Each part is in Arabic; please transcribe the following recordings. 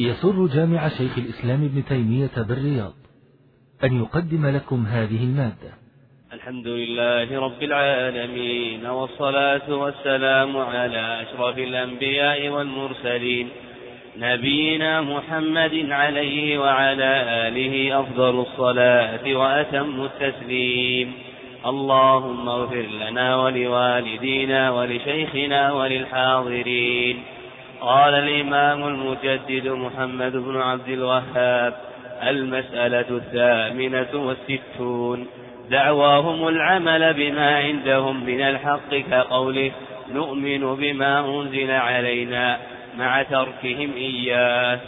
يسر جامع شيخ الإسلام ابن تيمية بالرياض أن يقدم لكم هذه المادة. الحمد لله رب العالمين والصلاة والسلام على أشرف الأنبياء والمرسلين نبينا محمد عليه وعلى آله أفضل الصلاة وأتم التسليم. اللهم اغفر لنا ولوالدينا ولشيخنا وللحاضرين. قال الإمام المجدد محمد بن عبد الوهاب المسألة الثامنة والستون. دعواهم العمل بما عندهم من الحق كقوله نؤمن بما أنزل علينا مع تركهم إياه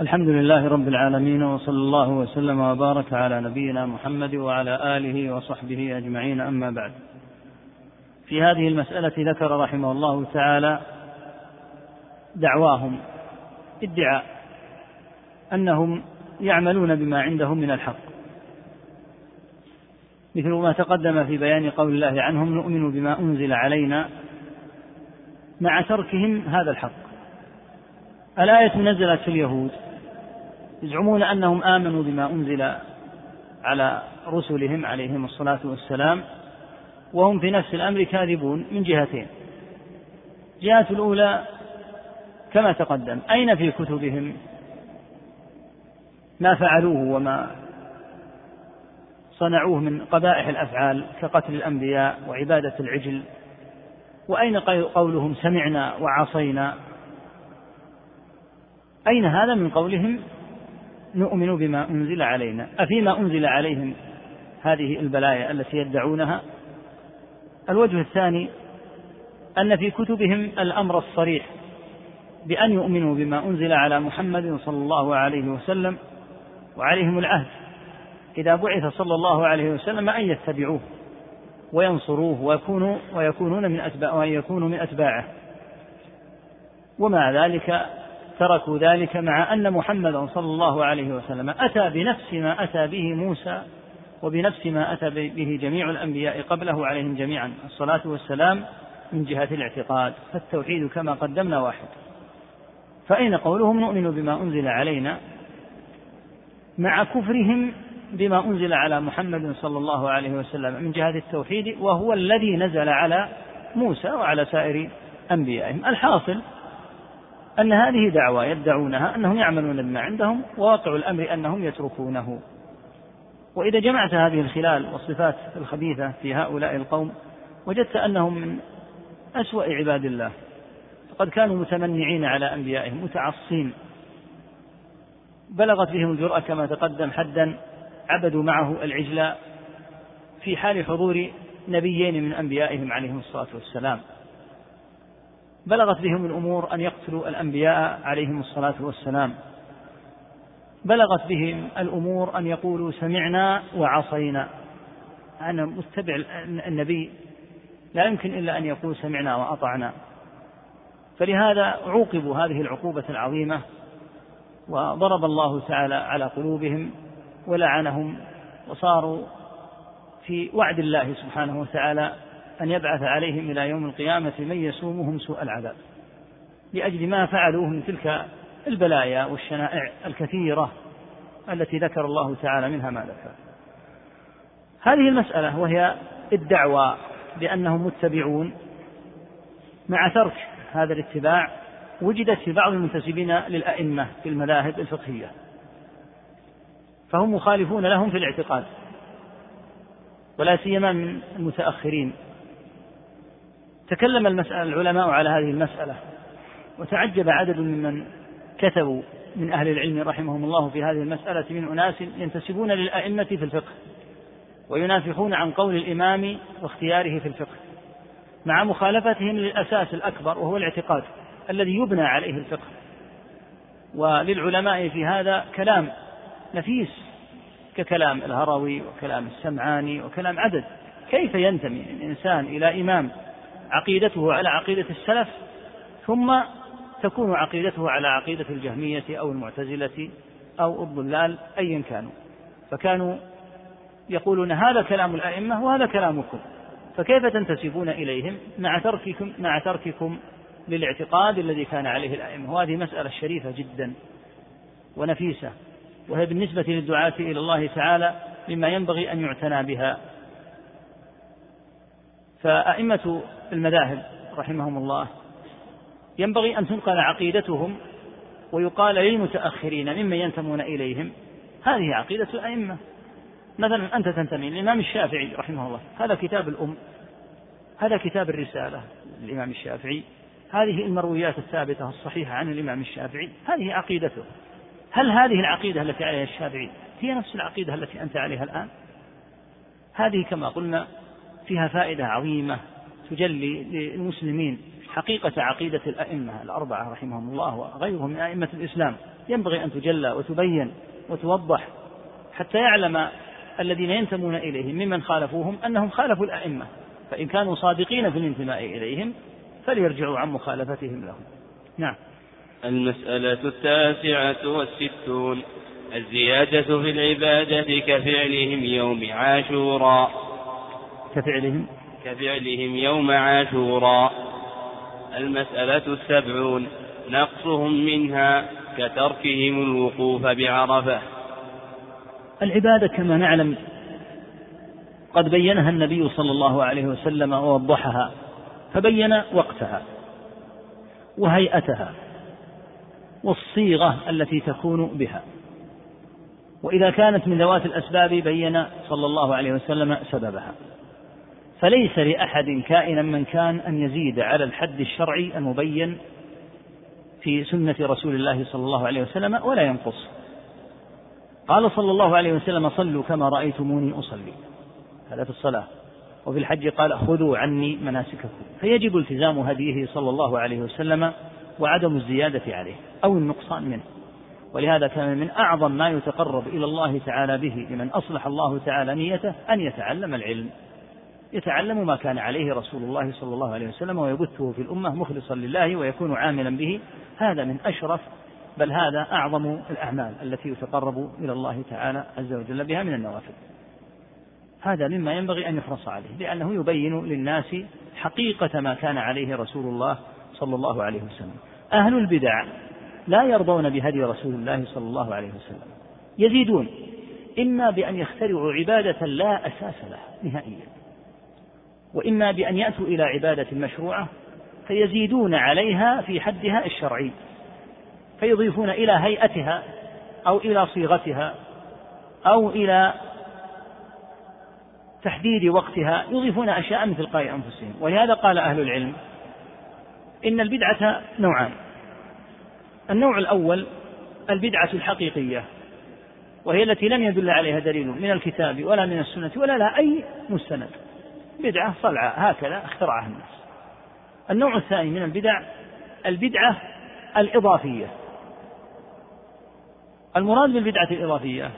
الحمد لله رب العالمين وصلى الله وسلم وبارك على نبينا محمد وعلى آله وصحبه أجمعين أما بعد. في هذه المسألة ذكر رحمه الله تعالى دعواهم ادعاء أنهم يعملون بما عندهم من الحق. مثل ما تقدم في بيان قول الله عنهم نؤمن بما أنزل علينا مع تركهم هذا الحق. الآية نزلت في اليهود يزعمون أنهم آمنوا بما أنزل على رسلهم عليهم الصلاة والسلام وهم في نفس الأمر كاذبون من جهتين. جهة الأولى كما تقدم أين في كتبهم؟ ما فعلوه وما صنعوه من قبائح الأفعال كقتل الأنبياء وعبادة العجل؟ وأين قولهم سمعنا وعصينا؟ أين هذا من قولهم؟ نؤمن بما أنزل علينا. أفيما أنزل عليهم هذه البلايا التي يدعونها؟ الوجه الثاني أن في كتبهم الأمر الصريح. بأن يؤمنوا بما أنزل على محمد صلى الله عليه وسلم وعليهم العهد. إذا بعث صلى الله عليه وسلم أن يتبعوه وينصروه ويكونوا ويكونون من أتباع وأن يكونوا من أتباعه. ومع ذلك تركوا ذلك مع أن محمدا صلى الله عليه وسلم أتى بنفس ما أتى به موسى وبنفس ما أتى به جميع الأنبياء قبله عليهم جميعا. الصلاة والسلام من جهة الاعتقاد. فالتوحيد كما قدمنا واحد. فأين قولهم نؤمن بما أنزل علينا مع كفرهم بما أنزل على محمد صلى الله عليه وسلم من جهة التوحيد وهو الذي نزل على موسى وعلى سائر أنبيائهم. الحاصل أن هذه دعوة يدعونها أنهم يعملون بما عندهم وواقع الأمر أنهم يتركونه. وإذا جمعت هذه الخلال والصفات الخبيثة في هؤلاء القوم وجدت أنهم من أسوأ عباد الله. قد كانوا متمنعين على أنبيائهم متعصين. بلغت بهم الجرأة كما تقدم حدا عبدوا معه العجل في حال حضور نبيين من أنبيائهم عليهم الصلاة والسلام. بلغت بهم الأمور أن يقتلوا الأنبياء عليهم الصلاة والسلام. بلغت بهم الأمور أن يقولوا سمعنا وعصينا. أنا متبع النبي لا يمكن إلا أن يقول سمعنا وأطعنا. فلهذا عوقبوا هذه العقوبة العظيمة وضرب الله تعالى على قلوبهم ولعنهم وصاروا في وعد الله سبحانه وتعالى أن يبعث عليهم إلى يوم القيامة من يسومهم سوء العذاب لأجل ما فعلوه من تلك البلايا والشنائع الكثيرة التي ذكر الله تعالى منها ما ذكر. هذه المسألة وهي الدعوى بأنهم متبعون مع ترك هذا الاتباع وجدت في بعض المنتسبين للأئمة في المذاهب الفقهية. فهم مخالفون لهم في الاعتقاد ولا سيما من المتأخرين. تكلم المسألة العلماء على هذه المسألة وتعجب عدد ممن كتبوا من أهل العلم رحمهم الله في هذه المسألة من أناس ينتسبون للأئمة في الفقه وينافحون عن قول الإمام واختياره في الفقه. مع مخالفتهم للأساس الأكبر وهو الاعتقاد الذي يبنى عليه الفقه. وللعلماء في هذا كلام نفيس ككلام الهروي وكلام السمعاني وكلام عدد. كيف ينتمي الإنسان إلى إمام عقيدته على عقيدة السلف ثم تكون عقيدته على عقيدة الجهمية أو المعتزلة أو الضلال أيا كانوا؟ فكانوا يقولون هذا كلام الأئمة وهذا كلامكم. فكيف تنتسبون إليهم مع ترككم مع ترككم للاعتقاد الذي كان عليه الأئمة؟ وهذه مسألة شريفة جدا ونفيسة وهي بالنسبة للدعاة إلى الله تعالى مما ينبغي أن يعتنى بها. فأئمة المذاهب رحمهم الله ينبغي أن تنقل عقيدتهم ويقال للمتأخرين ممن ينتمون إليهم. هذه عقيدة الأئمة. مثلا أنت تنتمي للإمام الشافعي رحمه الله. هذا كتاب الأم هذا كتاب الرسالة للإمام الشافعي. هذه المرويات الثابتة الصحيحة عن الإمام الشافعي. هذه عقيدته. هل هذه العقيدة التي عليها الشافعي هي نفس العقيدة التي أنت عليها الآن؟ هذه كما قلنا فيها فائدة عظيمة تجلي للمسلمين. حقيقة عقيدة الأئمة الأربعة رحمهم الله وغيرهم من أئمة الإسلام. ينبغي أن تجلى وتبين وتوضح حتى يعلم الذين ينتمون إليهم ممن خالفوهم أنهم خالفوا الأئمة. فإن كانوا صادقين في الانتماء إليهم فليرجعوا عن مخالفتهم لهم. نعم. المسألة التاسعة والستون. الزيادة في العبادة كفعلهم يوم عاشوراء كفعلهم؟ كفعلهم يوم عاشوراء المسألة السبعون. نقصهم منها كتركهم الوقوف بعرفة. العبادة كما نعلم قد بينها النبي صلى الله عليه وسلم ووضحها فبين وقتها وهيئتها والصيغة التي تكون بها. وإذا كانت من ذوات الأسباب بين صلى الله عليه وسلم سببها. فليس لأحد كائنا من كان أن يزيد على الحد الشرعي المبين في سنة رسول الله صلى الله عليه وسلم ولا ينقص. قال صلى الله عليه وسلم صلوا كما رأيتموني أصلي. هذا في الصلاة. وفي الحج قال خذوا عني مناسككم. فيجب التزام هديه صلى الله عليه وسلم وعدم الزيادة عليه أو النقصان منه. ولهذا كان من أعظم ما يتقرب إلى الله تعالى به لمن أصلح الله تعالى نيته أن يتعلم العلم. يتعلم ما كان عليه رسول الله صلى الله عليه وسلم ويبثه في الأمة مخلصا لله ويكون عاملا به. هذا من أشرف بل هذا أعظم الأعمال التي يتقرب إلى الله تعالى عز وجل بها من النوافل. هذا مما ينبغي أن يحرص عليه لأنه يبين للناس حقيقة ما كان عليه رسول الله صلى الله عليه وسلم. أهل البدع لا يرضون بهدي رسول الله صلى الله عليه وسلم. يزيدون. إما بأن يخترعوا عبادة لا أساس لها نهائيا وإما بأن يأتوا إلى عبادة مشروعة فيزيدون عليها في حدها الشرعي. فيضيفون إلى هيئتها أو إلى صيغتها أو إلى تحديد وقتها. يضيفون أشياء من تلقاء أنفسهم. ولهذا قال أهل العلم إن البدعة نوعان. النوع الأول البدعة الحقيقية وهي التي لم يدل عليها دليل من الكتاب ولا من السنة ولا لها أي مستند. بدعة صلعة هكذا اخترعها الناس. النوع الثاني من البدع البدعة الإضافية. المراد بالبدعة الإضافية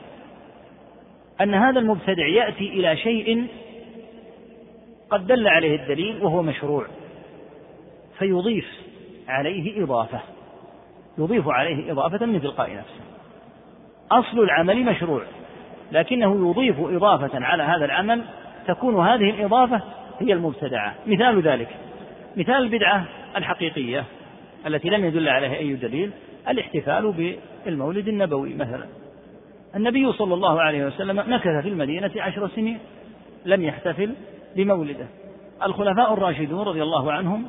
أن هذا المبتدع يأتي إلى شيء قد دل عليه الدليل وهو مشروع فيضيف عليه إضافة يضيف عليه إضافة من تلقاء نفسه. أصل العمل مشروع لكنه يضيف إضافة على هذا العمل تكون هذه الإضافة هي المبتدعة. مثال ذلك مثال البدعة الحقيقية التي لم يدل عليها أي دليل الاحتفال بالمولد النبوي مثلا. النبي صلى الله عليه وسلم مكث في المدينة عشر سنين لم يحتفل بمولده. الخلفاء الراشدون رضي الله عنهم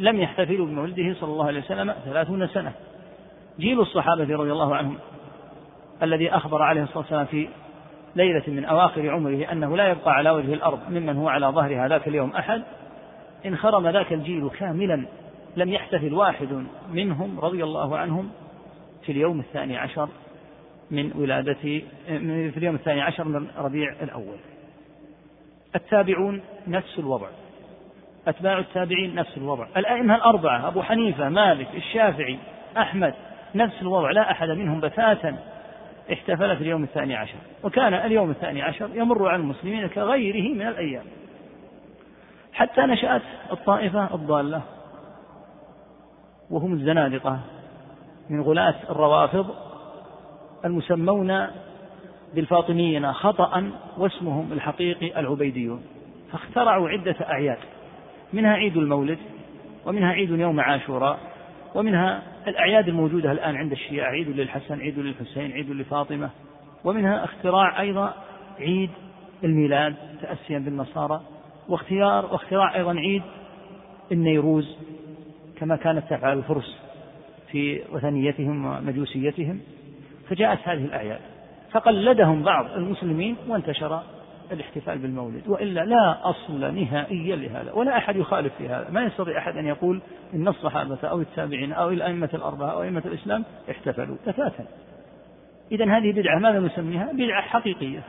لم يحتفلوا بمولده صلى الله عليه وسلم ثلاثون سنة. جيل الصحابة رضي الله عنهم الذي أخبر عليه الصلاة والسلام في ليلة من أواخر عمره أنه لا يبقى على وجه الأرض ممن هو على ظهر ذاك اليوم أحد انخرم ذاك الجيل كاملا لم يحتفل واحد منهم رضي الله عنهم في اليوم الثاني عشر من ولادة في اليوم الثاني عشر من ربيع الأول. التابعون نفس الوضع. أتباع التابعين نفس الوضع. الأئمة الأربعة أبو حنيفة مالك الشافعي أحمد نفس الوضع. لا أحد منهم بتاتا احتفل في اليوم الثاني عشر. وكان اليوم الثاني عشر يمر على المسلمين كغيره من الأيام. حتى نشأت الطائفة الضالة وهم الزنادقة. من غلاة الروافض المسمون بالفاطميين خطأ واسمهم الحقيقي العبيديون فاخترعوا عدة أعياد منها عيد المولد ومنها عيد يوم عاشوراء ومنها الأعياد الموجودة الآن عند الشيعة عيد للحسن عيد للحسين عيد لفاطمة ومنها اختراع أيضا عيد الميلاد تأسيا بالنصارى واختيار واختراع أيضا عيد النيروز كما كانت تفعل الفرس. في وثنيتهم ومجوسيتهم فجاءت هذه الأعياد فقلدهم بعض المسلمين وانتشر الاحتفال بالمولد وإلا لا أصل نهائيا لهذا ولا أحد يخالف في هذا ما يستطيع أحد أن يقول إن الصحابة أو التابعين أو الأئمة الأربعة أو أئمة الإسلام احتفلوا بتاتا إذا هذه بدعة ماذا نسميها؟ بدعة حقيقية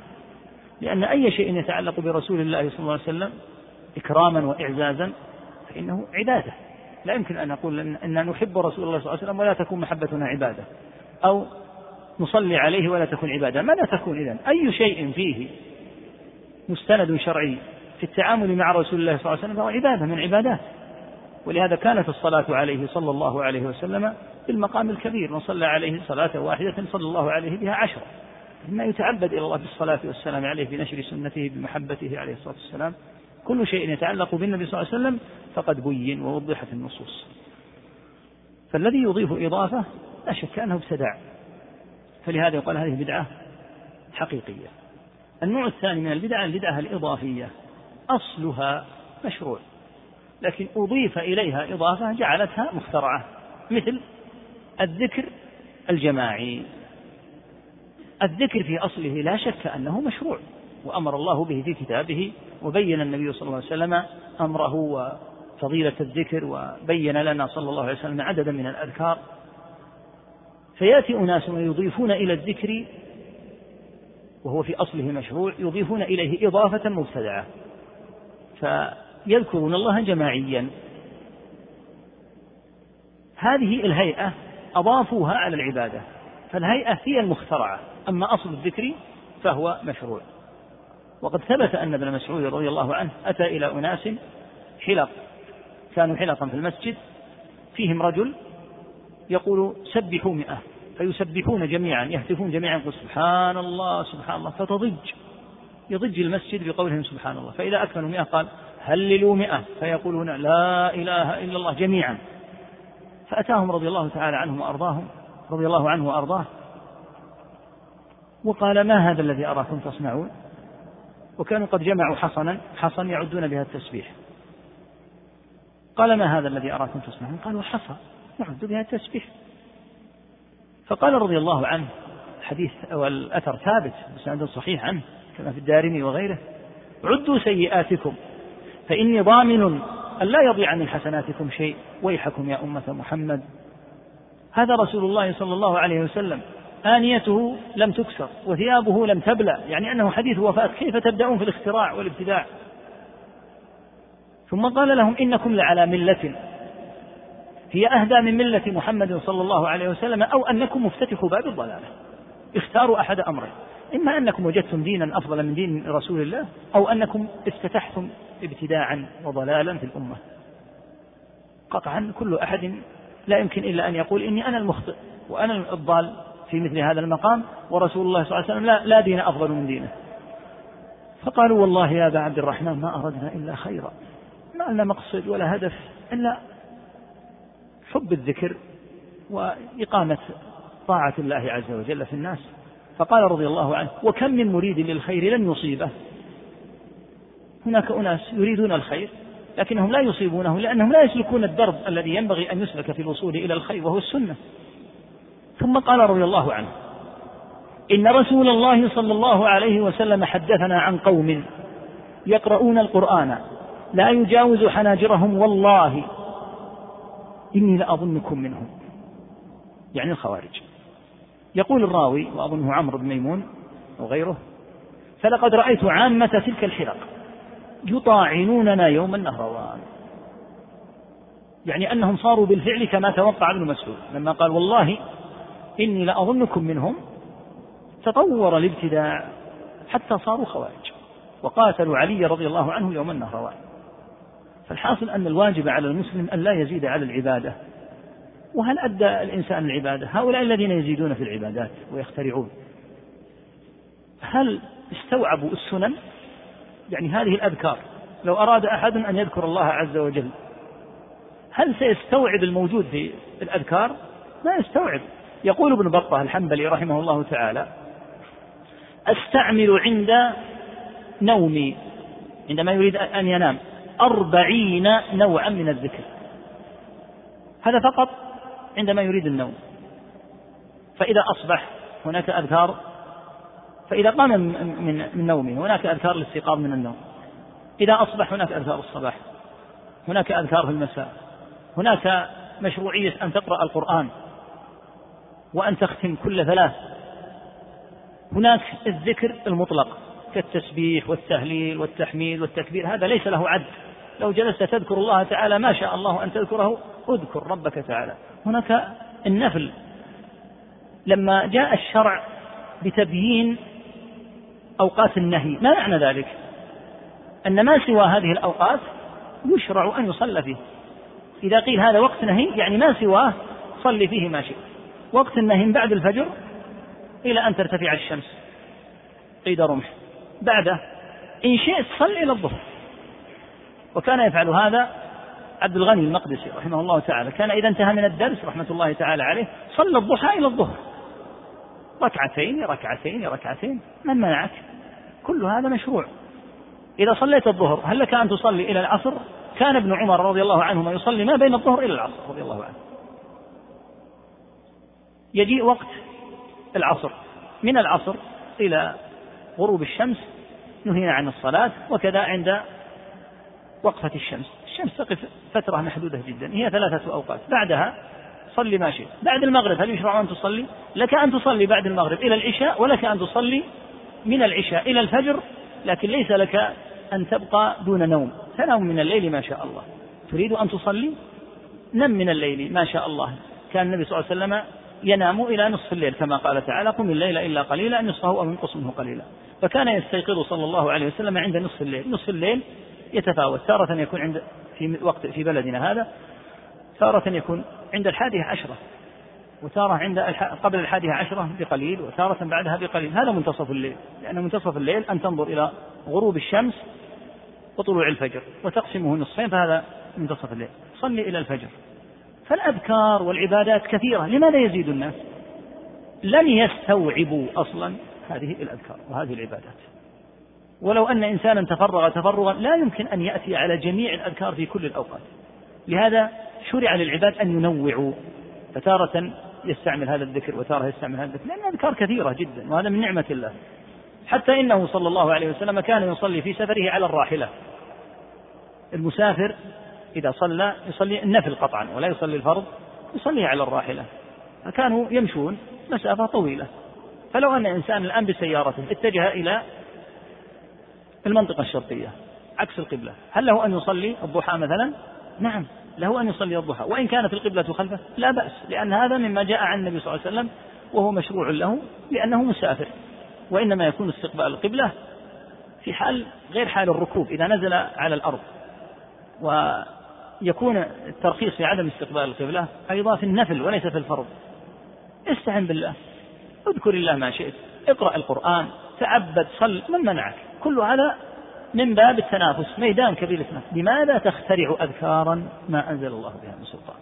لأن أي شيء يتعلق برسول الله صلى الله عليه وسلم إكراما وإعزازا فإنه عبادة لا يمكن أن نقول أن نحب رسول الله صلى الله عليه وسلم ولا تكون محبتنا عبادة. أو نصلي عليه ولا تكون عبادة. ماذا تكون إذن؟ أي شيء فيه مستند شرعي في التعامل مع رسول الله صلى الله عليه وسلم فهو عبادة من عبادات. ولهذا كانت الصلاة عليه صلى الله عليه وسلم بالمقام الكبير. من صلى عليه صلاة واحدة صلى الله عليه بها عشرة. مما يتعبد إلى الله بالصلاة والسلام عليه بنشر سنته بمحبته عليه الصلاة والسلام. كل شيء يتعلق بالنبي صلى الله عليه وسلم فقد بين ووضحت النصوص. فالذي يضيف إضافة لا شك أنه ابتدع. فلهذا يقال هذه بدعة حقيقية. النوع الثاني من البدعة البدعة الإضافية. أصلها مشروع. لكن أضيف إليها إضافة جعلتها مخترعة مثل الذكر الجماعي. الذكر في أصله لا شك أنه مشروع. وأمر الله به في كتابه وبين النبي صلى الله عليه وسلم أمره وفضيلة الذكر وبين لنا صلى الله عليه وسلم عددا من الأذكار. فيأتي أناس ويضيفون إلى الذكر وهو في أصله مشروع يضيفون إليه إضافة مبتدعة. فيذكرون الله جماعيا. هذه الهيئة أضافوها على العبادة فالهيئة هي المخترعة أما أصل الذكر فهو مشروع. وقد ثبت أن ابن مسعود رضي الله عنه أتى إلى أناس حلق كانوا حلقا في المسجد فيهم رجل يقول سبحوا مئة فيسبحون جميعا يهتفون جميعا يقول سبحان الله سبحان الله فتضج يضج المسجد بقولهم سبحان الله فإذا أكملوا مئة قال هللوا مئة فيقولون لا إله إلا الله جميعا. فأتاهم رضي الله تعالى عنهم وأرضاهم رضي الله عنه وأرضاه وقال ما هذا الذي أراكم تصنعون؟ وكانوا قد جمعوا حصنا حصن يعدون بها التسبيح. قال ما هذا الذي أراكم تصنعون قالوا حصى نعد بها التسبيح. فقال رضي الله عنه حديث والأثر ثابت بسند صحيح عنه كما في الدارمي وغيره عدوا سيئاتكم فإني ضامن أن لا يضيع من حسناتكم شيء. ويحكم يا أمة محمد. هذا رسول الله صلى الله عليه وسلم. آنيته لم تكسر وثيابه لم تبلى يعني أنه حديث وفاة كيف تبدأون في الاختراع والابتداع؟ ثم قال لهم إنكم لعلى ملة. هي أهدى من ملة محمد صلى الله عليه وسلم أو أنكم مفتتحوا باب الضلالة. اختاروا أحد أمرين إما أنكم وجدتم دينا أفضل من دين رسول الله أو أنكم افتتحتم ابتداعا وضلالا في الأمة. قطعا كل أحد لا يمكن إلا أن يقول إني أنا المخطئ وأنا الضال. في مثل هذا المقام ورسول الله صلى الله عليه وسلم لا, لا دين أفضل من دينه. فقالوا والله يا أبا عبد الرحمن ما أردنا إلا خيرا. ما لنا مقصد ولا هدف إلا حب الذكر وإقامة طاعة الله عز وجل في الناس. فقال رضي الله عنه وكم من مريد للخير لن يصيبه. هناك أناس يريدون الخير لكنهم لا يصيبونه لأنهم لا يسلكون الدرب الذي ينبغي أن يسلك في الوصول إلى الخير وهو السنة. ثم قال رضي الله عنه إن رسول الله صلى الله عليه وسلم حدثنا عن قوم يقرؤون القرآن لا يجاوز حناجرهم والله إني لأظنكم منهم يعني الخوارج. يقول الراوي وأظنه عمرو بن ميمون وغيره فلقد رأيت عامة تلك الحلق يطاعنوننا يوم النهروان يعني أنهم صاروا بالفعل كما توقع ابن مسعود لما قال والله إني لأظنكم منهم تطور الابتداع حتى صاروا خوارج وقاتلوا علي رضي الله عنه يوم النهروان فالحاصل أن الواجب على المسلم أن لا يزيد على العبادة. وهل أدى الإنسان العبادة؟ هؤلاء الذين يزيدون في العبادات ويخترعون. هل استوعبوا السنن؟ يعني هذه الأذكار. لو أراد أحد أن يذكر الله عز وجل هل سيستوعب الموجود في الأذكار؟ ما يستوعب. يقول ابن بطة الحنبلي رحمه الله تعالى أستعمل عند نومي عندما يريد أن ينام أربعين نوعا من الذكر. هذا فقط عندما يريد النوم. فإذا أصبح هناك أذكار فإذا قام من من نومه هناك أذكار الاستيقاظ من النوم. إذا أصبح هناك أذكار الصباح هناك أذكار في المساء هناك مشروعية أن تقرأ القرآن. وأن تختم كل ثلاث. هناك الذكر المطلق كالتسبيح والتهليل والتحميد والتكبير هذا ليس له عد. لو جلست تذكر الله تعالى ما شاء الله أن تذكره اذكر ربك تعالى. هناك النفل. لما جاء الشرع بتبيين أوقات النهي ما معنى ذلك؟ أن ما سوى هذه الأوقات يشرع أن يصلى فيه. إذا قيل هذا وقت نهي يعني ما سواه صلي فيه ما شئت. وقت النهي من بعد الفجر إلى أن ترتفع الشمس. قيد رمح. بعده إن شئت صل إلى الظهر. وكان يفعل هذا عبد الغني المقدسي رحمه الله تعالى. كان إذا انتهى من الدرس رحمة الله تعالى عليه صلى الضحى إلى الظهر. ركعتين ركعتين ركعتين. من منعك؟ كل هذا مشروع. إذا صليت الظهر هل لك أن تصلي إلى العصر؟ كان ابن عمر رضي الله عنهما يصلي ما بين الظهر إلى العصر رضي الله عنه. يجيء وقت العصر. من العصر إلى غروب الشمس نهينا عن الصلاة وكذا عند وقفة الشمس. الشمس تقف فترة محدودة جدا هي ثلاثة أوقات. بعدها صلي ما شئت. بعد المغرب هل يشرع أن تصلي؟ لك أن تصلي بعد المغرب إلى العشاء ولك أن تصلي من العشاء إلى الفجر لكن ليس لك أن تبقى دون نوم. تنام من الليل ما شاء الله. تريد أن تصلي؟ نم من الليل ما شاء الله. كان النبي صلى الله عليه وسلم ينام إلى نصف الليل كما قال تعالى قم الليل إلا قليلا نصفه أو ينقص منه قليلا. فكان يستيقظ صلى الله عليه وسلم عند نصف الليل. نصف الليل يتفاوت. تارة يكون عند في وقت في بلدنا هذا تارة يكون عند الحادية عشرة وتارة عند قبل الحادية عشرة بقليل وتارة بعدها بقليل. هذا منتصف الليل. لأن منتصف الليل أن تنظر إلى غروب الشمس وطلوع الفجر وتقسمه نصفين فهذا منتصف الليل. صلي إلى الفجر. فالأذكار والعبادات كثيرة. لماذا يزيد الناس؟ لن يستوعبوا أصلا هذه الأذكار وهذه العبادات. ولو أن إنسانا تفرغ تفرغا لا يمكن أن يأتي على جميع الأذكار في كل الأوقات. لهذا شرع للعباد أن ينوعوا. فتارة يستعمل هذا الذكر وتارة يستعمل هذا الذكر. لأن الأذكار كثيرة جدا وهذا من نعمة الله. حتى إنه صلى الله عليه وسلم كان يصلي في سفره على الراحلة. المسافر إذا صلى يصلي النفل قطعا ولا يصلي الفرض يصلي على الراحلة. فكانوا يمشون مسافة طويلة. فلو أن إنسان الآن بسيارته اتجه إلى المنطقة الشرقية عكس القبلة هل له أن يصلي الضحى مثلا؟ نعم له أن يصلي الضحى. وإن كانت القبلة خلفه لا بأس لأن هذا مما جاء عن النبي صلى الله عليه وسلم وهو مشروع له لأنه مسافر. وإنما يكون استقبال القبلة في حال غير حال الركوب إذا نزل على الأرض. ويكون الترخيص في عدم استقبال القبلة أيضا في النفل وليس في الفرض. استعن بالله. اذكر الله ما شئت. اقرأ القرآن. تعبد صل. من منعك؟ كل هذا من باب التنافس. ميدان كبير التنافس لماذا تخترع أذكارا ما أنزل الله بها من سلطان؟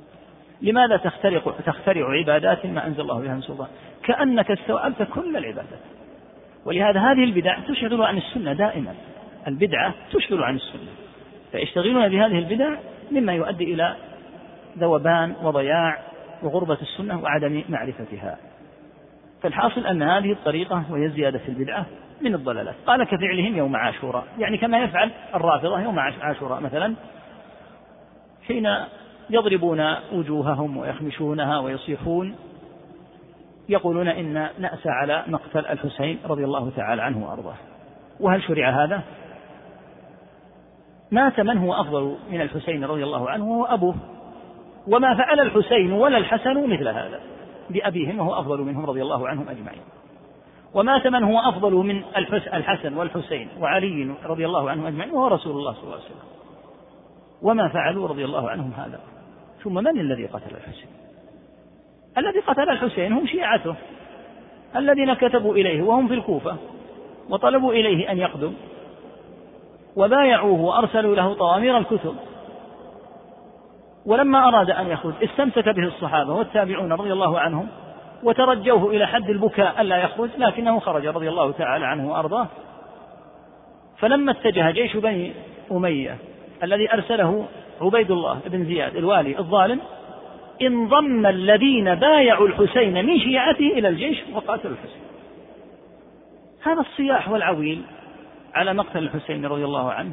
لماذا تخترع تخترع عبادات ما أنزل الله بها من سلطان؟ كأنك استوعبت كل العبادات. ولهذا هذه البدع تشغل عن السنة دائما. البدعة تشغل عن السنة. فيشتغلون بهذه البدع مما يؤدي إلى ذوبان وضياع وغربة السنة وعدم معرفتها. فالحاصل أن هذه الطريقة وهي زيادة البدعة من الضلالات. قال كفعلهم يوم عاشوراء. يعني كما يفعل الرافضة يوم عاشوراء مثلا. حين يضربون وجوههم ويخمشونها ويصيحون يقولون إن نأسى على مقتل الحسين رضي الله تعالى عنه وأرضاه. وهل شرع هذا؟ مات من هو أفضل من الحسين رضي الله عنه وهو أبوه. وما فعل الحسين ولا الحسن مثل هذا بأبيهم وهو أفضل منهم رضي الله عنهم أجمعين. ومات من هو أفضل من الحسن والحسين وعلي رضي الله عنهم أجمعين وهو رسول الله صلى الله عليه وسلم. وما فعلوا رضي الله عنهم هذا. ثم من الذي قتل الحسين؟ الذي قتل الحسين هم شيعته. الذين كتبوا إليه وهم في الكوفة وطلبوا إليه أن يقدم. وبايعوه وأرسلوا له طوامير الكتب. ولما أراد أن يخرج استمسك به الصحابة والتابعون رضي الله عنهم وترجوه إلى حد البكاء ألا يخرج لكنه خرج رضي الله تعالى عنه وأرضاه. فلما اتجه جيش بني أمية الذي أرسله عبيد الله بن زياد الوالي الظالم انضم الذين بايعوا الحسين من شيعته إلى الجيش وقاتلوا الحسين. هذا الصياح والعويل على مقتل الحسين رضي الله عنه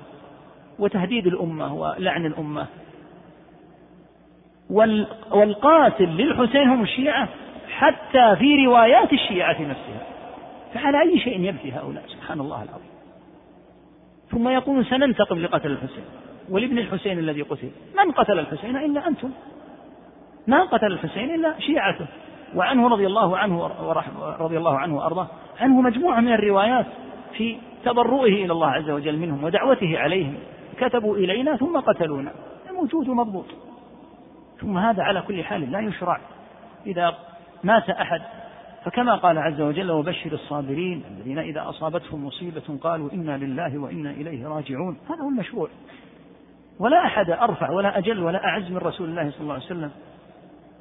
وتهديد الأمة ولعن الأمة. والقاتل للحسين هم الشيعة حتى في روايات الشيعة نفسها. فعلى أي شيء يبكي هؤلاء؟ سبحان الله العظيم. ثم يقولون سننتقم لقتل الحسين. ولابن الحسين الذي قتل. من قتل الحسين إلا أنتم؟ ما قتل الحسين إلا شيعته. وعنه رضي الله عنه رضي الله عنه وأرضاه. عنه مجموعة من الروايات في تضرؤه إلى الله عز وجل منهم ودعوته عليهم. كتبوا إلينا ثم قتلونا. موجود ومضبوط ثم هذا على كل حال لا يشرع. إذا مات أحد فكما قال عز وجل وبشر الصابرين الذين إذا أصابتهم مصيبة قالوا إنا لله وإنا إليه راجعون. هذا هو المشروع. ولا أحد أرفع ولا أجل ولا أعز من رسول الله صلى الله عليه وسلم.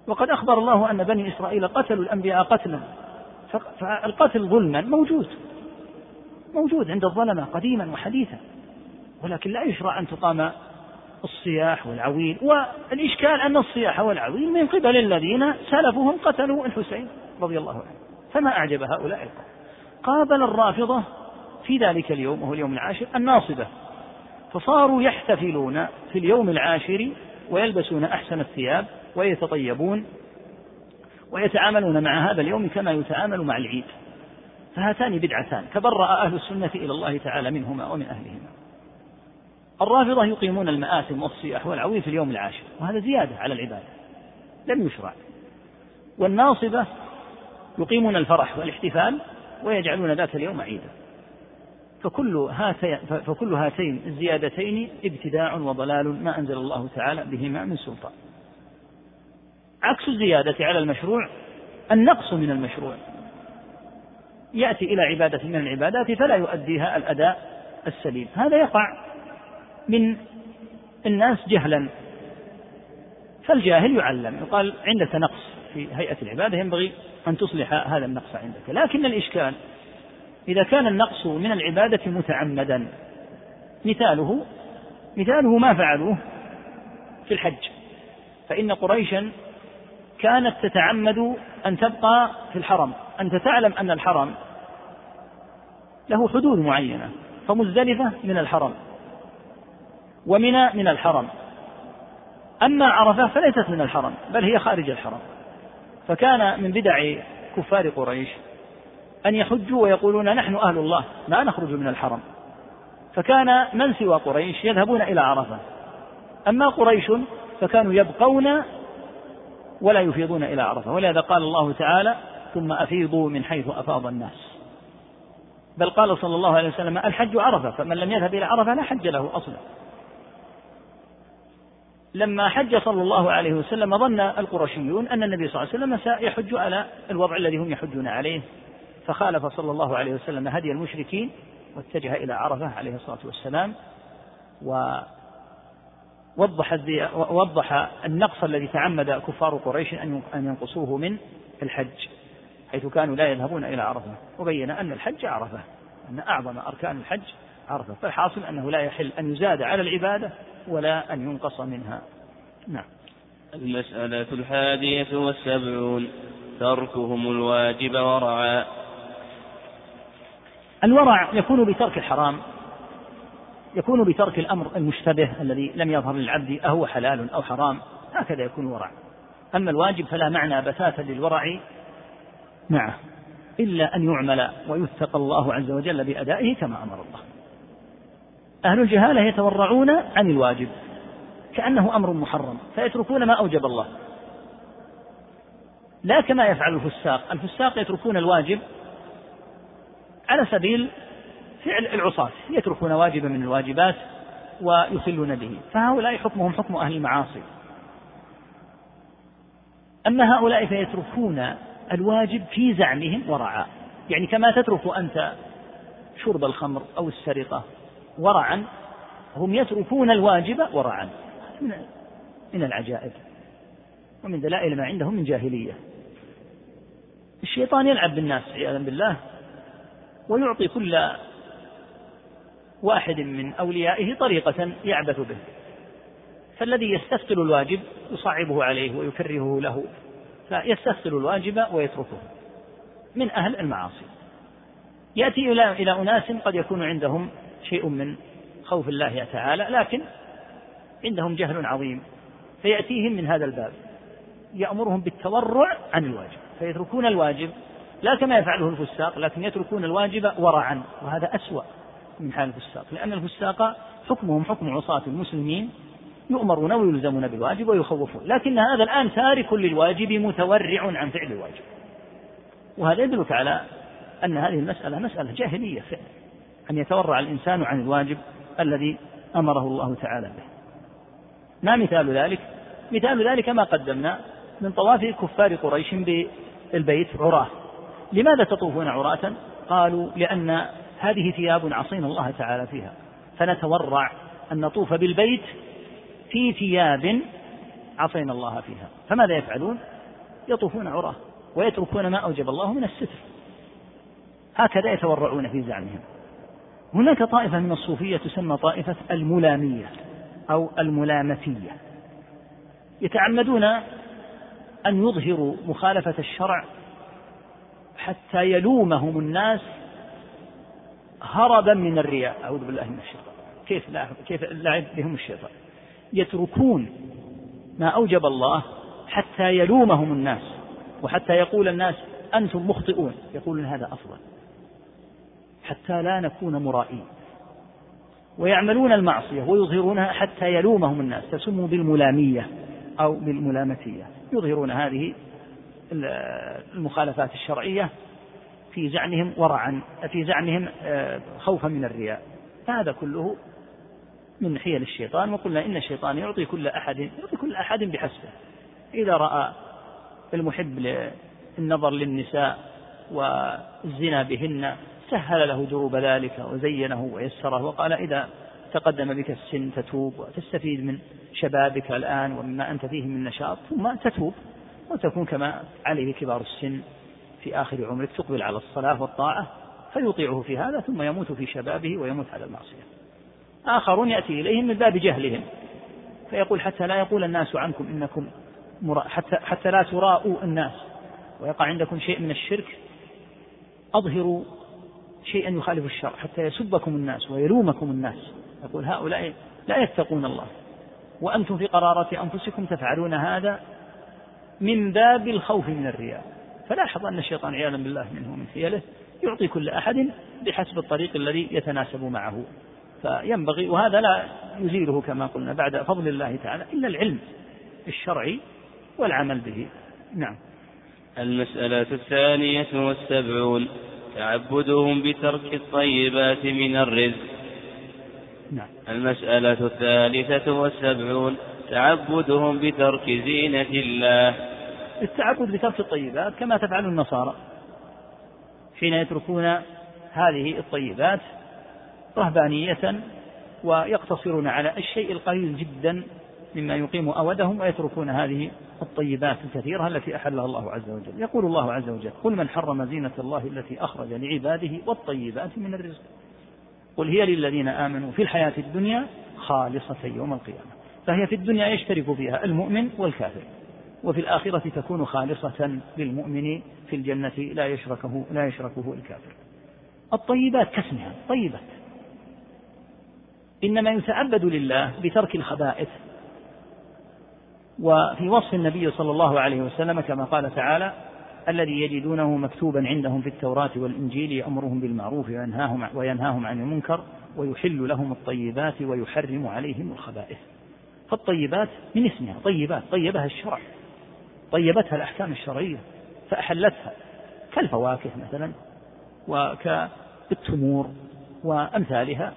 وقد أخبر الله أن بني إسرائيل قتلوا الأنبياء قتلا. فالقتل ظلما موجود. موجود عند الظلمة قديما وحديثا ولكن لا يشرع أن تقام الصياح والعويل. والإشكال أن الصياح والعويل من قبل الذين سلفهم قتلوا الحسين رضي الله عنه فما أعجب هؤلاء القوم. قابل الرافضة في ذلك اليوم وهو اليوم العاشر الناصبة فصاروا يحتفلون في اليوم العاشر ويلبسون أحسن الثياب ويتطيبون ويتعاملون مع هذا اليوم كما يتعامل مع العيد. فهاتان بدعتان تبرأ أهل السنة إلى الله تعالى منهما ومن أهلهما. الرافضة يقيمون المآثم والصياح والعويل في اليوم العاشر وهذا زيادة على العبادة لم يشرع. والناصبة يقيمون الفرح والاحتفال ويجعلون ذات اليوم عيدا. فكل هاتين فكل هاتين الزيادتين ابتداع وضلال ما أنزل الله تعالى بهما من سلطان. عكس الزيادة على المشروع النقص من المشروع. يأتي إلى عبادة من العبادات فلا يؤديها الأداء السليم. هذا يقع من الناس جهلا فالجاهل يعلم. يقال عندك نقص في هيئة العبادة ينبغي أن تصلح هذا النقص عندك. لكن الإشكال إذا كان النقص من العبادة متعمدا مثاله مثاله ما فعلوه في الحج. فإن قريشا كانت تتعمد أن تبقى في الحرم. أنت تعلم أن الحرم له حدود معينة فمزدلفة من الحرم ومنى من الحرم أما عرفة فليست من الحرم بل هي خارج الحرم فكان من بدع كفار قريش أن يحجوا ويقولون نحن أهل الله لا نخرج من الحرم فكان من سوى قريش يذهبون إلى عرفة. أما قريش فكانوا يبقون ولا يفيضون إلى عرفة. ولهذا قال الله تعالى ثم أفيضوا من حيث أفاض الناس. بل قال صلى الله عليه وسلم الحج عرفة فمن لم يذهب إلى عرفة لا حج له أصلا. لما حج صلى الله عليه وسلم ظن القرشيون أن النبي صلى الله عليه وسلم سيحج على الوضع الذي هم يحجون عليه فخالف صلى الله عليه وسلم هدي المشركين واتجه إلى عرفة عليه الصلاة والسلام ووضح وضح النقص الذي تعمد كفار قريش أن ينقصوه من الحج. حيث كانوا لا يذهبون إلى عرفة وبين أن الحج عرفة أن أعظم أركان الحج عرفة فالحاصل أنه لا يحل أن يزاد على العبادة ولا أن ينقص منها. نعم. المسألة الحادية والسبعون تركهم الواجب ورعا. الورع يكون بترك الحرام يكون بترك الأمر المشتبه الذي لم يظهر للعبد أهو حلال أو حرام هكذا يكون الورع. أما الواجب فلا معنى بتاتا للورع معه إلا أن يعمل ويتقى الله عز وجل بأدائه كما أمر الله. أهل الجهالة يتورعون عن الواجب. كأنه أمر محرم فيتركون ما أوجب الله. لا كما يفعل الفساق. الفساق يتركون الواجب على سبيل فعل العصاة. يتركون واجبا من الواجبات ويخلون به. فهؤلاء حكمهم حكم أهل المعاصي. أما هؤلاء فيتركون الواجب في زعمهم ورعاء. يعني كما تترك أنت شرب الخمر أو السرقة ورعا هم يتركون الواجب ورعا من العجائب. ومن دلائل ما عندهم من جاهلية. الشيطان يلعب بالناس عياذا بالله ويعطي كل واحد من أوليائه طريقة يعبث به. فالذي يستثقل الواجب يصعبه عليه ويكرهه له. فيستثقل الواجب ويتركه من أهل المعاصي. يأتي إلى إلى أناس قد يكون عندهم شيء من خوف الله تعالى لكن عندهم جهل عظيم فيأتيهم من هذا الباب يأمرهم بالتورع عن الواجب فيتركون الواجب لا كما يفعله الفساق لكن يتركون الواجب ورعا وهذا أسوأ من حال الفساق لأن الفساق حكمهم حكم عصاة المسلمين يؤمرون ويلزمون بالواجب ويخوفون. لكن هذا الآن تارك للواجب متورع عن فعل الواجب. وهذا يدلك على أن هذه المسألة مسألة جاهلية فعلا. أن يتورع الإنسان عن الواجب الذي أمره الله تعالى به. ما مثال ذلك؟ مثال ذلك ما قدمنا من طواف كفار قريش بالبيت عراة. لماذا تطوفون عراة؟ قالوا لأن هذه ثياب عصينا الله تعالى فيها. فنتورع أن نطوف بالبيت في ثياب عصينا الله فيها. فماذا يفعلون؟ يطوفون عراة ويتركون ما أوجب الله من الستر. هكذا يتورعون في زعمهم. هناك طائفة من الصوفية تسمى طائفة الملامية أو الملامتية. يتعمدون أن يظهروا مخالفة الشرع حتى يلومهم الناس هربا من الرياء. أعوذ بالله من الشيطان. كيف لا كيف لعب بهم الشيطان؟ يتركون ما أوجب الله حتى يلومهم الناس وحتى يقول الناس أنتم مخطئون. يقولون هذا أفضل. حتى لا نكون مرائين. ويعملون المعصية ويظهرونها حتى يلومهم الناس. تسموا بالملامية أو بالملامتية. يظهرون هذه المخالفات الشرعية في زعمهم ورعا في زعمهم آه، خوفا من الرياء. فهذا كله من حيل الشيطان وقلنا إن الشيطان يعطي كل أحد يعطي كل أحد بحسبه. إذا رأى المحب للنظر للنساء والزنا بهن سهل له دروب ذلك وزينه ويسره وقال إذا تقدم بك السن تتوب وتستفيد من شبابك الآن ومما أنت فيه من نشاط ثم تتوب وتكون كما عليه كبار السن في آخر عمرك تقبل على الصلاة والطاعة فيطيعه في هذا ثم يموت في شبابه ويموت على المعصية. آخرون يأتي إليهم من باب جهلهم. فيقول حتى لا يقول الناس عنكم إنكم حتى, حتى لا تراءوا الناس. ويقع عندكم شيء من الشرك أظهروا شيئا يخالف الشرع حتى يسبكم الناس ويلومكم الناس. يقول هؤلاء لا يتقون الله. وأنتم في قرارة أنفسكم تفعلون هذا من باب الخوف من الرياء. فلاحظ أن الشيطان عياذا بالله منه ومن حيله يعطي كل أحد بحسب الطريق الذي يتناسب معه. فينبغي وهذا لا يزيله كما قلنا بعد فضل الله تعالى إلا العلم الشرعي والعمل به. نعم. المسألة الثانية والسبعون تعبدهم بترك الطيبات من الرزق. نعم. المسألة الثالثة والسبعون تعبدهم بترك زينة الله. التعبد بترك الطيبات كما تفعل النصارى حين يتركون هذه الطيبات رهبانية ويقتصرون على الشيء القليل جدا مما يقيم أودهم ويتركون هذه الطيبات الكثيرة التي أحلها الله عز وجل. يقول الله عز وجل قل من حرم زينة الله التي أخرج لعباده والطيبات من الرزق. قل هي للذين آمنوا في الحياة الدنيا خالصة يوم القيامة. فهي في الدنيا يشترك فيها المؤمن والكافر وفي الآخرة تكون خالصة للمؤمن في الجنة لا يشركه لا يشركه الكافر. الطيبات كاسمها طيبات. إنما يتعبد لله بترك الخبائث. وفي وصف النبي صلى الله عليه وسلم كما قال تعالى الذي يجدونه مكتوبا عندهم في التوراة والإنجيل يأمرهم بالمعروف وينهاهم, وينهاهم عن المنكر ويحل لهم الطيبات ويحرم عليهم الخبائث. فالطيبات من اسمها طيبات طيبها الشرع طيبتها الأحكام الشرعية فأحلتها كالفواكه مثلا وكالتمور وأمثالها.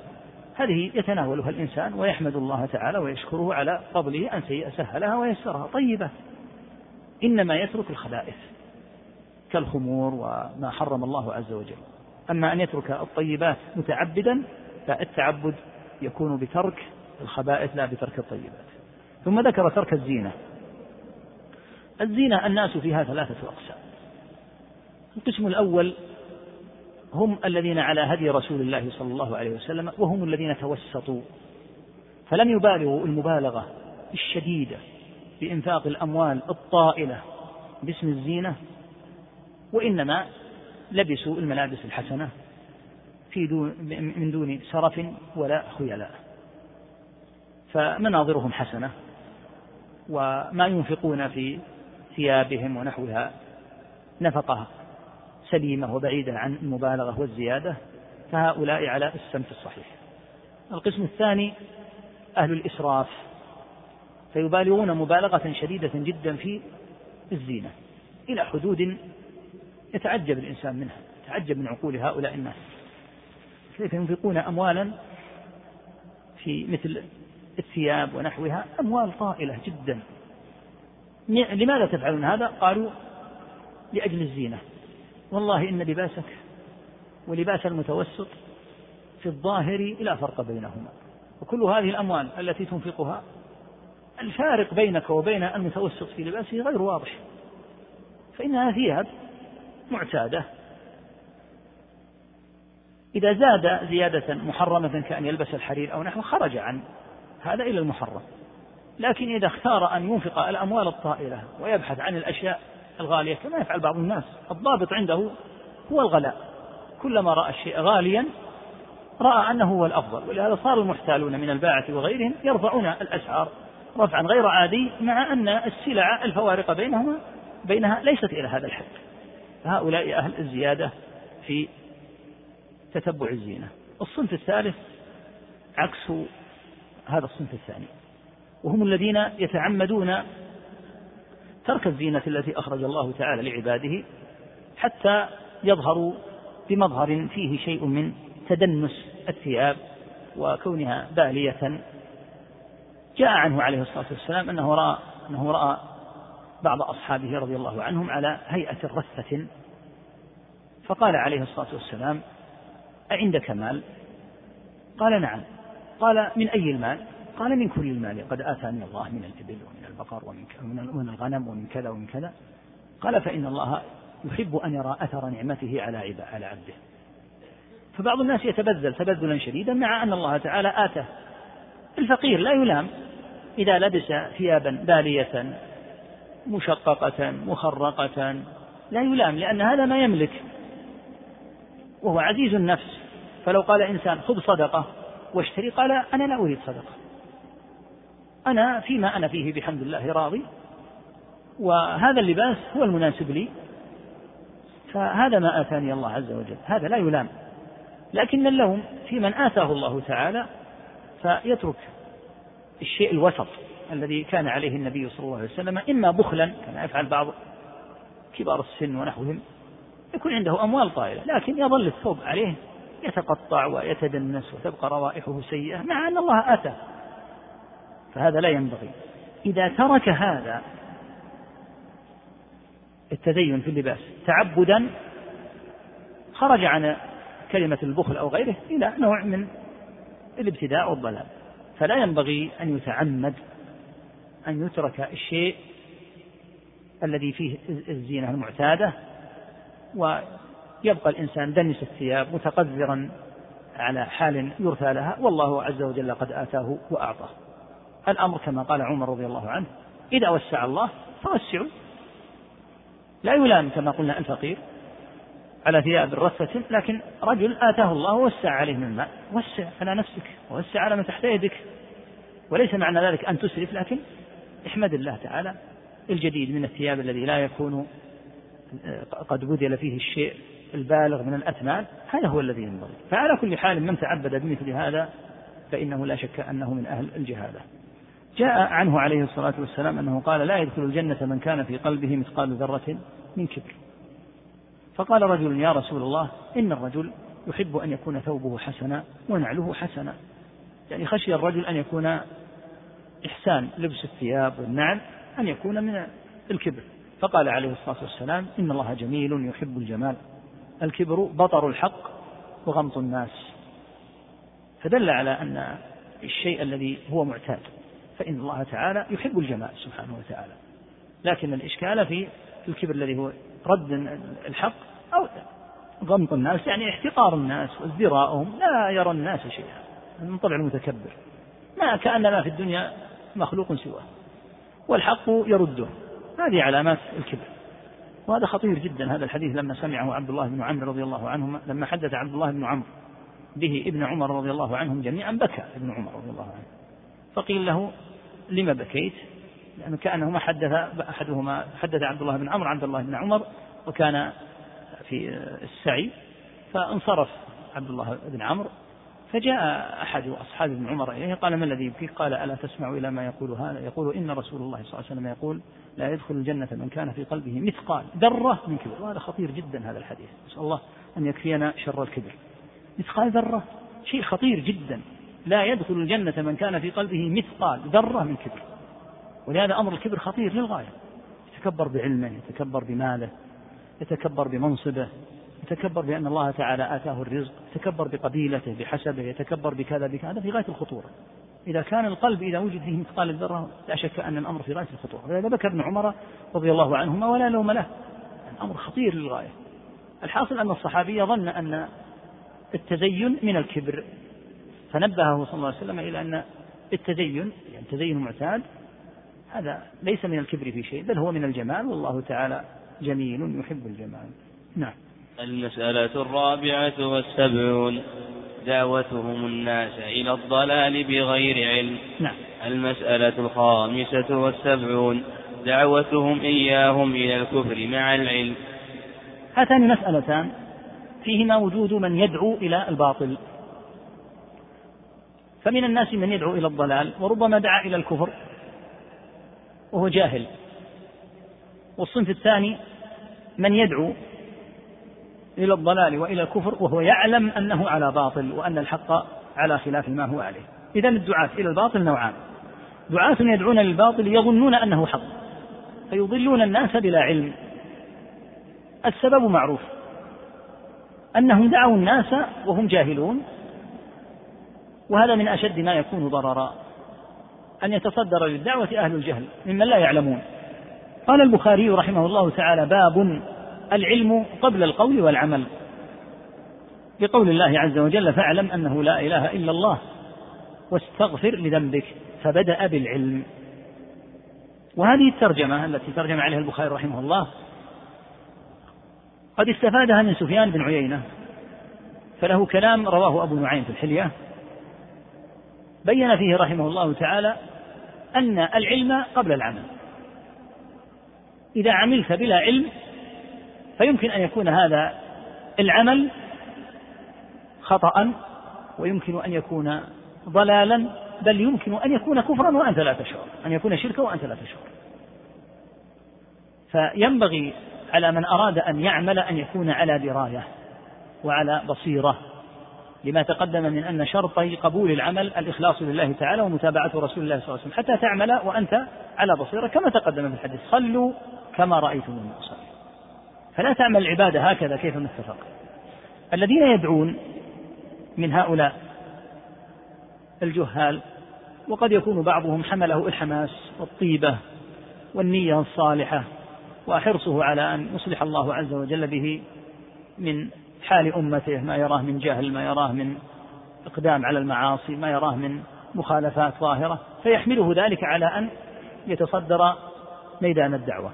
هذه يتناولها الإنسان ويحمد الله تعالى ويشكره على فضله أن سهلها ويسرها. طيبة. إنما يترك الخبائث كالخمور وما حرم الله عز وجل. أما أن يترك الطيبات متعبدا فالتعبد يكون بترك الخبائث لا بترك الطيبات. ثم ذكر ترك الزينة. الزينة الناس فيها ثلاثة أقسام. القسم الأول هم الذين على هدي رسول الله صلى الله عليه وسلم وهم الذين توسطوا. فلم يبالغوا المبالغة الشديدة بإنفاق الأموال الطائلة باسم الزينة وإنما لبسوا الملابس الحسنة في دون من دون سرف ولا خيلاء. فمناظرهم حسنة وما ينفقون في ثيابهم ونحوها نفقة. سليمة وبعيدة عن المبالغة والزيادة فهؤلاء على السمت الصحيح. القسم الثاني أهل الإسراف فيبالغون مبالغة شديدة جدا في الزينة إلى حدود يتعجب الإنسان منها يتعجب من عقول هؤلاء الناس. كيف ينفقون أموالا في مثل الثياب ونحوها؟ أموال طائلة جدا. لماذا تفعلون هذا؟ قالوا لأجل الزينة. والله إن لباسك ولباس المتوسط في الظاهر لا فرق بينهما. وكل هذه الأموال التي تنفقها الفارق بينك وبين المتوسط في لباسه غير واضح. فإنها ثياب معتادة. إذا زاد زيادة محرمة كأن يلبس الحرير أو نحو خرج عن هذا إلى المحرم. لكن إذا اختار أن ينفق الأموال الطائلة ويبحث عن الأشياء الغالية كما يفعل بعض الناس. الضابط عنده هو الغلاء. كلما رأى الشيء غاليا رأى أنه هو الأفضل ولهذا صار المحتالون من الباعة وغيرهم يرفعون الأسعار رفعا غير عادي مع أن السلع الفوارق بينهما بينها ليست إلى هذا الحد. هؤلاء أهل الزيادة في تتبع الزينة. الصنف الثالث عكس هذا الصنف الثاني وهم الذين يتعمدون ترك الزينة التي أخرج الله تعالى لعباده حتى يظهروا بمظهر فيه شيء من تدنس الثياب وكونها بالية جاء عنه عليه الصلاة والسلام أنه رأى أنه رأى بعض أصحابه رضي الله عنهم على هيئة رثة فقال عليه الصلاة والسلام أعندك مال؟ قال نعم قال من أي المال؟ قال من كل المال قد آتاني الله من الإبل ومن البقر ومن من الغنم ومن كذا ومن كذا. قال فإن الله يحب أن يرى أثر نعمته على على عبده. فبعض الناس يتبذل تبذلا شديدا مع أن الله تعالى آتاه. الفقير لا يلام إذا لبس ثيابا بالية مشققة مخرقة. لا يلام لأن هذا ما يملك. وهو عزيز النفس. فلو قال إنسان خذ صدقة واشتري قال أنا لا أريد صدقة. أنا فيما أنا فيه بحمد الله راضي. وهذا اللباس هو المناسب لي. فهذا ما آتاني الله عز وجل. هذا لا يلام. لكن اللوم في من آتاه الله تعالى فيترك الشيء الوسط الذي كان عليه النبي صلى الله عليه وسلم إما بخلا كما يفعل بعض كبار السن ونحوهم يكون عنده أموال طائلة لكن يظل الثوب عليه يتقطع ويتدنس وتبقى روائحه سيئة مع أن الله آتاه. فهذا لا ينبغي. إذا ترك هذا التدين في اللباس تعبدا خرج عن كلمة البخل أو غيره إلى نوع من الابتداء والضلال. فلا ينبغي أن يتعمد أن يترك الشيء الذي فيه الزينة المعتادة ويبقى الإنسان دنس الثياب متقذرا على حال يرثى لها والله عز وجل قد آتاه وأعطاه. الأمر كما قال عمر رضي الله عنه. إذا وسع الله فوسعوا. لا يلام كما قلنا الفقير على ثياب رثة لكن رجل آتاه الله ووسع عليه من الماء. وسع على نفسك ووسع على من تحت يدك. وليس معنى ذلك أن تسرف لكن احمد الله تعالى الجديد من الثياب الذي لا يكون آه، قد بذل فيه الشيء البالغ من الأثمان. هذا هو الذي ينبغي. فعلى كل حال من تعبد بمثل هذا فإنه لا شك أنه من أهل الجهالة. جاء عنه عليه الصلاة والسلام أنه قال لا يدخل الجنة من كان في قلبه مثقال ذرة من كبر. فقال رجل يا رسول الله إن الرجل يحب أن يكون ثوبه حسنا ونعله حسنا. يعني خشي الرجل أن يكون إحسان لبس الثياب والنعل أن يكون من الكبر. فقال عليه الصلاة والسلام إن الله جميل يحب الجمال. الكبر بطر الحق وغمط الناس. فدل على أن الشيء الذي هو معتاد. فإن الله تعالى يحب الجمال سبحانه وتعالى. لكن الإشكال في الكبر الذي هو رد الحق أو غمط الناس يعني احتقار الناس وازدراءهم لا يرى الناس شيئا من طبع المتكبر. ما كأن ما في الدنيا مخلوق سواه. والحق يرده. هذه علامات الكبر. وهذا خطير جدا هذا الحديث لما سمعه عبد الله بن عمرو رضي الله عنهما لما حدث عبد الله بن عمرو به ابن عمر رضي الله عنهم جميعا بكى ابن عمر رضي الله عنه. فقيل له لم بكيت؟ لأنه كأنهما حدث أحدهما حدث عبد الله بن عمرو عبد الله بن عمر وكان في السعي فانصرف عبد الله بن عمرو. فجاء أحد أصحاب ابن عمر إليه قال ما الذي يبكيك؟ قال ألا تسمع إلى ما يقول هذا يقول إن رسول الله صلى الله عليه وسلم يقول لا يدخل الجنة من كان في قلبه مثقال ذرة من كبر. وهذا خطير جدا هذا الحديث. نسأل الله أن يكفينا شر الكبر. مثقال ذرة شيء خطير جدا. لا يدخل الجنة من كان في قلبه مثقال ذرة من كبر. ولهذا أمر الكبر خطير للغاية. يتكبر بعلمه يتكبر بماله يتكبر بمنصبه يتكبر بأن الله تعالى آتاه الرزق يتكبر بقبيلته بحسبه يتكبر بكذا بكذا. هذا في غاية الخطورة. إذا كان القلب إذا وجد فيه مثقال الذرة لا شك أن الأمر في غاية الخطورة. ولهذا بكى ابن عمر رضي الله عنهما ولا لوم له. الأمر خطير للغاية. الحاصل أن الصحابي ظن أن التزين من الكبر. فنبهه صلى الله عليه وسلم إلى أن التزين يعني التزين المعتاد هذا ليس من الكبر في شيء بل هو من الجمال والله تعالى جميل يحب الجمال. نعم. المسألة الرابعة والسبعون دعوتهم الناس إلى الضلال بغير علم. نعم. المسألة الخامسة والسبعون دعوتهم إياهم إلى الكفر مع العلم. هاتان مسألتان فيهما وجود من يدعو إلى الباطل. فمن الناس من يدعو إلى الضلال وربما دعا إلى الكفر وهو جاهل. والصنف الثاني من يدعو إلى الضلال وإلى الكفر وهو يعلم أنه على باطل وأن الحق على خلاف ما هو عليه. إذا الدعاة إلى الباطل نوعان. دعاة يدعون للباطل يظنون أنه حق فيضلون الناس بلا علم. السبب معروف أنهم دعوا الناس وهم جاهلون وهذا من أشد ما يكون ضررا. أن يتصدر للدعوة أهل الجهل ممن لا يعلمون. قال البخاري رحمه الله تعالى باب العلم قبل القول والعمل. بقول الله عز وجل فاعلم أنه لا إله إلا الله واستغفر لذنبك. فبدأ بالعلم. وهذه الترجمة التي ترجم عليها البخاري رحمه الله قد استفادها من سفيان بن عيينة فله كلام رواه أبو نعيم في الحلية. بين فيه رحمه الله تعالى أن العلم قبل العمل. إذا عملت بلا علم فيمكن أن يكون هذا العمل خطأ ويمكن أن يكون ضلالا بل يمكن أن يكون كفرا وأنت لا تشعر أن يكون شركا وأنت لا تشعر. فينبغي على من أراد أن يعمل أن يكون على دراية وعلى بصيرة لما تقدم من أن شرطي قبول العمل الإخلاص لله تعالى ومتابعة رسول الله صلى الله عليه وسلم. حتى تعمل وأنت على بصيرة كما تقدم في الحديث. صلوا كما رأيتموني أصلي فلا تعمل العبادة هكذا كيف نتفق الذين يدعون من هؤلاء الجهال وقد يكون بعضهم حمله الحماس والطيبة والنية الصالحة وحرصه على أن يصلح الله عز وجل به من حال أمته ما يراه من جهل ما يراه من إقدام على المعاصي ما يراه من مخالفات ظاهرة فيحمله ذلك على أن يتصدر ميدان الدعوة.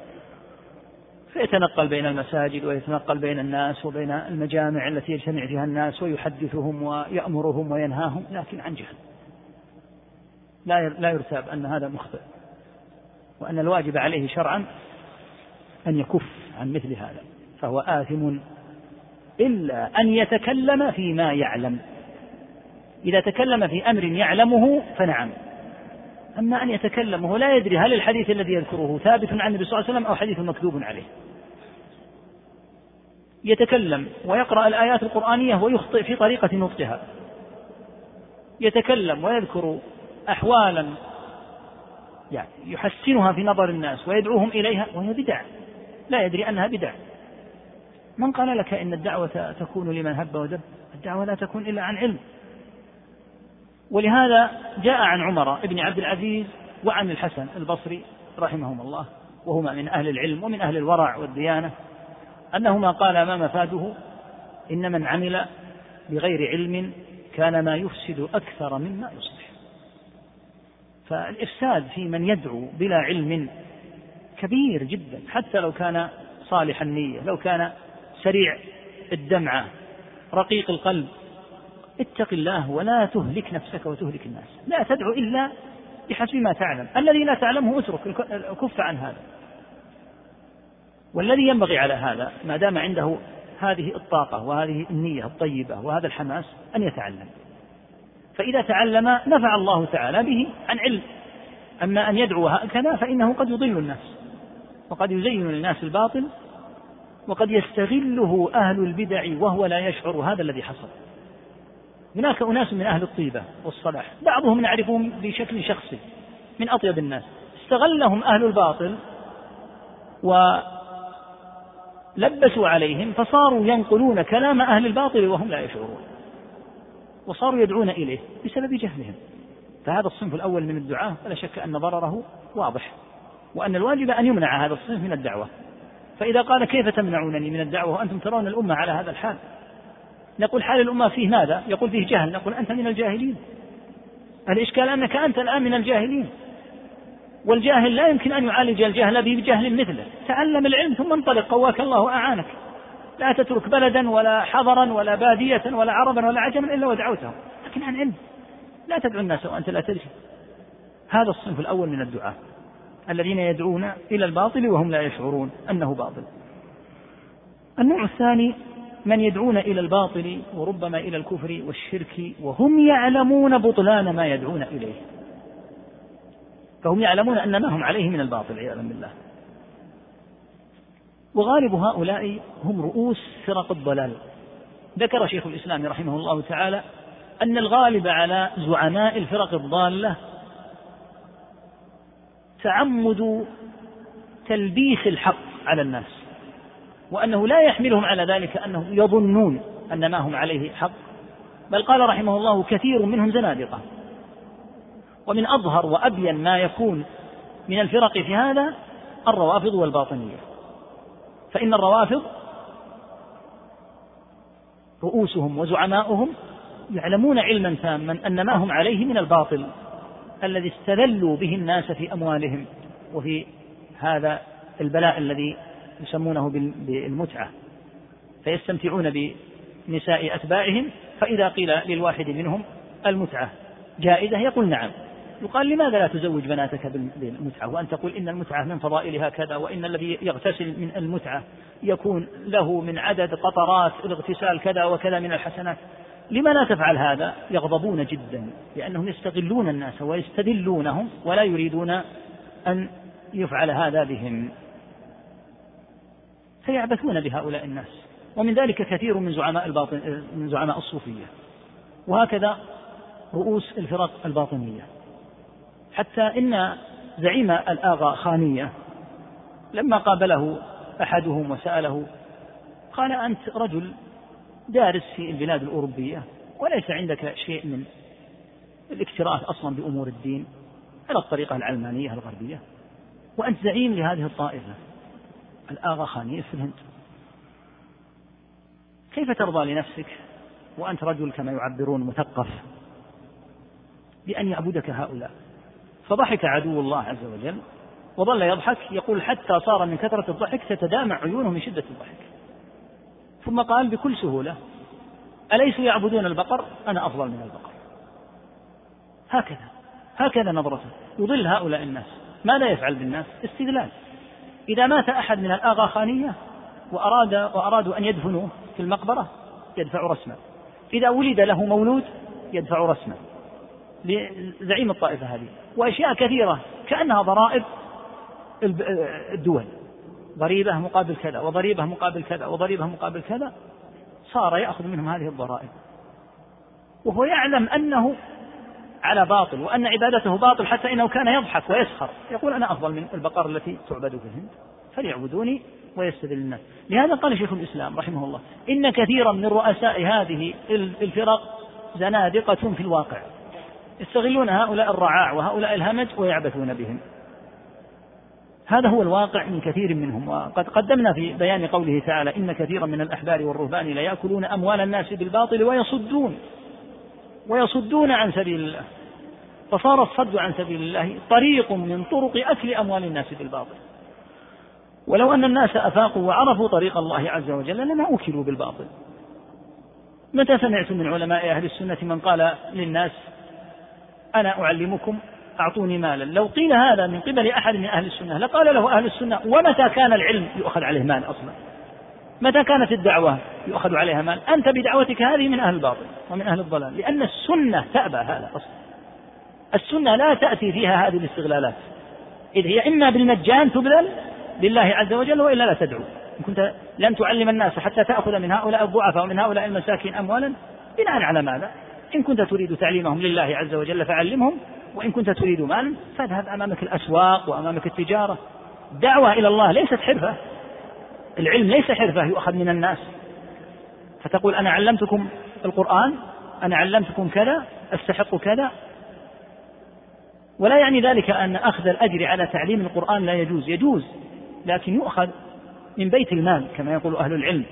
فيتنقل بين المساجد ويتنقل بين الناس وبين المجامع التي يجتمع فيها الناس ويحدثهم ويأمرهم وينهاهم لكن عن جهل. لا لا يرتاب أن هذا مخطئ وأن الواجب عليه شرعا أن يكف عن مثل هذا فهو آثم إلا أن يتكلم فيما يعلم. إذا تكلم في أمر يعلمه فنعم. أما أن يتكلم وهو لا يدري هل الحديث الذي يذكره ثابت عن النبي صلى الله عليه وسلم أو حديث مكذوب عليه. يتكلم ويقرأ الآيات القرآنية ويخطئ في طريقة نطقها. يتكلم ويذكر أحوالا يعني يحسنها في نظر الناس ويدعوهم إليها وهي بدع لا يدري أنها بدع من قال لك إن الدعوة تكون لمن هب ودب الدعوة لا تكون إلا عن علم. ولهذا جاء عن عمر بن عبد العزيز وعن الحسن البصري رحمهما الله وهما من أهل العلم ومن أهل الورع والديانة أنهما قال ما مفاده؟ إن من عمل بغير علم كان ما يفسد أكثر مما يصلح. فالإفساد في من يدعو بلا علم كبير جدا حتى لو كان صالح النية لو كان سريع الدمعة رقيق القلب. اتق الله ولا تهلك نفسك وتهلك الناس. لا تدعو إلا بحسب ما تعلم. الذي لا تعلمه اترك كف عن هذا. والذي ينبغي على هذا ما دام عنده هذه الطاقة وهذه النية الطيبة وهذا الحماس أن يتعلم. فإذا تعلم نفع الله تعالى به عن علم. أما أن يدعو هكذا فإنه قد يضل الناس وقد يزين للناس الباطل وقد يستغله أهل البدع وهو لا يشعر هذا الذي حصل. هناك أناس من أهل الطيبة والصلاح بعضهم نعرفهم بشكل شخصي من أطيب الناس. استغلهم أهل الباطل ولبسوا عليهم فصاروا ينقلون كلام أهل الباطل وهم لا يشعرون. وصاروا يدعون إليه بسبب جهلهم. فهذا الصنف الأول من الدعاة ولا شك أن ضرره واضح وأن الواجب أن يمنع هذا الصنف من الدعوة. فإذا قال كيف تمنعونني من الدعوة وأنتم ترون الأمة على هذا الحال؟ نقول حال الأمة فيه ماذا؟ يقول فيه جهل. نقول أنت من الجاهلين. الإشكال أنك أنت الآن من الجاهلين. والجاهل لا يمكن أن يعالج الجهل بجهل مثله. تعلم العلم ثم انطلق. قواك الله أعانك. لا تترك بلدا ولا حضرا ولا بادية ولا عربا ولا عجما إلا ودعوتهم. لكن عن علم. لا تدعو الناس وأنت لا تدري. هذا الصنف الأول من الدعاة الذين يدعون إلى الباطل وهم لا يشعرون أنه باطل. النوع الثاني من يدعون إلى الباطل وربما إلى الكفر والشرك وهم يعلمون بطلان ما يدعون إليه. فهم يعلمون أن ما هم عليه من الباطل عياذا بالله. وغالب هؤلاء هم رؤوس فرق الضلال. ذكر شيخ الإسلام رحمه الله تعالى أن الغالب على زعماء الفرق الضالة تعمد تلبيس الحق على الناس وأنه لا يحملهم على ذلك أنهم يظنون أن ما هم عليه حق. بل قال رحمه الله كثير منهم زنادقة. ومن أظهر وأبين ما يكون من الفرق في هذا الروافض والباطنية. فإن الروافض رؤوسهم وزعماؤهم يعلمون علما تاما أن ما هم عليه من الباطل. الذي استذلوا به الناس في أموالهم وفي هذا البلاء الذي يسمونه بالمتعة. فيستمتعون بنساء أتباعهم فإذا قيل للواحد منهم المتعة جائزة يقول نعم. يقال لماذا لا تزوج بناتك بالمتعة؟ وأن تقول إن المتعة من فضائلها كذا وإن الذي يغتسل من المتعة يكون له من عدد قطرات الاغتسال كذا وكذا من الحسنات. لما لا تفعل هذا يغضبون جدا لأنهم يستغلون الناس ويستدلونهم ولا يريدون أن يفعل هذا بهم. فيعبثون بهؤلاء الناس. ومن ذلك كثير من زعماء الباطن من زعماء الصوفية. وهكذا رؤوس الفرق الباطنية. حتى إن زعيم الآغا خانية لما قابله أحدهم وسأله قال أنت رجل دارس في البلاد الأوروبية وليس عندك شيء من الاكتراث أصلا بأمور الدين على الطريقة العلمانية الغربية. وأنت زعيم لهذه الطائفة. الآغا خانية في الهند. كيف ترضى لنفسك وأنت رجل كما يعبرون مثقف بأن يعبدك هؤلاء؟ فضحك عدو الله عز وجل وظل يضحك يقول حتى صار من كثرة الضحك تتدامع عيونه من شدة الضحك. ثم قال بكل سهولة أليسوا يعبدون البقر؟ أنا أفضل من البقر. هكذا هكذا نظرته يضل هؤلاء الناس. ماذا يفعل بالناس؟ استدلال. إذا مات أحد من الآغاخانية وأراد وأرادوا أن يدفنوه في المقبرة يدفع رسما إذا ولد له مولود يدفع رسما لزعيم الطائفة هذه. وأشياء كثيرة كأنها ضرائب الدول. ضريبة مقابل كذا وضريبة مقابل كذا وضريبة مقابل كذا صار يأخذ منهم هذه الضرائب. وهو يعلم أنه على باطل وأن عبادته باطل حتى إنه كان يضحك ويسخر. يقول أنا أفضل من البقر التي تعبد في الهند فليعبدوني ويستدل الناس. لهذا قال شيخ الإسلام رحمه الله إن كثيرا من رؤساء هذه الفرق زنادقة في الواقع. يستغلون هؤلاء الرعاع وهؤلاء الهمج ويعبثون بهم. هذا هو الواقع من كثير منهم. وقد قدمنا في بيان قوله تعالى إن كثيرا من الأحبار والرهبان ليأكلون أموال الناس بالباطل ويصدون ويصدون عن سبيل الله. فصار الصد عن سبيل الله طريق من طرق أكل أموال الناس بالباطل. ولو أن الناس أفاقوا وعرفوا طريق الله عز وجل لما أكلوا بالباطل. متى سمعت من علماء أهل السنة من قال للناس أنا أعلمكم أعطوني مالا. لو قيل هذا من قبل أحد من أهل السنة لقال له أهل السنة ومتى كان العلم يؤخذ عليه مال أصلا؟ متى كانت الدعوة يؤخذ عليها مال؟ أنت بدعوتك هذه من أهل الباطل ومن أهل الضلال لأن السنة تأبى هذا أصلا. السنة لا تأتي فيها هذه الاستغلالات. إذ هي إما بالمجان تبذل لله عز وجل وإلا لا تدعو. إن كنت لم تعلم الناس حتى تأخذ من هؤلاء الضعفاء ومن هؤلاء المساكين أموالا بناء على ماذا؟ إن كنت تريد تعليمهم لله عز وجل فعلمهم وإن كنت تريد مالا فاذهب أمامك الأسواق وأمامك التجارة. دعوة إلى الله ليست حرفة. العلم ليس حرفة يؤخذ من الناس. فتقول أنا علمتكم القرآن أنا علمتكم كذا أستحق كذا. ولا يعني ذلك أن أخذ الأجر على تعليم القرآن لا يجوز. يجوز لكن يؤخذ من بيت المال كما يقول أهل العلم.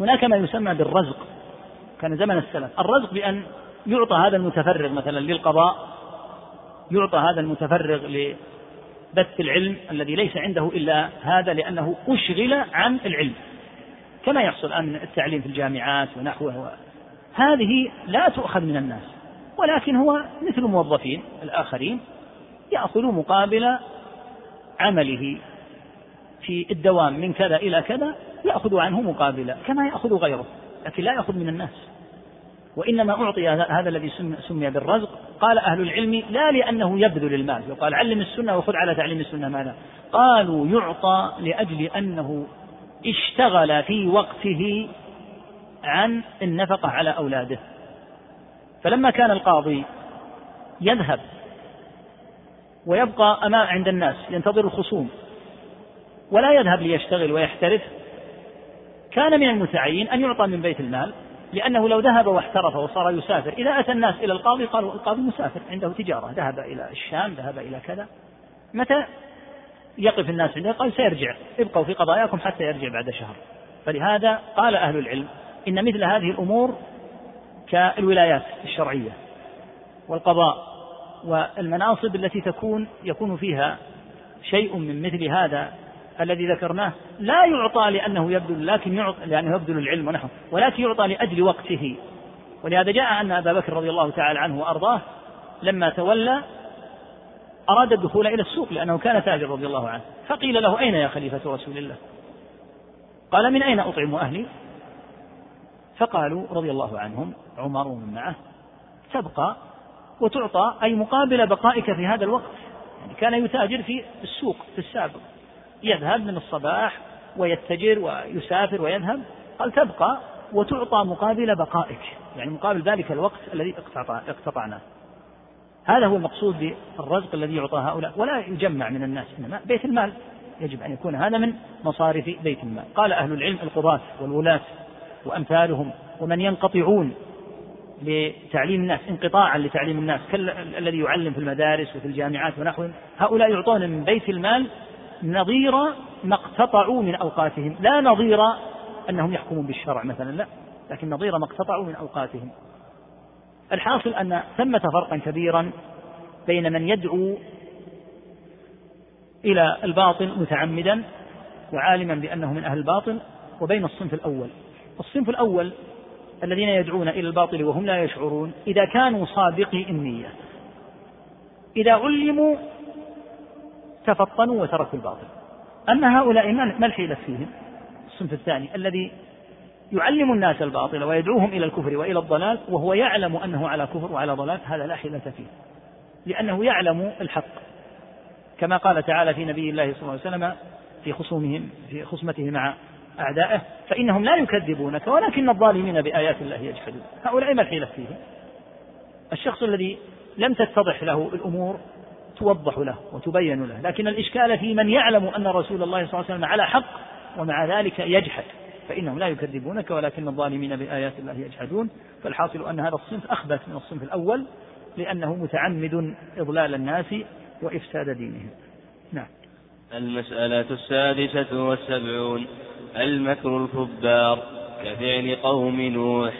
هناك ما يسمى بالرزق. كان زمن السلف. الرزق بأن يعطى هذا المتفرغ مثلا للقضاء يعطى هذا المتفرغ لبث العلم الذي ليس عنده إلا هذا لأنه أشغل عن العلم. كما يحصل الآن التعليم في الجامعات ونحوه هذه لا تؤخذ من الناس ولكن هو مثل الموظفين الآخرين يأخذ مقابل عمله في الدوام من كذا إلى كذا يأخذ عنه مقابلا كما يأخذ غيره لكن لا يأخذ من الناس. وإنما أعطي هذا الذي سمي بالرزق. قال أهل العلم لا لأنه يبذل المال. يقال علم السنة وخذ على تعليم السنة ماذا. قالوا يعطى لأجل أنه اشتغل في وقته عن النفقة على أولاده. فلما كان القاضي يذهب ويبقى أمام عند الناس ينتظر الخصوم ولا يذهب ليشتغل ويحترف كان من المتعين أن يعطى من بيت المال. لأنه لو ذهب واحترف وصار يسافر إذا أتى الناس إلى القاضي قالوا القاضي مسافر عنده تجارة ذهب إلى الشام ذهب إلى كذا. متى يقف الناس عنده؟ قال سيرجع ابقوا في قضاياكم حتى يرجع بعد شهر. فلهذا قال أهل العلم إن مثل هذه الأمور كالولايات الشرعية والقضاء والمناصب التي تكون يكون فيها شيء من مثل هذا الذي ذكرناه لا يعطى لأنه يبذل لكن يعطى لأنه يبذل العلم ونحوه ولكن يعطى لأجل وقته. ولهذا جاء أن أبا بكر رضي الله تعالى عنه وأرضاه لما تولى أراد الدخول إلى السوق لأنه كان تاجر رضي الله عنه. فقيل له أين يا خليفة رسول الله؟ قال من أين أطعم أهلي؟ فقالوا رضي الله عنهم عمر ومن معه تبقى وتعطى أي مقابل بقائك في هذا الوقت. يعني كان يتاجر في السوق في السابق. يذهب من الصباح ويتجر ويسافر ويذهب قال تبقى وتعطى مقابل بقائك يعني مقابل ذلك الوقت الذي اقتطعناه هذا هو المقصود بالرزق الذي يعطى هؤلاء ولا يجمع من الناس إنما بيت المال. يجب أن يكون هذا من مصارف بيت المال. قال أهل العلم القضاة والولاة وأمثالهم ومن ينقطعون لتعليم الناس انقطاعا لتعليم الناس كالذي يعلم في المدارس وفي الجامعات ونحوهم هؤلاء يعطون من بيت المال نظير ما اقتطعوا من أوقاتهم. لا نظير أنهم يحكمون بالشرع مثلا لا. لكن نظير ما اقتطعوا من أوقاتهم. الحاصل أن ثمة فرقا كبيرا بين من يدعو إلى الباطل متعمدا وعالما بأنه من أهل الباطل وبين الصنف الأول. الصنف الأول الذين يدعون إلى الباطل وهم لا يشعرون إذا كانوا صادقي النية. إذا علموا تفطنوا وتركوا الباطل. أما هؤلاء ما الحيلة فيهم؟ الصنف الثاني الذي يعلم الناس الباطل ويدعوهم إلى الكفر وإلى الضلال وهو يعلم أنه على كفر وعلى ضلال هذا لا حيلة فيه. لأنه يعلم الحق. كما قال تعالى في نبي الله صلى الله عليه وسلم في خصومهم في خصمته مع أعدائه فإنهم لا يكذبونك ولكن الظالمين بآيات الله يجحدون. هؤلاء ما الحيلة فيهم؟ الشخص الذي لم تتضح له الأمور توضح له وتبين له لكن الإشكال في من يعلم أن رسول الله صلى الله عليه وسلم على حق ومع ذلك يجحد فإنهم لا يكذبونك ولكن الظالمين بآيات الله يجحدون فالحاصل أن هذا الصنف أخبث من الصنف الأول لأنه متعمد إضلال الناس وإفساد دينهم. نعم. المسألة السادسة والسبعون المكر الكبار كفعل قوم نوح.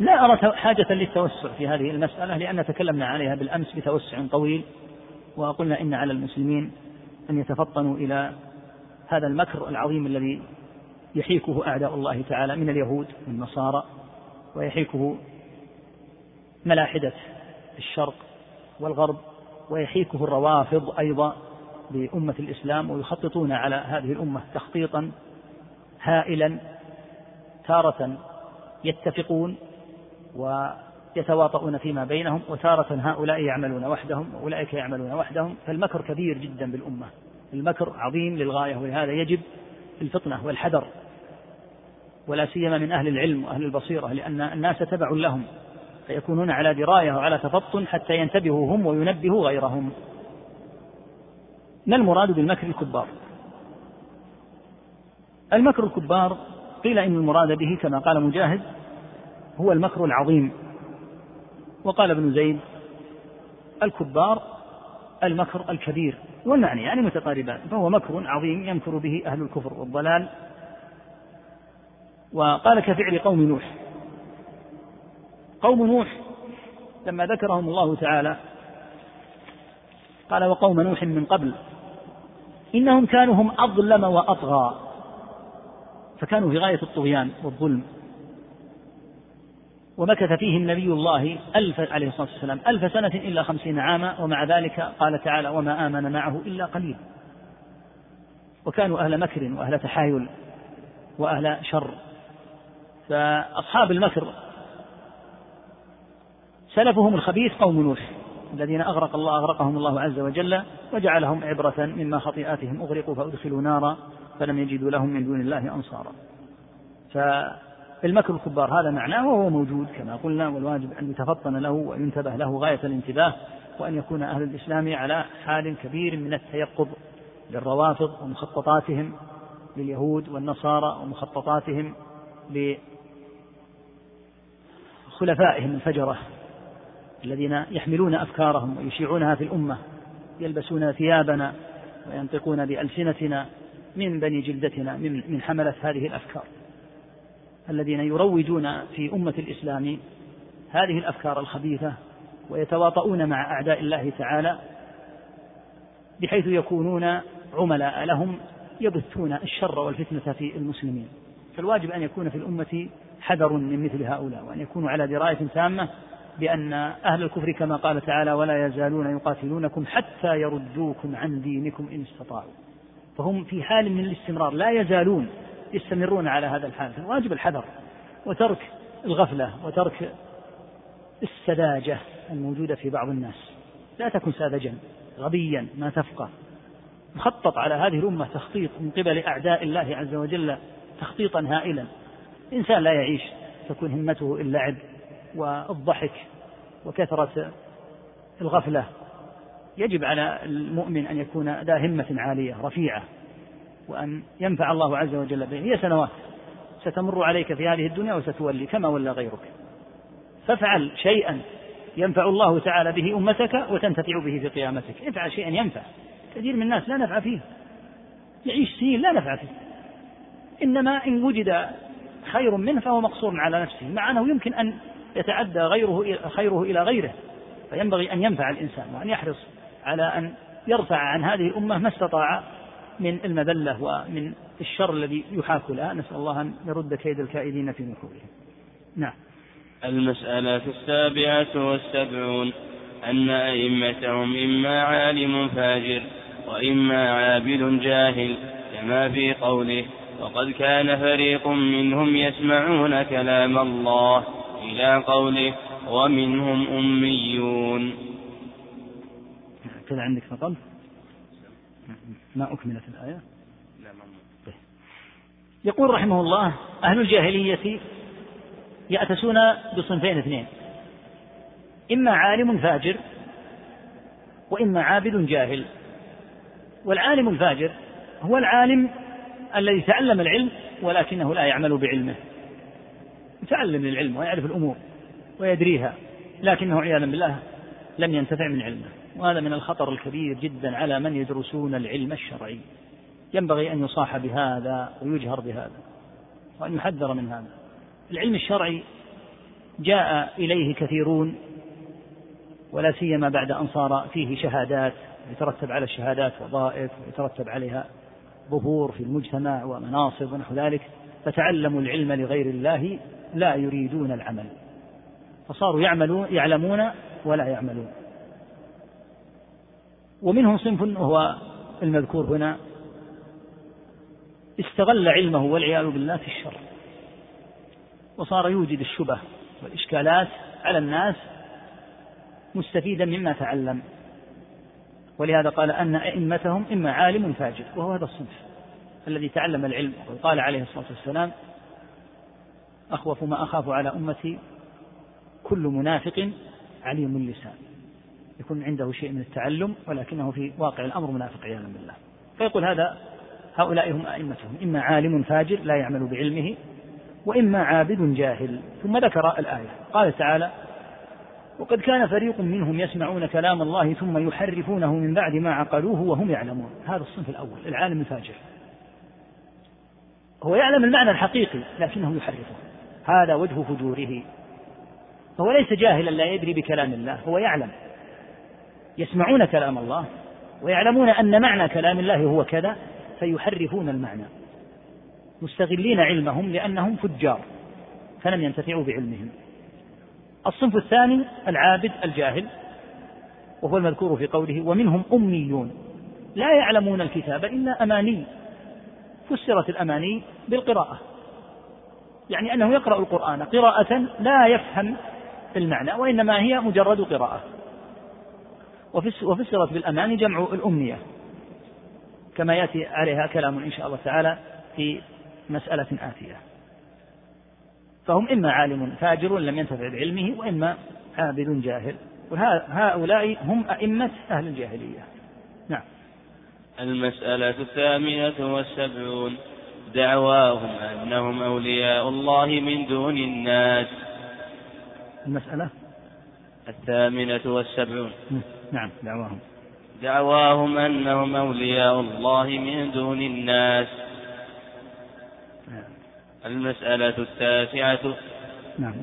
لا أرى حاجة للتوسع في هذه المسألة لأن تكلمنا عليها بالأمس بتوسع طويل. وقلنا إن على المسلمين أن يتفطنوا إلى هذا المكر العظيم الذي يحيكه أعداء الله تعالى من اليهود والنصارى ويحيكه ملاحدة الشرق والغرب ويحيكه الروافض أيضا بأمة الإسلام ويخططون على هذه الأمة تخطيطا هائلا تارة يتفقون ويتواطؤون فيما بينهم وتارة هؤلاء يعملون وحدهم وأولئك يعملون وحدهم. فالمكر كبير جدا بالأمة. المكر عظيم للغاية ولهذا يجب الفطنة والحذر. ولا سيما من أهل العلم وأهل البصيرة لأن الناس تبع لهم فيكونون على دراية وعلى تفطن حتى ينتبهوا هم وينبهوا غيرهم. ما المراد بالمكر الكبار؟ المكر الكبار قيل إن المراد به كما قال مجاهد هو المكر العظيم. وقال ابن زيد الكبار المكر الكبير والمعنى يعني متقاربان فهو مكر عظيم يمكر به أهل الكفر والضلال. وقال كفعل قوم نوح. قوم نوح لما ذكرهم الله تعالى قال وقوم نوح من قبل إنهم كانوا هم أظلم وأطغى فكانوا في غاية الطغيان والظلم. ومكث فيهم نبي الله ألف عليه الصلاة والسلام ألف سنة إلا خمسين عاما ومع ذلك قال تعالى وما آمن معه إلا قليل. وكانوا أهل مكر وأهل تحايل وأهل شر. فأصحاب المكر سلفهم الخبيث قوم نوح الذين أغرق الله أغرقهم الله عز وجل وجعلهم عبرة مما خطيئاتهم أغرقوا فأدخلوا نارا فلم يجدوا لهم من دون الله أنصارا. فالمكر الكبار هذا معناه وهو موجود كما قلنا والواجب أن يتفطن له وينتبه له غاية الانتباه وأن يكون أهل الإسلام على حال كبير من التيقظ للروافض ومخططاتهم لليهود والنصارى ومخططاتهم لخلفائهم الفجرة الذين يحملون أفكارهم ويشيعونها في الأمة يلبسون ثيابنا وينطقون بألسنتنا من بني جلدتنا من حملة هذه الأفكار. الذين يروجون في أمة الإسلام هذه الأفكار الخبيثة ويتواطؤون مع أعداء الله تعالى بحيث يكونون عملاء لهم يبثون الشر والفتنة في المسلمين. فالواجب أن يكون في الأمة حذر من مثل هؤلاء وأن يكونوا على دراية تامة بأن أهل الكفر كما قال تعالى ولا يزالون يقاتلونكم حتى يردوكم عن دينكم إن استطاعوا. فهم في حال من الاستمرار لا يزالون يستمرون على هذا الحال. فالواجب الحذر وترك الغفلة وترك السذاجة الموجودة في بعض الناس. لا تكن ساذجا غبيا ما تفقه. مخطط على هذه الأمة تخطيط من قبل أعداء الله عز وجل تخطيطا هائلا. إنسان لا يعيش تكون همته اللعب والضحك وكثرة الغفلة. يجب على المؤمن أن يكون ذا همة عالية رفيعة. وأن ينفع الله عز وجل به. هي سنوات. ستمر عليك في هذه الدنيا وستولي كما ولى غيرك. فافعل شيئا ينفع الله تعالى به أمتك وتنتفع به في قيامتك. افعل شيئا ينفع. كثير من الناس لا نفع فيه. يعيش سنين لا نفع فيه. إنما إن وجد خير منه فهو مقصور على نفسه. مع أنه يمكن أن يتعدى غيره خيره إلى غيره. فينبغي أن ينفع الإنسان وأن يحرص على أن يرفع عن هذه الأمة ما استطاع من المذلة ومن الشر الذي يحاك لها نسأل الله أن يرد كيد الكائدين في نحورهم نعم. المسألة السابعة والسبعون. أن أئمتهم إما عالم فاجر وإما عابد جاهل كما في قوله وقد كان فريق منهم يسمعون كلام الله إلى قوله ومنهم أميون كذا عندك نقل ما أكملت الآية؟ طيب. يقول رحمه الله أهل الجاهلية يأتسون بصنفين اثنين. إما عالم فاجر وإما عابد جاهل. والعالم الفاجر هو العالم الذي تعلم العلم ولكنه لا يعمل بعلمه. يتعلم العلم ويعرف الأمور ويدريها لكنه عياذا بالله لم ينتفع من علمه. وهذا من الخطر الكبير جدا على من يدرسون العلم الشرعي. ينبغي أن يصاح بهذا ويجهر بهذا وأن يحذر من هذا. العلم الشرعي جاء إليه كثيرون ولا سيما بعد أن صار فيه شهادات يترتب على الشهادات وظائف ويترتب عليها ظهور في المجتمع ومناصب ونحو ذلك. فتعلموا العلم لغير الله لا يريدون العمل. فصاروا يعملون يعلمون ولا يعملون. ومنهم صنف وهو المذكور هنا. استغل علمه والعياذ بالله في الشر. وصار يوجد الشبه والإشكالات على الناس مستفيدا مما تعلم. ولهذا قال أن أئمتهم إما عالم فاجر وهو هذا الصنف الذي تعلم العلم. وقال عليه الصلاة والسلام أخوف ما أخاف على أمتي كل منافق عليم اللسان. يكون عنده شيء من التعلم ولكنه في واقع الأمر منافق عياذا بالله. فيقول هذا هؤلاء هم أئمتهم إما عالم فاجر لا يعمل بعلمه وإما عابد جاهل. ثم ذكر الآية قال تعالى وقد كان فريق منهم يسمعون كلام الله ثم يحرفونه من بعد ما عقلوه وهم يعلمون. هذا الصنف الأول العالم الفاجر. هو يعلم المعنى الحقيقي لكنه يحرفه. هذا وجه فجوره. فهو ليس جاهلا لا يدري بكلام الله هو يعلم. يسمعون كلام الله ويعلمون أن معنى كلام الله هو كذا فيحرفون المعنى. مستغلين علمهم لأنهم فجار فلم ينتفعوا بعلمهم. الصنف الثاني العابد الجاهل وهو المذكور في قوله ومنهم أميون لا يعلمون الكتاب إلا أماني. فسرت الأماني بالقراءة يعني أنه يقرأ القرآن قراءة لا يفهم المعنى وإنما هي مجرد قراءة. وفسرت بالأماني جمع الأمنية. كما يأتي عليها كلام إن شاء الله تعالى في مسألة آتية. فهم إما عالم فاجر لم ينتفع بعلمه وإما عابد جاهل. وهؤلاء هم أئمة أهل الجاهلية. نعم. المسألة الثامنة والسبعون دعواهم أنهم أولياء الله من دون الناس. المسألة؟ الثامنة والسبعون نعم دعواهم. دعواهم أنهم أولياء الله من دون الناس. المسألة التاسعة. نعم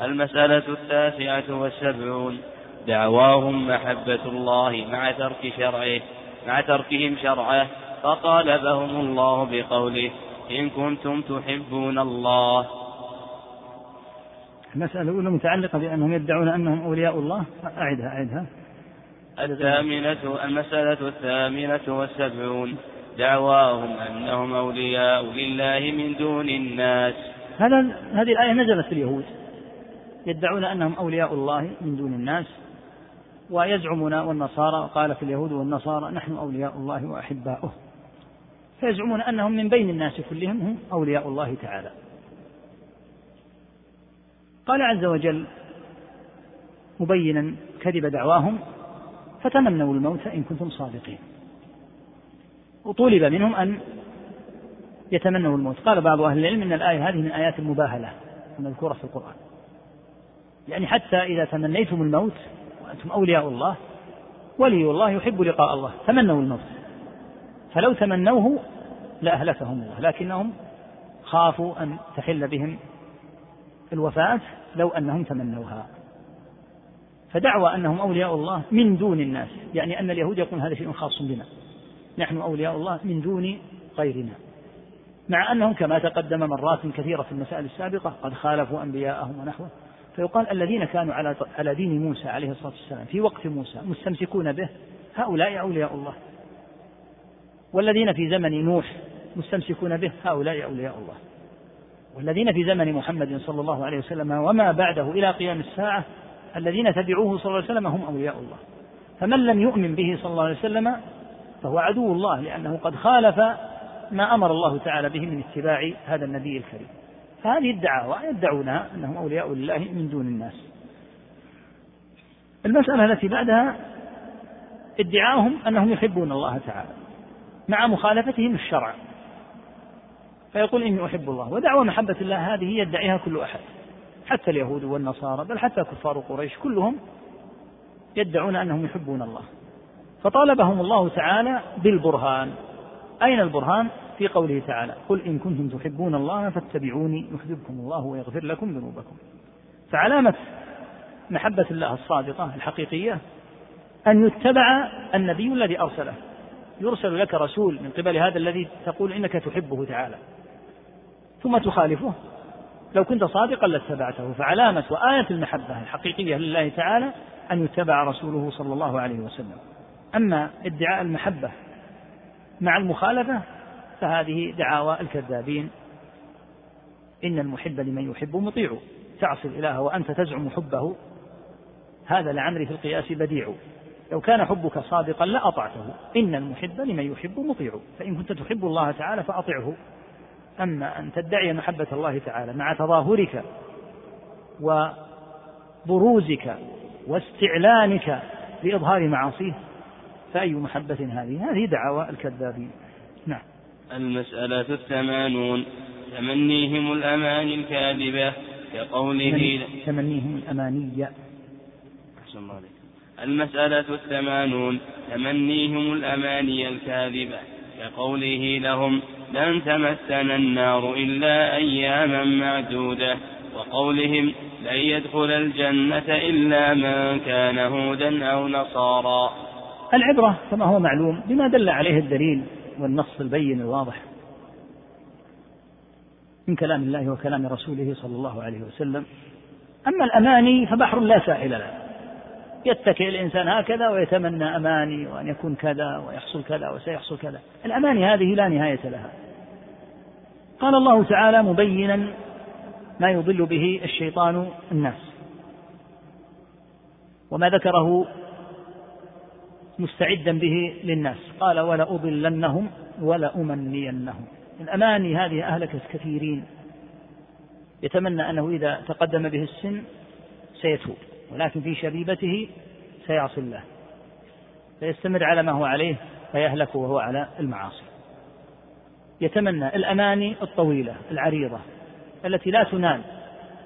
المسألة التاسعة والسبعون. دعواهم محبة الله مع ترك شرعه مع تركهم شرعه. فطالبهم الله بقوله إن كنتم تحبون الله. المسألة الأولى متعلقة بأنهم يدعون أنهم أولياء الله. أعدها أعدها. الثامنة المسألة الثامنة والسبعون دعواهم أنهم أولياء لله من دون الناس. هذا هذه الآية نزلت في اليهود. يدعون أنهم أولياء الله من دون الناس. ويزعمون والنصارى قالت اليهود والنصارى نحن أولياء الله وأحباؤه. فيزعمون أنهم من بين الناس كلهم هم أولياء الله تعالى. قال عز وجل مبينا كذب دعواهم. فتمنوا الموت إن كنتم صادقين. وطولب منهم أن يتمنوا الموت. قال بعض أهل العلم أن الآية هذه من آيات المباهلة المذكورة في القرآن. يعني حتى إذا تمنيتم الموت وأنتم أولياء الله ولي الله يحب لقاء الله تمنوا الموت. فلو تمنوه لأهلكهم الله لكنهم خافوا أن تحل بهم الوفاة لو أنهم تمنوها. فدعوى أنهم أولياء الله من دون الناس. يعني أن اليهود يقول هذا شيء خاص بنا. نحن أولياء الله من دون غيرنا. مع أنهم كما تقدم مرات كثيرة في المسائل السابقة قد خالفوا أنبياءهم ونحوه. فيقال الذين كانوا على على دين موسى عليه الصلاة والسلام في وقت موسى مستمسكون به هؤلاء أولياء الله. والذين في زمن نوح مستمسكون به هؤلاء أولياء الله. والذين في زمن محمد صلى الله عليه وسلم وما بعده إلى قيام الساعة الذين تبعوه صلى الله عليه وسلم هم أولياء الله. فمن لم يؤمن به صلى الله عليه وسلم فهو عدو الله لأنه قد خالف ما أمر الله تعالى به من اتباع هذا النبي الكريم. فهذه الدعاوى يدعونها أنهم أولياء لله من دون الناس. المسألة التي بعدها ادعاهم أنهم يحبون الله تعالى مع مخالفتهم الشرع فيقول إني أحب الله ودعوى محبة الله هذه يدعيها كل أحد. حتى اليهود والنصارى بل حتى كفار قريش كلهم يدعون أنهم يحبون الله. فطالبهم الله تعالى بالبرهان. أين البرهان؟ في قوله تعالى قل إن كنتم تحبون الله فاتبعوني يحببكم الله ويغفر لكم ذنوبكم. فعلامة محبة الله الصادقة الحقيقية أن يتبع النبي الذي أرسله. يرسل لك رسول من قبل هذا الذي تقول إنك تحبه تعالى. ثم تخالفه. لو كنت صادقا لاتبعته فعلامة وآية المحبة الحقيقية لله تعالى أن يتبع رسوله صلى الله عليه وسلم. أما ادعاء المحبة مع المخالفة فهذه دعاوى الكذابين. إن المحب لمن يحب مطيع. تعصي الإله وأنت تزعم حبه. هذا لعمري في القياس بديع. لو كان حبك صادقا لأطعته. إن المحب لمن يحب مطيع. فإن كنت تحب الله تعالى فأطعه. أما أن تدعي محبة الله تعالى مع تظاهرك وبروزك واستعلانك بإظهار معاصيه فأي محبة هذه؟ هذه دعوى الكذابين. نعم. المسألة الثمانون تمنيهم الأماني الكاذبة كقوله تمنيهم الأمانية. المسألة الثمانون تمنيهم الأماني الكاذبة كقوله لهم لن تمسنا النار إلا أياما معدودة. وقولهم لن يدخل الجنة إلا من كان هودا أو نصارى العبرة كما هو معلوم بما دل عليه الدليل والنص البين الواضح من كلام الله وكلام رسوله صلى الله عليه وسلم. أما الأماني فبحر لا ساحل له. يتكئ الإنسان هكذا ويتمنى أماني وأن يكون كذا ويحصل كذا وسيحصل كذا. الأماني هذه لا نهاية لها. قال الله تعالى مبينا ما يضل به الشيطان الناس. وما ذكره مستعدا به للناس. قال ولأضلنهم ولأمنينهم. الأماني هذه أهلكت كثيرين يتمنى أنه إذا تقدم به السن سيتوب. ولكن في شبيبته سيعصي الله فيستمر على ما هو عليه فيهلك وهو على المعاصي. يتمنى الأماني الطويلة العريضة التي لا تنال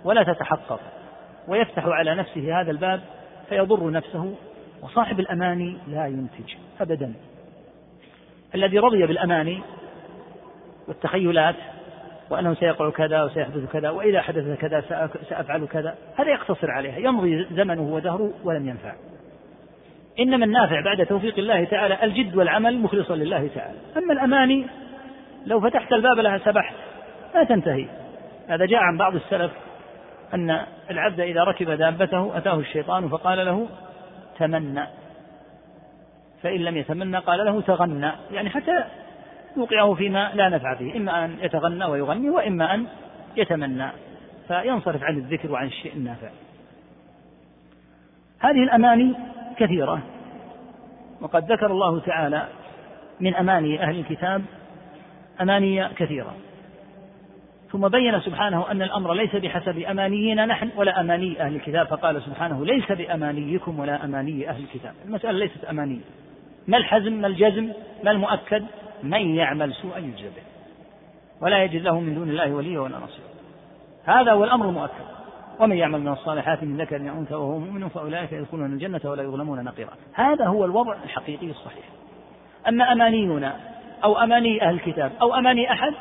ولا تتحقق ويفتح على نفسه هذا الباب فيضر نفسه وصاحب الأماني لا ينتج أبدا. الذي رضي بالأماني والتخيلات وأنه سيقع كذا وسيحدث كذا وإذا حدث كذا سأفعل كذا. هذا يقتصر عليها. يمضي زمنه ودهره ولم ينفع. إنما النافع بعد توفيق الله تعالى الجد والعمل مخلصا لله تعالى. أما الأماني لو فتحت الباب لها سبحت لا تنتهي. هذا جاء عن بعض السلف أن العبد إذا ركب دابته أتاه الشيطان فقال له تمنى. فإن لم يتمنى قال له تغنى. يعني حتى يوقعه فيما لا نفع فيه إما أن يتغنى ويغني وإما أن يتمنى فينصرف عن الذكر وعن الشيء النافع. هذه الأماني كثيرة وقد ذكر الله تعالى من أماني أهل الكتاب أماني كثيرة. ثم بين سبحانه أن الأمر ليس بحسب أمانينا نحن ولا أماني أهل الكتاب فقال سبحانه ليس بأمانيكم ولا أماني أهل الكتاب. المسألة ليست أمانية. ما الحزم؟ ما الجزم؟ ما المؤكد؟ من يعمل سوءا يجزى به ولا يجد له من دون الله وليا ولا نصير. هذا هو الأمر المؤكد. ومن يعمل من الصالحات من ذكر أو أنثى وهو مؤمن فأولئك يدخلون الجنة ولا يظلمون نقيرا. هذا هو الوضع الحقيقي الصحيح. أما أمانينا أو أماني أهل الكتاب أو أماني أحد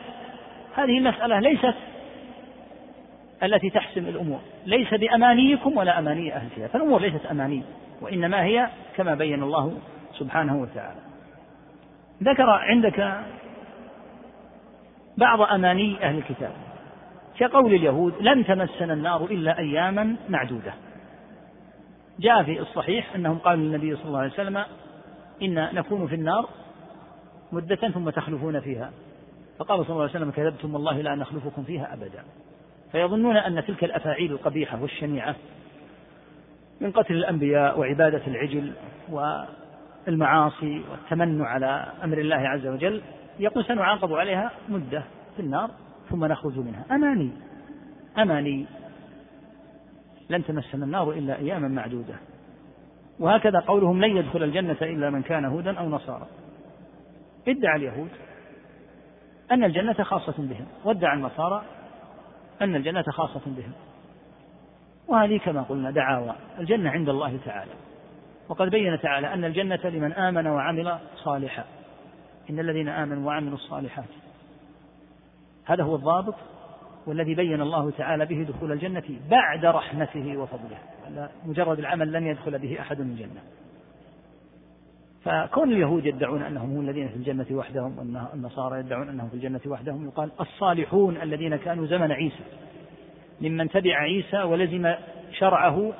هذه المسألة ليست التي تحسم الأمور. ليس بأمانيكم ولا أماني أهل الكتاب. فالأمور ليست أماني وإنما هي كما بين الله سبحانه وتعالى. ذكر عندك بعض أماني أهل الكتاب. كقول اليهود لن تمسنا النار إلا أياما معدودة. جاء في الصحيح أنهم قالوا للنبي صلى الله عليه وسلم إن نكون في النار مدة ثم تخلفون فيها. فقال صلى الله عليه وسلم كذبتم والله لا نخلفكم فيها أبدا. فيظنون أن تلك الأفاعيل القبيحة والشنيعة من قتل الأنبياء وعبادة العجل والمعاصي والتمنع على أمر الله عز وجل يقول سنعاقب عليها مدة في النار ثم نخرج منها. أماني أماني. لن تمسنا النار إلا أياما معدودة. وهكذا قولهم لن يدخل الجنة إلا من كان هودا أو نصارى. ادعى اليهود أن الجنة خاصة بهم وادعى النصارى أن الجنة خاصة بهم. وهذه كما قلنا دعاوى الجنة عند الله تعالى. وقد بين تعالى أن الجنة لمن آمن وعمل صالحا. إن الذين آمنوا وعملوا الصالحات. هذا هو الضابط والذي بين الله تعالى به دخول الجنة بعد رحمته وفضله. مجرد العمل لن يدخل به أحد الجنة فكون اليهود يدعون أنهم هم الذين في الجنة وحدهم والنصارى يدعون أنهم في الجنة وحدهم يقال الصالحون الذين كانوا زمن عيسى. ممن تبع عيسى ولزم شرعه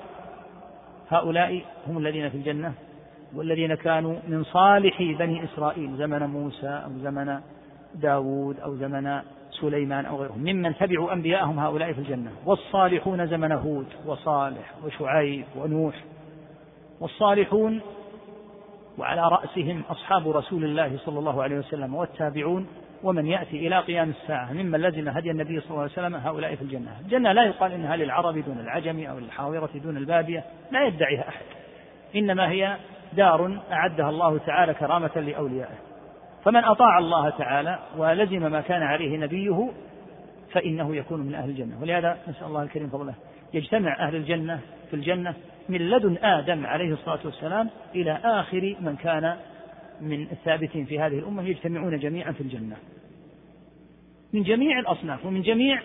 هؤلاء هم الذين في الجنة والذين كانوا من صالح بني إسرائيل زمن موسى أو زمن داود أو زمن سليمان أو غيرهم. ممن تبعوا أنبياءهم هؤلاء في الجنة. والصالحون زمن هود وصالح وشعيب ونوح. والصالحون وعلى رأسهم أصحاب رسول الله صلى الله عليه وسلم والتابعون ومن يأتي إلى قيام الساعة ممن لزم هدي النبي صلى الله عليه وسلم هؤلاء في الجنة. الجنة لا يقال إنها للعرب دون العجم أو للحاورة دون البادية لا يدعيها أحد. إنما هي دار أعدها الله تعالى كرامة لأوليائه. فمن أطاع الله تعالى ولزم ما كان عليه نبيه فإنه يكون من أهل الجنة. ولهذا نسأل الله الكريم فضله يجتمع أهل الجنة في الجنة من لدن آدم عليه الصلاة والسلام إلى آخر من كان من الثابتين في هذه الأمة يجتمعون جميعا في الجنة. من جميع الأصناف ومن جميع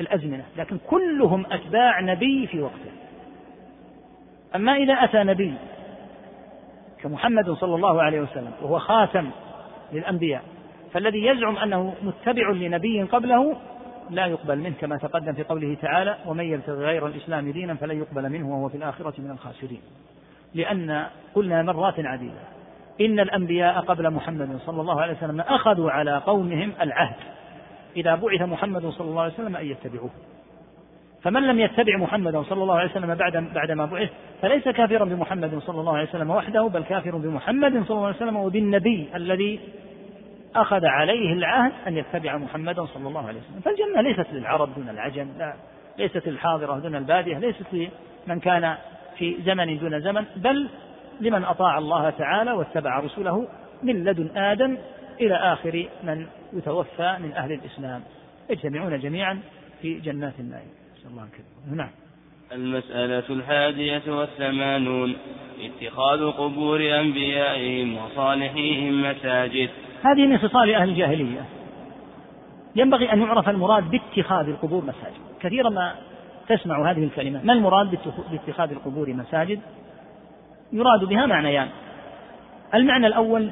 الأزمنة لكن كلهم أتباع نبي في وقته. أما إذا أتى نبي كمحمد صلى الله عليه وسلم وهو خاتم للأنبياء فالذي يزعم أنه متبع لنبي قبله لا يقبل منه كما تقدم في قوله تعالى ومن يبتغي غير الإسلام دينا فلن يقبل منه وهو في الآخرة من الخاسرين. لأن قلنا مرات عديدة. إن الأنبياء قبل محمد صلى الله عليه وسلم أخذوا على قومهم العهد. إذا بعث محمد صلى الله عليه وسلم أن يتبعوه. فمن لم يتبع محمدا صلى الله عليه وسلم بعد بعدما بعث فليس كافرا بمحمد صلى الله عليه وسلم وحده بل كافر بمحمد صلى الله عليه وسلم وبالنبي الذي أخذ عليه العهد أن يتبع محمدا صلى الله عليه وسلم. فالجنة ليست للعرب دون العجم لا ليست للحاضرة دون البادية ليست لمن كان في زمن دون زمن بل لمن أطاع الله تعالى واتبع رسله من لدن آدم إلى آخر من يتوفى من أهل الإسلام. يجتمعون جميعا في جنات النعيم. نسأل الله الكريم. نعم. المسألة الحادية والثمانون اتخاذ قبور أنبيائهم وصالحيهم مساجد. هذه من خصال أهل الجاهلية. ينبغي أن يعرف المراد باتخاذ القبور مساجد. كثيرا ما تسمع هذه الكلمة. ما المراد باتخاذ القبور مساجد؟ يراد بها معنيان. المعنى الأول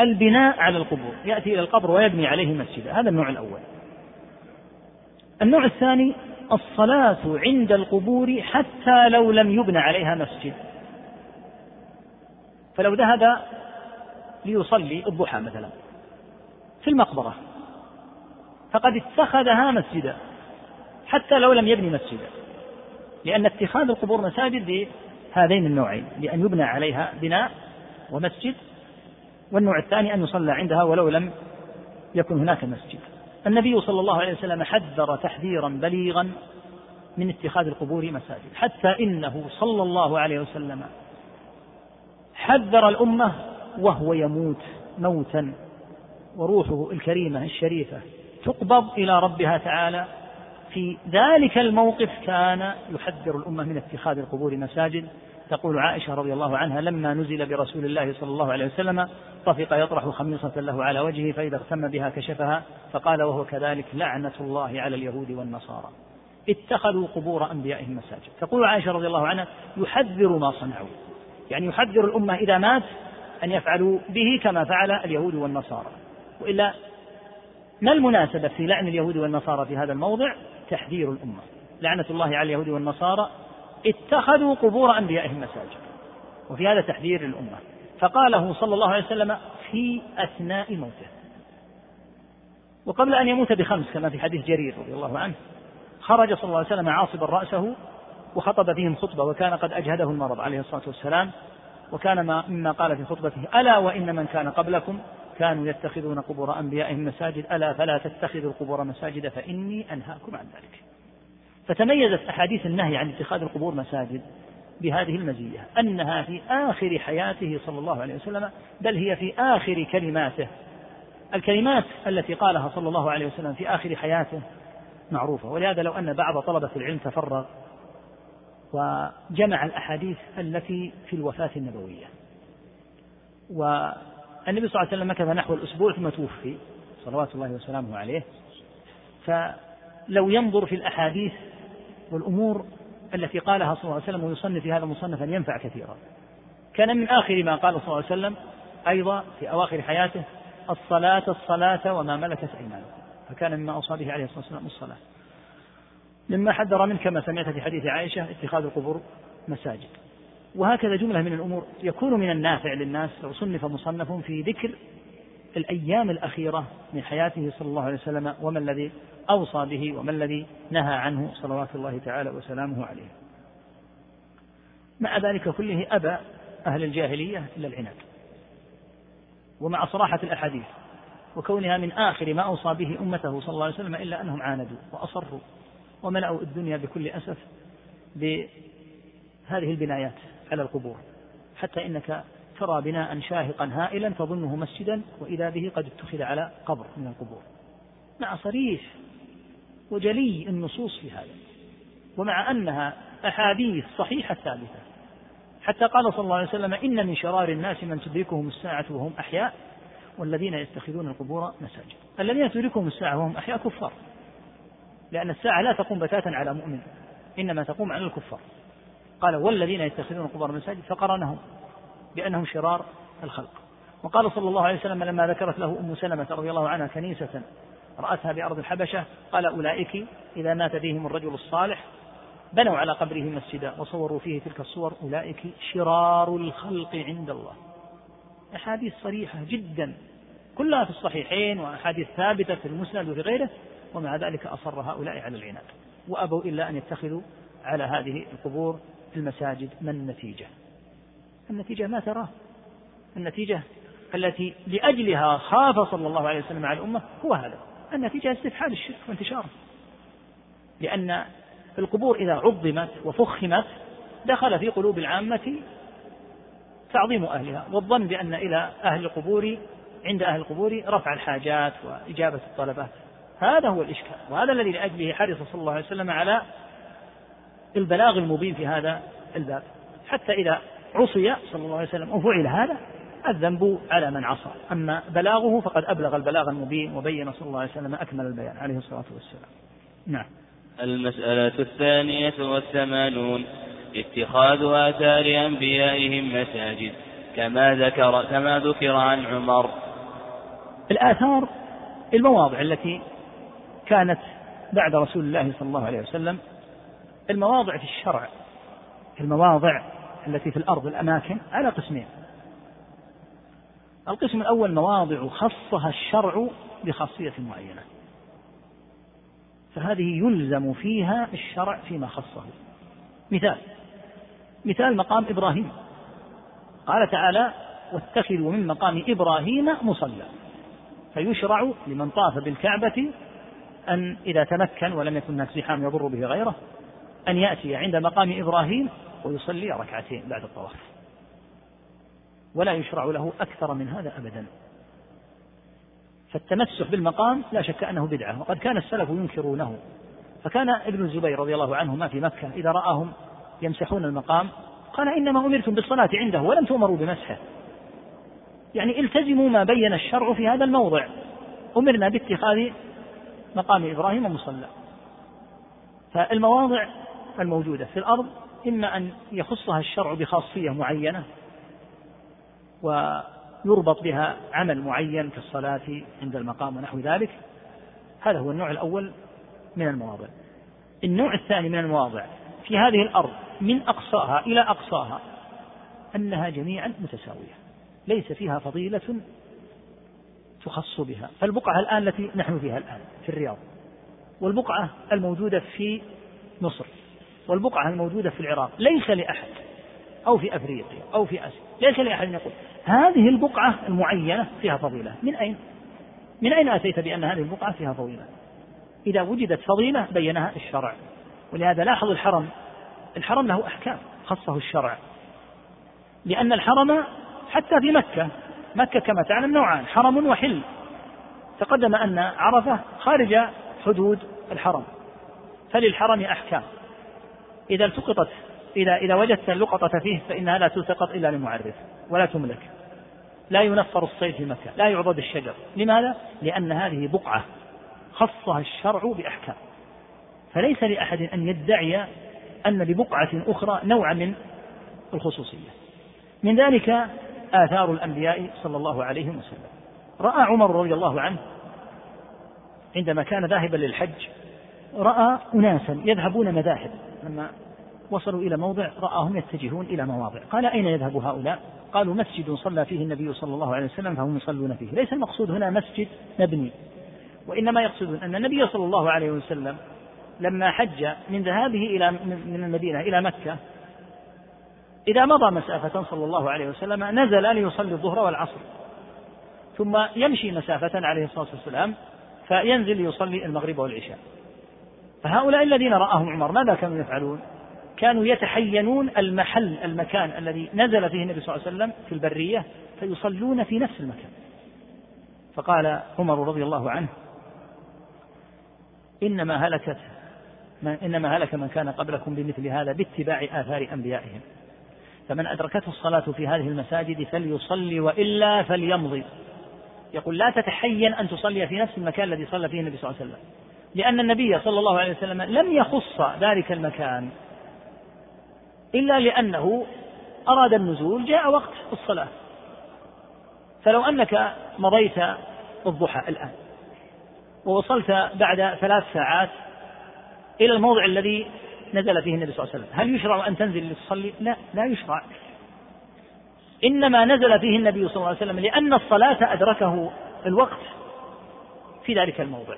البناء على القبور. يأتي إلى القبر ويبني عليه مسجدا هذا النوع الأول. النوع الثاني الصلاة عند القبور حتى لو لم يبنى عليها مسجد. فلو ذهب ليصلي الضحى مثلا في المقبرة فقد اتخذها مسجدا. حتى لو لم يبني مسجدا. لأن اتخاذ القبور مساجد لهذين النوعين لأن يبنى عليها بناء ومسجد والنوع الثاني أن يصلى عندها ولو لم يكن هناك مسجد. النبي صلى الله عليه وسلم حذر تحذيرا بليغا من اتخاذ القبور مساجد. حتى إنه صلى الله عليه وسلم حذر الأمة وهو يموت موتا وروحه الكريمة الشريفة تقبض إلى ربها تعالى. في ذلك الموقف كان يحذر الأمة من اتخاذ القبور مساجد. تقول عائشة رضي الله عنها لما نزل برسول الله صلى الله عليه وسلم طفق يطرح خميصة له على وجهه فإذا اغتم بها كشفها فقال وهو كذلك لعنة الله على اليهود والنصارى. اتخذوا قبور أنبيائهم مساجد. تقول عائشة رضي الله عنها يحذر ما صنعوا. يعني يحذر الأمة إذا مات أن يفعلوا به كما فعل اليهود والنصارى. وإلا ما المناسبة في لعن اليهود والنصارى في هذا الموضع؟ تحذير الأمة. لعنة الله على اليهود والنصارى اتخذوا قبور أنبيائهم مساجد. وفي هذا تحذير للأمة فقاله صلى الله عليه وسلم في أثناء موته. وقبل أن يموت بخمس كما في حديث جرير رضي الله عنه خرج صلى الله عليه وسلم عاصبا رأسه وخطب فيهم خطبة وكان قد أجهده المرض عليه الصلاة والسلام وكان ما مما قال في خطبته ألا وإن من كان قبلكم كانوا يتخذون قبور أنبيائهم مساجد ألا فلا تتخذوا القبور مساجد فإني أنهاكم عن ذلك. فتميزت أحاديث النهي عن اتخاذ القبور مساجد بهذه المزية أنها في آخر حياته صلى الله عليه وسلم بل هي في آخر كلماته. الكلمات التي قالها صلى الله عليه وسلم في آخر حياته معروفة. ولهذا لو أن بعض طلبة العلم تفرغ وجمع الأحاديث التي في الوفاة النبوية. والنبي صلى الله عليه وسلم مكث نحو الأسبوع ثم توفي صلوات الله وسلامه عليه. فلو ينظر في الأحاديث والأمور التي قالها صلى الله عليه وسلم ويصنف هذا مصنفا ينفع كثيرا. كان من آخر ما قال صلى الله عليه وسلم أيضا في أواخر حياته الصلاة الصلاة وما ملكت أيمانكم. فكان مما أوصى به عليه الصلاة والسلام الصلاة. مما حذر منه كما سمعت في حديث عائشة اتخاذ القبور مساجد. وهكذا جملة من الأمور. يكون من النافع للناس لو صنف مصنف في ذكر الأيام الأخيرة من حياته صلى الله عليه وسلم وما الذي أوصى به وما الذي نهى عنه صلوات الله تعالى وسلامه عليه. مع ذلك كله أبى أهل الجاهلية إلا العناد. ومع صراحة الأحاديث وكونها من آخر ما أوصى به أمته صلى الله عليه وسلم إلا أنهم عاندوا وأصروا وملأوا الدنيا بكل أسف بهذه البنايات. على القبور. حتى إنك ترى بناء شاهقا هائلا تظنه مسجدا وإذا به قد اتخذ على قبر من القبور. مع صريح وجلي النصوص في هذا. ومع أنها أحاديث صحيحة ثابتة. حتى قال صلى الله عليه وسلم إن من شرار الناس من تدركهم الساعة وهم أحياء والذين يتخذون القبور مساجد. الذين تدركهم الساعة وهم أحياء كفار. لأن الساعة لا تقوم بتاتا على مؤمن إنما تقوم على الكفار. قال والذين يتخذون القبور مساجد فقرنهم بأنهم شرار الخلق. وقال صلى الله عليه وسلم لما ذكرت له أم سلمة رضي الله عنها كنيسة رأتها بأرض الحبشة قال أولئك إذا مات فيهم الرجل الصالح بنوا على قبره مسجدا وصوروا فيه تلك الصور أولئك شرار الخلق عند الله. أحاديث صريحة جدا كلها في الصحيحين وأحاديث ثابتة في المسند وفي غيره ومع ذلك أصر هؤلاء على العناد. وأبوا إلا أن يتخذوا على هذه القبور المساجد ما النتيجة؟ النتيجة ما تراه. النتيجة التي لأجلها خاف صلى الله عليه وسلم على الأمة هو هذا. النتيجة استفحال الشرك وانتشاره. لأن القبور إذا عظمت وفخمت دخل في قلوب العامة تعظيم أهلها والظن بأن إلى أهل القبور عند أهل القبور رفع الحاجات وإجابة الطلبات. هذا هو الإشكال وهذا الذي لأجله حرص صلى الله عليه وسلم على البلاغ المبين في هذا الباب. حتى إذا عصي صلى الله عليه وسلم وفعل هذا الذنب على من عصى. أما بلاغه فقد أبلغ البلاغ المبين وبين صلى الله عليه وسلم أكمل البيان عليه الصلاة والسلام. نعم. المسألة الثانية والثمانون اتخاذ آثار أنبيائهم مساجد كما ذكر كما ذكر عن عمر. الآثار المواضع التي كانت بعد رسول الله صلى الله عليه وسلم المواضع في الشرع المواضع التي في الأرض الأماكن على قسمين. القسم الأول مواضع خصها الشرع بخاصية معينة. فهذه يلزم فيها الشرع فيما خصه. مثال مثال مقام إبراهيم. قال تعالى واتخذوا من مقام إبراهيم مصلى فيشرع لمن طاف بالكعبة أن إذا تمكن ولم يكن هناك زحام يضر به غيره أن يأتي عند مقام إبراهيم ويصلي ركعتين بعد الطواف. ولا يشرع له أكثر من هذا أبدا. فالتمسح بالمقام لا شك أنه بدعة وقد كان السلف ينكرونه. فكان ابن الزبير رضي الله عنهما في مكة إذا رآهم يمسحون المقام قال إنما أمرتم بالصلاة عنده ولم تؤمروا بمسحه. يعني التزموا ما بين الشرع في هذا الموضع. أمرنا باتخاذ مقام إبراهيم مصلى. فالمواضع الموجودة في الأرض إما أن يخصها الشرع بخاصية معينة ويربط بها عمل معين كالصلاة عند المقام ونحو ذلك هذا هو النوع الأول من المواضع. النوع الثاني من المواضع في هذه الأرض من أقصاها إلى أقصاها أنها جميعا متساوية ليس فيها فضيلة تخص بها. فالبقعة الآن التي نحن فيها الآن في الرياض والبقعة الموجودة في مصر. والبقعة الموجودة في العراق؟ ليس لأحد. أو في أفريقيا أو في آسيا ليس لأحد يقول. هذه البقعة المعينة فيها فضيلة. من أين؟ من أين أتيت بأن هذه البقعة فيها فضيلة؟ إذا وجدت فضيلة بينها الشرع. ولهذا لاحظ الحرم. الحرم له أحكام خصه الشرع. لأن الحرم حتى في مكة مكة كما تعلم نوعان حرم وحل. تقدم أن عرفة خارج حدود الحرم. فللحرم أحكام. إذا التقطت إذا إذا وجدت اللقطة فيه فإنها لا تلتقط إلا لمعرف ولا تملك. لا ينفر الصيد في مكة لا يعضد الشجر. لماذا؟ لأن هذه بقعة خصها الشرع بأحكام. فليس لأحد أن يدعي أن لبقعة أخرى نوعا من الخصوصية. من ذلك آثار الأنبياء صلى الله عليه وسلم. رأى عمر رضي الله عنه عندما كان ذاهبا للحج رأى أناسا يذهبون مذاهب. لما وصلوا إلى موضع رآهم يتجهون إلى مواضع. قال أين يذهب هؤلاء؟ قالوا مسجد صلى فيه النبي صلى الله عليه وسلم فهم يصلون فيه. ليس المقصود هنا مسجد مبني. وإنما يقصدون أن النبي صلى الله عليه وسلم لما حج من ذهابه إلى من المدينة إلى مكة إذا مضى مسافة صلى الله عليه وسلم نزل ليصلي الظهر والعصر. ثم يمشي مسافة عليه الصلاة والسلام فينزل يصلي المغرب والعشاء. فهؤلاء الذين رآهم عمر ماذا كانوا يفعلون؟ كانوا يتحينون المحل المكان الذي نزل فيه النبي صلى الله عليه وسلم في البرية فيصلون في نفس المكان. فقال عمر رضي الله عنه إنما هلكت إنما هلك من كان قبلكم بمثل هذا باتباع آثار أنبيائهم. فمن أدركته الصلاة في هذه المساجد فليصلي وإلا فليمضي. يقول لا تتحين أن تصلي في نفس المكان الذي صلى فيه النبي صلى الله عليه وسلم. لأن النبي صلى الله عليه وسلم لم يخص ذلك المكان إلا لأنه أراد النزول جاء وقت الصلاة. فلو أنك مضيت الضحى الآن ووصلت بعد ثلاث ساعات إلى الموضع الذي نزل فيه النبي صلى الله عليه وسلم هل يشرع أن تنزل لتصلي؟ لا لا يشرع. إنما نزل فيه النبي صلى الله عليه وسلم لأن الصلاة أدركه الوقت في ذلك الموضع.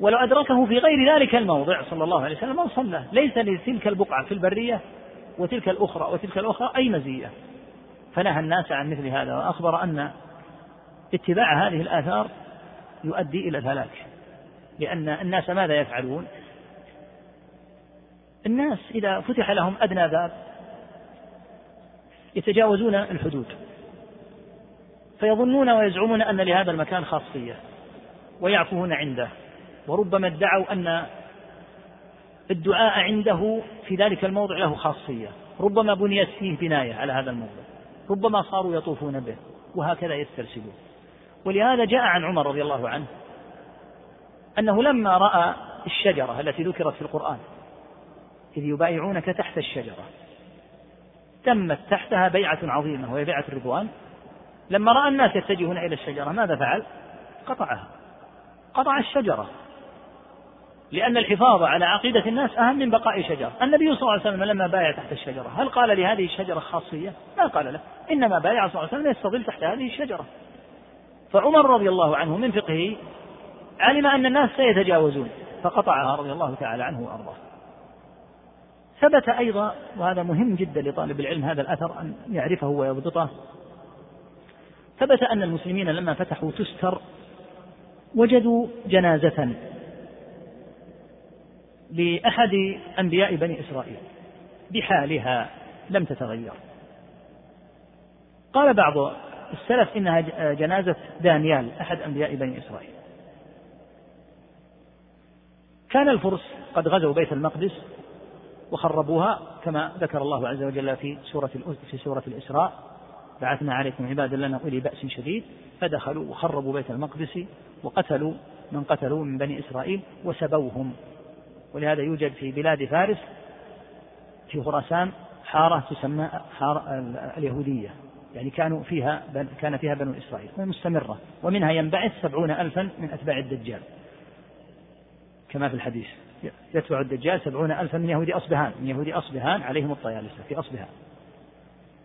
ولو أدركه في غير ذلك الموضع صلى الله عليه وسلم ما صلى. ليس لتلك البقعة في البرية وتلك الأخرى وتلك الأخرى أي مزية. فنهى الناس عن مثل هذا وأخبر أن اتباع هذه الآثار يؤدي إلى الهلاك. لأن الناس ماذا يفعلون؟ الناس إذا فتح لهم أدنى باب يتجاوزون الحدود. فيظنون ويزعمون أن لهذا المكان خاصية ويعفون عنده. وربما ادعوا أن الدعاء عنده في ذلك الموضع له خاصية. ربما بنيت فيه بناية على هذا الموضع. ربما صاروا يطوفون به وهكذا يسترسلون ولهذا جاء عن عمر رضي الله عنه أنه لما رأى الشجرة التي ذكرت في القرآن إذ يبايعونك تحت الشجرة تمت تحتها بيعة عظيمة وهي بيعة الرضوان. لما رأى الناس يتجهون إلى الشجرة ماذا فعل؟ قطعها. قطع الشجرة. لأن الحفاظ على عقيدة الناس أهم من بقاء شجرة. النبي صلى الله عليه وسلم لما بايع تحت الشجرة هل قال لهذه الشجرة خاصية؟ ما قال له. إنما بايع صلى الله عليه وسلم يستظل تحت هذه الشجرة. فعمر رضي الله عنه من فقهه علم أن الناس سيتجاوزون فقطعها رضي الله تعالى عنه وأرضاه. ثبت أيضا وهذا مهم جدا لطالب العلم هذا الأثر أن يعرفه ويضبطه ثبت أن المسلمين لما فتحوا تستر وجدوا جنازة. لأحد أنبياء بني إسرائيل. بحالها لم تتغير. قال بعض السلف إنها جنازة دانيال أحد أنبياء بني إسرائيل. كان الفرس قد غزوا بيت المقدس وخربوها كما ذكر الله عز وجل في سورة في سورة الإسراء. بعثنا عليكم عبادا لنا أولي بأس شديد. فدخلوا وخربوا بيت المقدس وقتلوا من قتلوا من بني إسرائيل وسبوهم. ولهذا يوجد في بلاد فارس في خراسان حارة تسمى حارة اليهودية. يعني كانوا فيها كان فيها بنو إسرائيل. ومستمرة ومنها ينبعث سبعون ألفا من أتباع الدجال. كما في الحديث. يتبع الدجال سبعون ألفا من يهودي أصبهان. من يهودي أصبهان عليهم الطيالسة في أصبهان.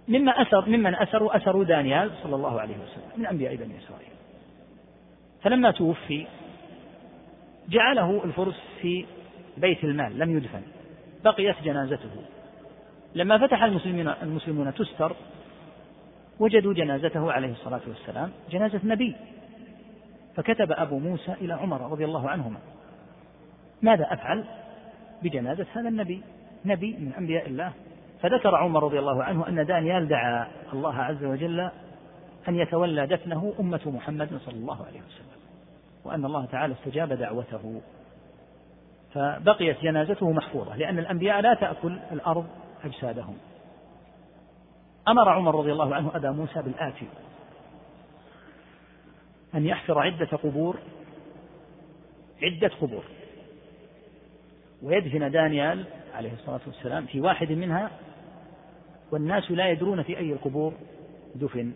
مما أسر ممن أسروا أسروا دانيال صلى الله عليه وسلم من أنبياء بني إسرائيل. فلما توفي جعله الفرس في بيت المال لم يدفن. بقيت جنازته. لما فتح المسلمين المسلمون تستر وجدوا جنازته عليه الصلاة والسلام جنازة نبي. فكتب أبو موسى إلى عمر رضي الله عنهما. ماذا أفعل بجنازة هذا النبي؟ نبي من أنبياء الله. فذكر عمر رضي الله عنه أن دانيال دعا الله عز وجل أن يتولى دفنه أمة محمد صلى الله عليه وسلم وأن الله تعالى استجاب دعوته. فبقيت جنازته محفوظة لأن الأنبياء لا تأكل الأرض أجسادهم. أمر عمر رضي الله عنه أبا موسى بالآتي أن يحفر عدة قبور عدة قبور. ويدفن دانيال عليه الصلاة والسلام في واحد منها والناس لا يدرون في أي القبور دفن.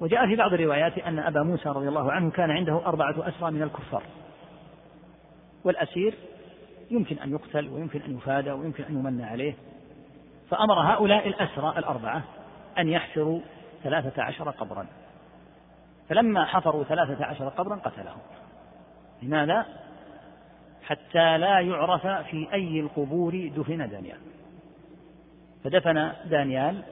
وجاء في بعض الروايات أن أبا موسى رضي الله عنه كان عنده أربعة أسرى من الكفار. والأسير يمكن أن يقتل ويمكن أن يفادى ويمكن أن يمنى عليه. فأمر هؤلاء الأسرى الأربعة أن يحفروا ثلاثة عشر قبرا. فلما حفروا ثلاثة عشر قبرا قتلهم. لماذا؟ حتى لا يعرف في أي القبور دفن دانيال. فدفن دانيال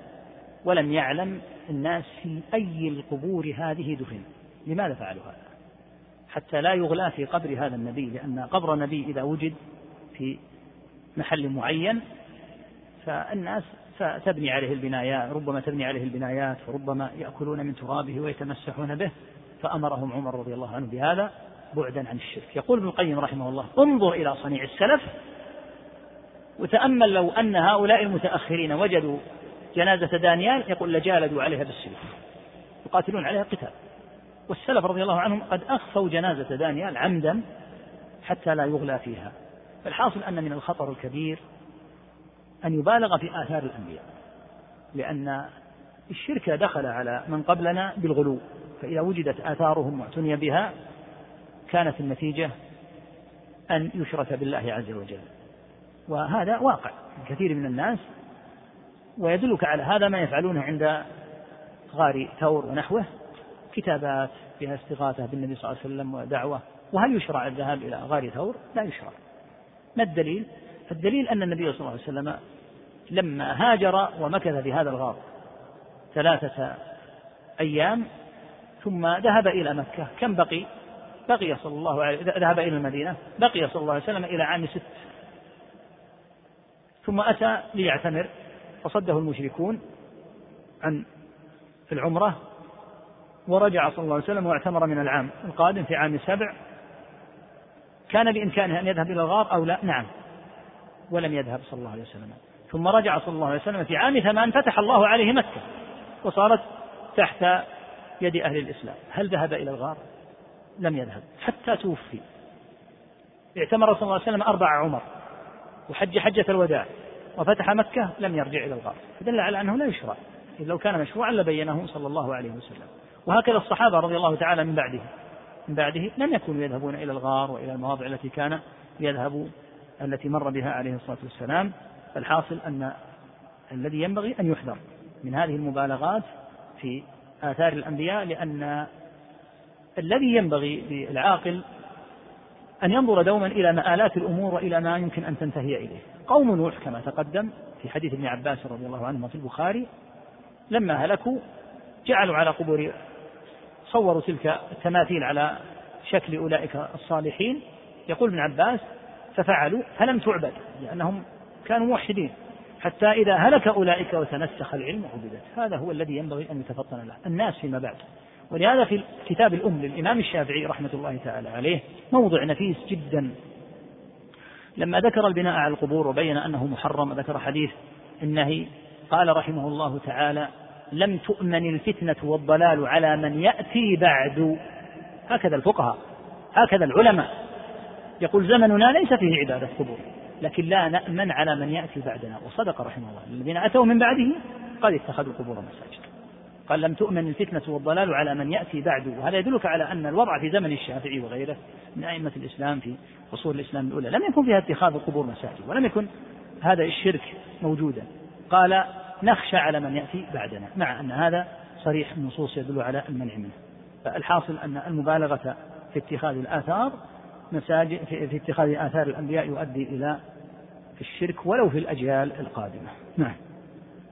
ولم يعلم الناس في أي القبور هذه دفن. لماذا فعلوا هذا؟ حتى لا يغلى في قبر هذا النبي لأن قبر النبي إذا وجد في محل معين فالناس تبني عليه البنايات ربما تبني عليه البنايات وربما يأكلون من ترابه ويتمسحون به فأمرهم عمر رضي الله عنه بهذا بعدا عن الشرك. يقول ابن القيم رحمه الله انظر إلى صنيع السلف وتأمل لو أن هؤلاء المتأخرين وجدوا جنازة دانيال يقول لجالدوا عليها بالسيوف يقاتلون عليها قتال. والسلف رضي الله عنهم قد أخفوا جنازة دانيال عمدا حتى لا يغلى فيها. فالحاصل أن من الخطر الكبير أن يبالغ في آثار الأنبياء لأن الشرك دخل على من قبلنا بالغلو فإذا وجدت آثارهم واعتني بها كانت النتيجة أن يشرك بالله عز وجل. وهذا واقع كثير من الناس ويدلك على هذا ما يفعلونه عند غار ثور ونحوه كتابات فيها استغاثة بالنبي صلى الله عليه وسلم ودعوة. وهل يشرع الذهاب إلى غار ثور؟ لا يشرع. ما الدليل؟ الدليل أن النبي صلى الله عليه وسلم لما هاجر ومكث في هذا الغار ثلاثة أيام ثم ذهب إلى مكة. كم بقي؟ بقي صلى الله عليه ذهب إلى المدينة. بقي صلى الله عليه وسلم إلى عام ست. ثم أتى ليعتمر. فصده المشركون عن في العمرة. ورجع صلى الله عليه وسلم واعتمر من العام القادم في عام سبع كان بإمكانه أن يذهب إلى الغار أو لا؟ نعم. ولم يذهب صلى الله عليه وسلم. ثم رجع صلى الله عليه وسلم في عام ثمان فتح الله عليه مكة وصارت تحت يد أهل الإسلام. هل ذهب إلى الغار؟ لم يذهب. حتى توفي. اعتمر صلى الله عليه وسلم أربع عمر. وحج حجة الوداع. وفتح مكة لم يرجع إلى الغار. فدل على أنه لا يشرع. إذ لو كان مشروعا لبينه صلى الله عليه وسلم. وهكذا الصحابة رضي الله تعالى من بعده. من بعده لم يكونوا يذهبون إلى الغار وإلى المواضع التي كان يذهب التي مر بها عليه الصلاة والسلام. فالحاصل أن الذي ينبغي أن يحذر من هذه المبالغات في آثار الأنبياء لأن الذي ينبغي للعاقل أن ينظر دوما إلى مآلات الأمور وإلى ما يمكن أن تنتهي إليه. قوم نوح كما تقدم في حديث ابن عباس رضي الله عنهما في البخاري لما هلكوا جعلوا على قبور صوروا تلك التماثيل على شكل أولئك الصالحين. يقول ابن عباس ففعلوا فلم تعبد لأنهم كانوا موحدين حتى إذا هلك أولئك وتنسخ العلم عبدت هذا هو الذي ينبغي أن يتفطن له الناس فيما بعد. ولهذا في كتاب الأم للإمام الشافعي رحمة الله تعالى عليه موضع نفيس جدا. لما ذكر البناء على القبور وبين أنه محرم ذكر حديث النهي قال رحمه الله تعالى لم تؤمن الفتنة والضلال على من يأتي بعد. هكذا الفقهاء هكذا العلماء. يقول زمننا ليس فيه عبادة قبور لكن لا نأمن على من يأتي بعدنا. وصدق رحمه الله. الذين أتوا من بعده قد اتخذوا القبور مساجد. قال لم تؤمن الفتنة والضلال على من يأتي بعده وهذا يدلك على أن الوضع في زمن الشافعي وغيره من أئمة الإسلام في فصول الإسلام الأولى لم يكن فيها اتخاذ القبور مساجد ولم يكن هذا الشرك موجودا. قال نخشى على من يأتي بعدنا. مع أن هذا صريح النصوص يدل على المنع منه. فالحاصل أن المبالغة في اتخاذ الآثار مساجد في اتخاذ آثار الأنبياء يؤدي إلى الشرك ولو في الأجيال القادمة. نعم.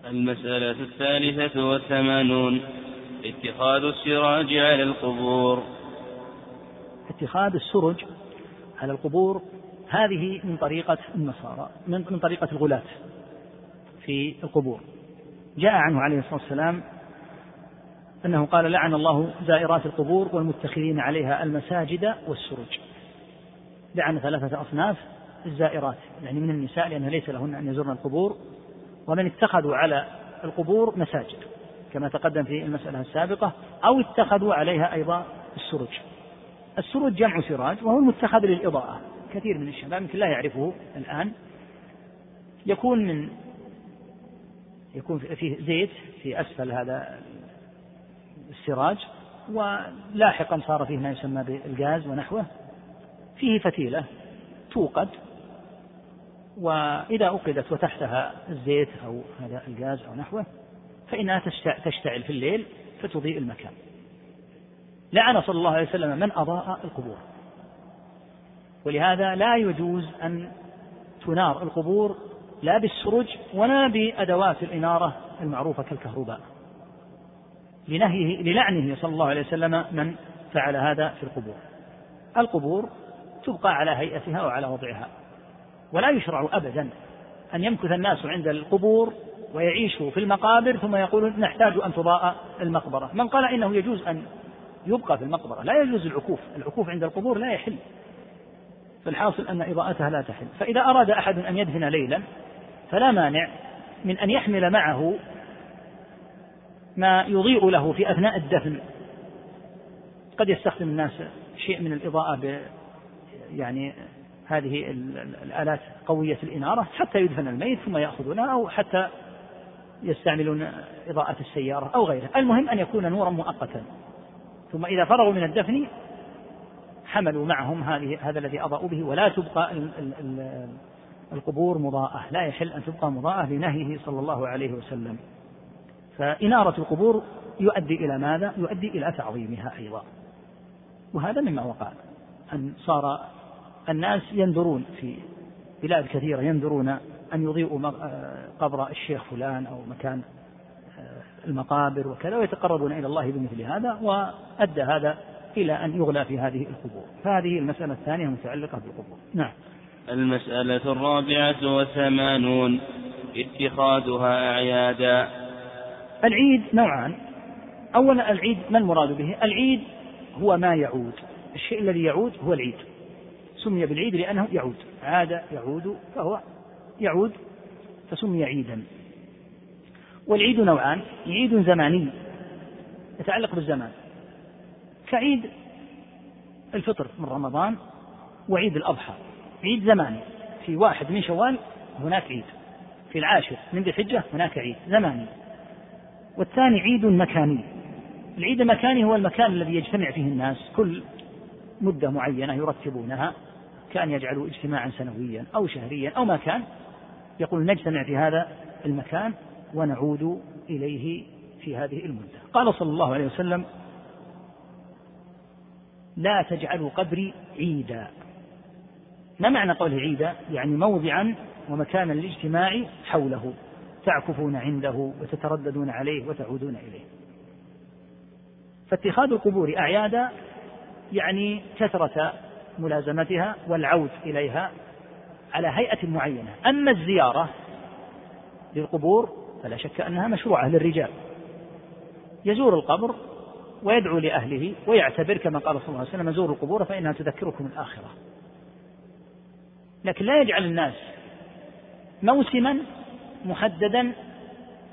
المسألة الثالثة والثمانون. اتخاذ السراج على القبور. اتخاذ السرج على القبور هذه من طريقة النصارى من, من طريقة الغلاة في القبور. جاء عنه عليه الصلاة والسلام أنه قال لعن الله زائرات القبور والمتخذين عليها المساجد والسرج لعن ثلاثة أصناف الزائرات يعني من النساء لأنه ليس لهن أن يزورن القبور ومن اتخذوا على القبور مساجد كما تقدم في المسألة السابقة أو اتخذوا عليها أيضا السرج السرج جمع سراج وهو المتخذ للإضاءة. كثير من الشباب يمكن لا يعرفه الآن يكون من يكون فيه زيت في أسفل هذا السراج ولاحقا صار فيه ما يسمى بالغاز ونحوه. فيه فتيلة توقد وإذا أوقدت وتحتها الزيت أو هذا الغاز أو نحوه فإنها تشتعل في الليل فتضيء المكان. لعن صلى الله عليه وسلم من أضاء القبور. ولهذا لا يجوز أن تنار القبور لا بالسرج ولا بأدوات الإنارة المعروفة كالكهرباء. لنهيه للعنه صلى الله عليه وسلم من فعل هذا في القبور. القبور تبقى على هيئتها وعلى وضعها. ولا يشرع أبدا أن يمكث الناس عند القبور ويعيشوا في المقابر ثم يقولون نحتاج أن تضاء المقبرة. من قال إنه يجوز أن يبقى في المقبرة. لا يجوز العكوف. العكوف عند القبور لا يحل. فالحاصل أن إضاءتها لا تحل. فإذا أراد أحد أن يدفن ليلا فلا مانع من أن يحمل معه ما يضيء له في أثناء الدفن. قد يستخدم الناس شيء من الإضاءة ب يعني هذه الآلات قوية الإنارة حتى يدفن الميت ثم يأخذونها أو حتى يستعملون إضاءة السيارة أو غيره المهم أن يكون نورا مؤقتا. ثم إذا فرغوا من الدفن حملوا معهم هذه هذا الذي أضاءوا به ولا تبقى القبور مضاءة لا يحل أن تبقى مضاءة لنهيه صلى الله عليه وسلم. فإنارة القبور يؤدي إلى ماذا؟ يؤدي إلى تعظيمها أيضا. وهذا مما وقع أن صار الناس ينذرون في بلاد كثيرة ينذرون أن يضيئوا قبر الشيخ فلان أو مكان آه، المقابر وكذا ويتقربون إلى الله بمثل هذا وأدى هذا إلى أن يغلى في هذه القبور. فهذه المسألة الثانية متعلقة بالقبور. نعم. المسألة الرابعة والثمانون اتخاذها أعيادا. العيد نوعان. أولا العيد ما المراد به؟ العيد هو ما يعود. الشيء الذي يعود هو العيد. سمي بالعيد لأنه يعود. عاد يعود فهو يعود فسمي عيدا. والعيد نوعان. عيد زماني. يتعلق بالزمان. كعيد الفطر من رمضان وعيد الأضحى. عيد زماني في واحد من شوال هناك عيد. في العاشر من ذي الحجة هناك عيد زماني والثاني عيد مكاني. العيد المكاني هو المكان الذي يجتمع فيه الناس. كل مدة معينة يرتبونها. كأن يجعلوا اجتماعا سنويا أو شهريا أو ما كان. يقول نجتمع في هذا المكان ونعود إليه في هذه المدة. قال صلى الله عليه وسلم لا تجعلوا قبري عيدا. ما معنى قوله عيدا يعني موضعا ومكانا للاجتماع حوله تعكفون عنده وتترددون عليه وتعودون إليه. فاتخاذ القبور أعيادا يعني كثرة ملازمتها والعود إليها على هيئة معينة. أما الزيارة للقبور فلا شك أنها مشروعة للرجال. يزور القبر ويدعو لأهله ويعتبر كما قال صلى الله عليه وسلم زوروا القبور فإنها تذكركم الآخرة. لكن لا يجعل الناس موسما محددا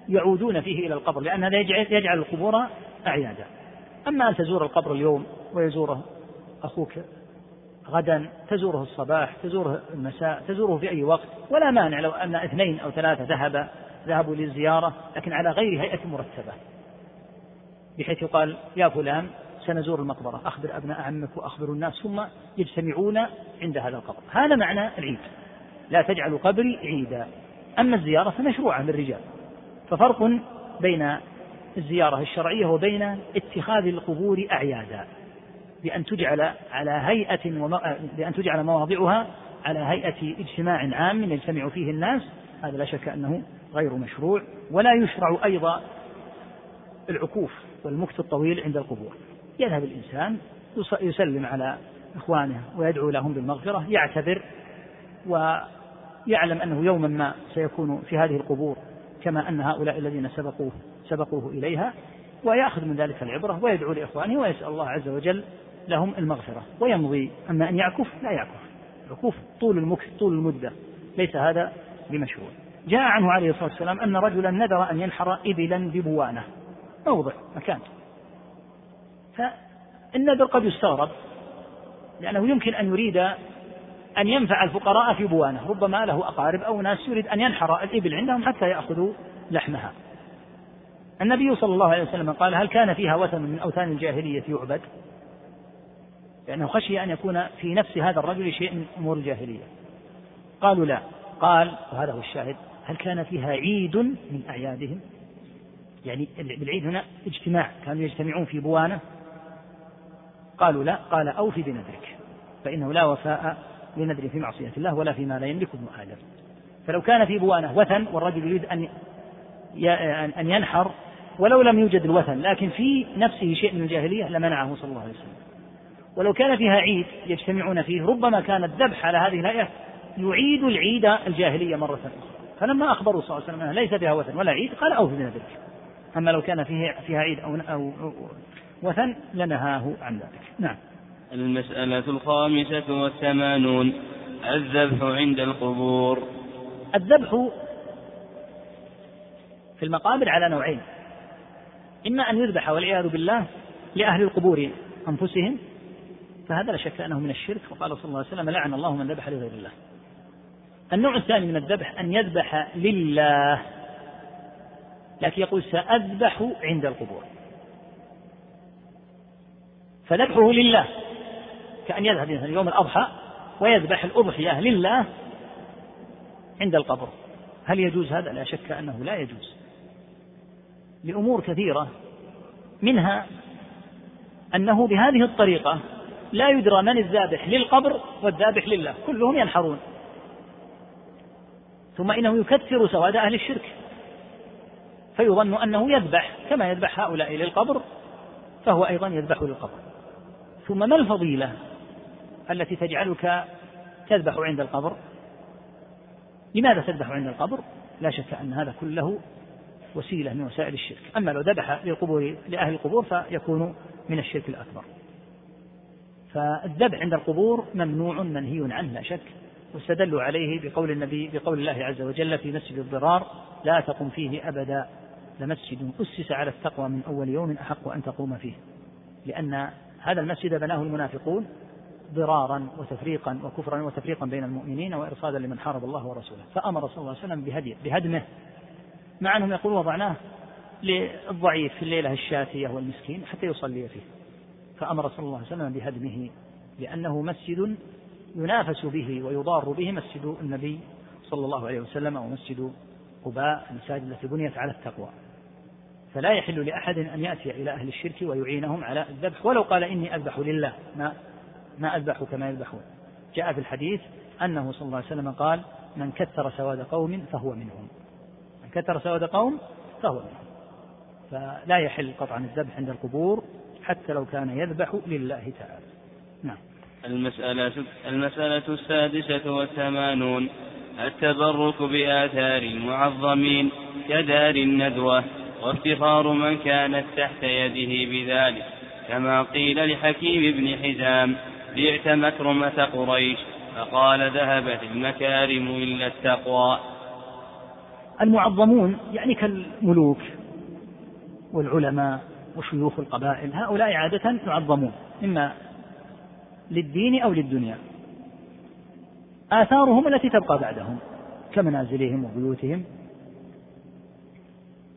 يعودون فيه إلى القبر لأن هذا يجعل القبور أعيادا. أما أن تزور القبر اليوم ويزوره أخوك غدا تزوره الصباح تزوره المساء تزوره في أي وقت ولا مانع لو أن اثنين أو ثلاثة ذهب ذهبوا للزيارة لكن على غير هيئة مرتبة. بحيث يقال يا فلان سنزور المقبرة أخبر أبناء عمك وأخبروا الناس ثم يجتمعون عند هذا القبر. هذا معنى العيد. لا تجعلوا قبري عيدا. أما الزيارة فمشروعة للرجال ففرق بين الزيارة الشرعية وبين اتخاذ القبور أعيادا. بأن تجعل على هيئة وما... بأن تجعل مواضعها على هيئة اجتماع عام يجتمع فيه الناس. هذا لا شك أنه غير مشروع. ولا يشرع أيضا العكوف والمكث الطويل عند القبور. يذهب الإنسان يسلم على إخوانه ويدعو لهم بالمغفرة يعتذر ويعلم أنه يوما ما سيكون في هذه القبور كما أن هؤلاء الذين سبقوه سبقوه إليها ويأخذ من ذلك العبرة ويدعو لإخوانه ويسأل الله عز وجل لهم المغفرة. ويمضي أما أن يعكف لا يعكف. عكوف طول المكث طول المدة. ليس هذا بمشروع. جاء عنه عليه الصلاة والسلام أن رجلا نذر أن ينحر إبلا ببوانة. موضع مكان. فالنذر قد يستغرب لأنه يمكن أن يريد أن ينفع الفقراء في بوانة ربما له أقارب أو ناس يريد أن ينحر الإبل عندهم حتى يأخذوا لحمها. النبي صلى الله عليه وسلم قال هل كان فيها وثن من أوثان الجاهلية يعبد؟ لأنه خشي أن يكون في نفس هذا الرجل شيء من أمور الجاهلية. قالوا لا. قال وهذا هو الشاهد هل كان فيها عيد من أعيادهم؟ يعني بالعيد هنا اجتماع كانوا يجتمعون في بوانة قالوا لا قال أوفي بنذرك. فإنه لا وفاء لنذر في معصية الله ولا فيما لا يملك ابن آدم. فلو كان في بوانة وثن والرجل يريد أن أن ينحر ولو لم يوجد الوثن لكن في نفسه شيء من الجاهلية لمنعه صلى الله عليه وسلم. ولو كان فيها عيد يجتمعون فيه ربما كان الذبح على هذه الهيئة يعيد العيد الجاهلية مرة أخرى. فلما أخبروا صلى الله عليه وسلم ليس فيها وثن ولا عيد قال أوفي بنذرك. أما لو كان فيه فيها عيد أو, أو وثن لنهاه عن ذلك. نعم. المسألة الخامسة والثمانون الذبح عند القبور. الذبح في المقابر على نوعين. إما أن يذبح والعياذ بالله لأهل القبور أنفسهم فهذا لا شك أنه من الشرك وقال صلى الله عليه وسلم لعن الله من ذبح لغير الله. النوع الثاني من الذبح أن يذبح لله لكن يقول سأذبح عند القبور. فذبحه لله. كأن يذهب يوم الأضحى ويذبح الأضحية لله عند القبر. هل يجوز هذا؟ لا شك أنه لا يجوز. لأمور كثيرة. منها أنه بهذه الطريقة لا يدرى من الذابح للقبر والذابح لله. كلهم ينحرون. ثم إنه يكثر سواد أهل الشرك. فيظن أنه يذبح كما يذبح هؤلاء للقبر فهو أيضا يذبح للقبر. ثم ما الفضيلة التي تجعلك تذبح عند القبر؟ لماذا تذبح عند القبر؟ لا شك أن هذا كله وسيلة من وسائل الشرك. أما لو ذبح للقبور لأهل القبور فيكون من الشرك الأكبر. فالذبح عند القبور ممنوع منهي عنه لا شك. واستدلوا عليه بقول النبي بقول الله عز وجل في مسجد الضرار لا تقم فيه أبدا. لمسجد أسس على التقوى من أول يوم أحق أن تقوم فيه لأن هذا المسجد بناه المنافقون ضرارا وتفريقا وكفرا وتفريقا بين المؤمنين وإرصادا لمن حارب الله ورسوله. فأمر صلى الله عليه وسلم بهدي بهدمه. مع أنهم يقولون وضعناه للضعيف في الليلة الشاتية والمسكين حتى يصلي فيه. فأمر صلى الله عليه وسلم بهدمه لأنه مسجد ينافس به ويضار به مسجد النبي صلى الله عليه وسلم ومسجد قباء المساجد التي بنيت على التقوى. فلا يحل لأحد أن يأتي إلى أهل الشرك ويعينهم على الذبح ولو قال إني أذبح لله ما ما أذبح كما يذبحون. جاء في الحديث أنه صلى الله عليه وسلم قال من كثر سواد قوم فهو منهم. من كثر سواد قوم فهو منهم. فلا يحل قطعا الذبح عند القبور حتى لو كان يذبح لله تعالى. نعم. المسألة المسألة السادسة والثمانون التبرك بآثار المعظمين كدار الندوة. وافتخار من كانت تحت يده بذلك كما قيل لحكيم بن حزام بعت مكرمة قريش فقال ذهبت المكارم إلا التقوى المعظمون يعني كالملوك والعلماء وشيوخ القبائل هؤلاء عادة يعظمون إما للدين أو للدنيا. آثارهم التي تبقى بعدهم كمنازلهم وبيوتهم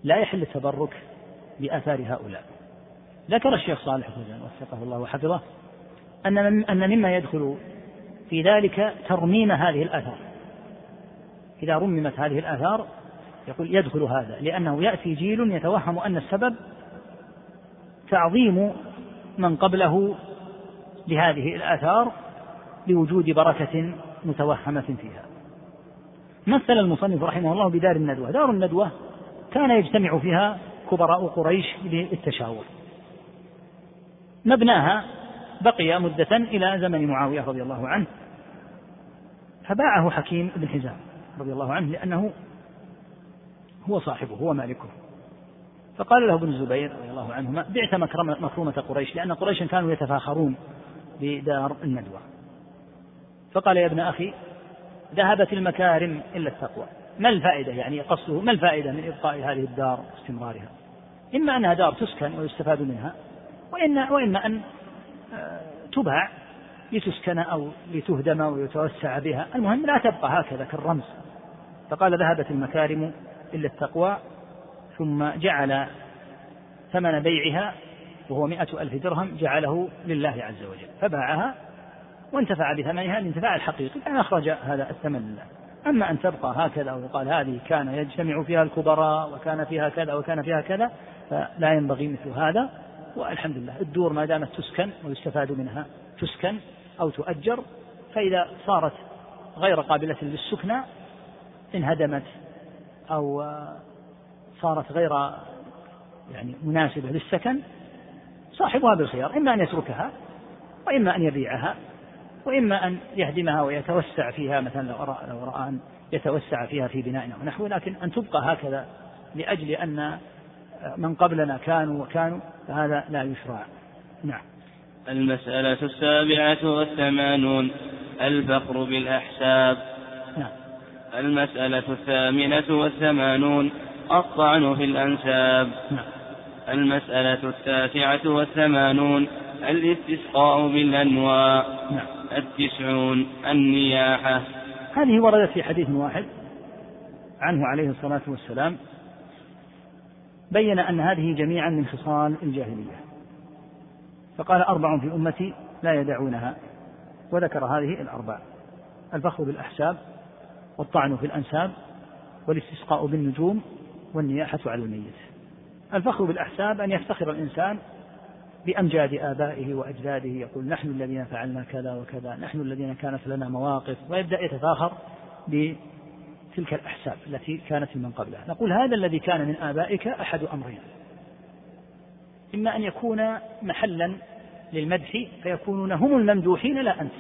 لا يحل التبرك بآثار هؤلاء. ذكر الشيخ صالح فوزان وفقه الله وحفظه أن أن مما يدخل في ذلك ترميم هذه الآثار. إذا رممت هذه الآثار يقول يدخل هذا لأنه يأتي جيل يتوهم أن السبب تعظيم من قبله لهذه الآثار لوجود بركة متوهمة فيها. مثل المصنف رحمه الله بدار الندوة. دار الندوة كان يجتمع فيها كبراء قريش للتشاور. مبناها بقي مدة إلى زمن معاوية رضي الله عنه. فباعه حكيم بن حزام رضي الله عنه لأنه هو صاحبه هو مالكه. فقال له ابن الزبير رضي الله عنهما بعت مكرمة قريش لأن قريشا كانوا يتفاخرون بدار الندوة. فقال يا ابن أخي ذهبت المكارم إلا التقوى. ما الفائدة يعني قصده؟ ما الفائدة من إبقاء هذه الدار واستمرارها؟ إما أنها دار تسكن ويستفاد منها وإن وإما أن آه، تباع لتسكن أو لتهدم ويتوسع بها. المهم لا تبقى هكذا كالرمز. فقال ذهبت المكارم إلا التقوى ثم جعل ثمن بيعها وهو مئة ألف درهم جعله لله عز وجل. فباعها وانتفع بثمنها الانتفاع الحقيقي كان أخرج هذا الثمن. لله أما أن تبقى هكذا ويقال هذه كان يجتمع فيها الكبراء وكان فيها كذا وكان فيها كذا فلا ينبغي مثل هذا. والحمد لله الدور ما دامت تسكن ويستفاد منها تسكن أو تؤجر فإذا صارت غير قابلة للسكنى انهدمت أو صارت غير يعني مناسبة للسكن صاحبها بالخيار إما أن يتركها وإما أن يبيعها. وإما أن يهدمها ويتوسع فيها مثلا لو رأى, لو رأى أن يتوسع فيها في بناء ونحوه لكن أن تبقى هكذا لأجل أن من قبلنا كانوا وكانوا فهذا لا يشرع. نعم. المسألة السابعة والثمانون الفقر بالأحساب. نعم. المسألة الثامنة والثمانون الطعن في الأنساب. نعم. المسألة التاسعة والثمانون الاستسقاء بالأنواع. نعم. التسعون النياحة. هذه وردت في حديث واحد عنه عليه الصلاة والسلام. بين أن هذه جميعا من خصال الجاهلية. فقال أربع في أمتي لا يدعونها وذكر هذه الأربع. الفخر بالأحساب والطعن في الأنساب والاستسقاء بالنجوم والنياحة على الميت. الفخر بالأحساب أن يفتخر الإنسان بأمجاد آبائه وأجداده يقول نحن الذين فعلنا كذا وكذا نحن الذين كانت لنا مواقف ويبدأ يتفاخر بتلك الأحساب التي كانت من قبله نقول هذا الذي كان من آبائك أحد أمرين. إما أن يكون محلا للمدح فيكونون هم الممدوحين لا أنت.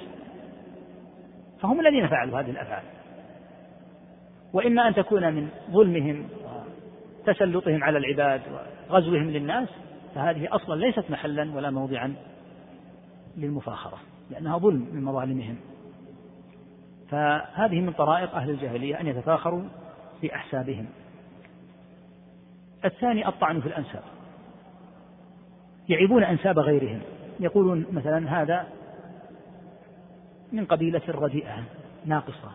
فهم الذين فعلوا هذه الأفعال. وإما أن تكون من ظلمهم وتسلطهم على العباد وغزوهم للناس فهذه أصلا ليست محلا ولا موضعا للمفاخرة لأنها ظلم من مظالمهم. فهذه من طرائق أهل الجاهلية أن يتفاخروا بأحسابهم الثاني الطعن في الأنساب. يعيبون أنساب غيرهم. يقولون مثلا هذا من قبيلة رديئة ناقصة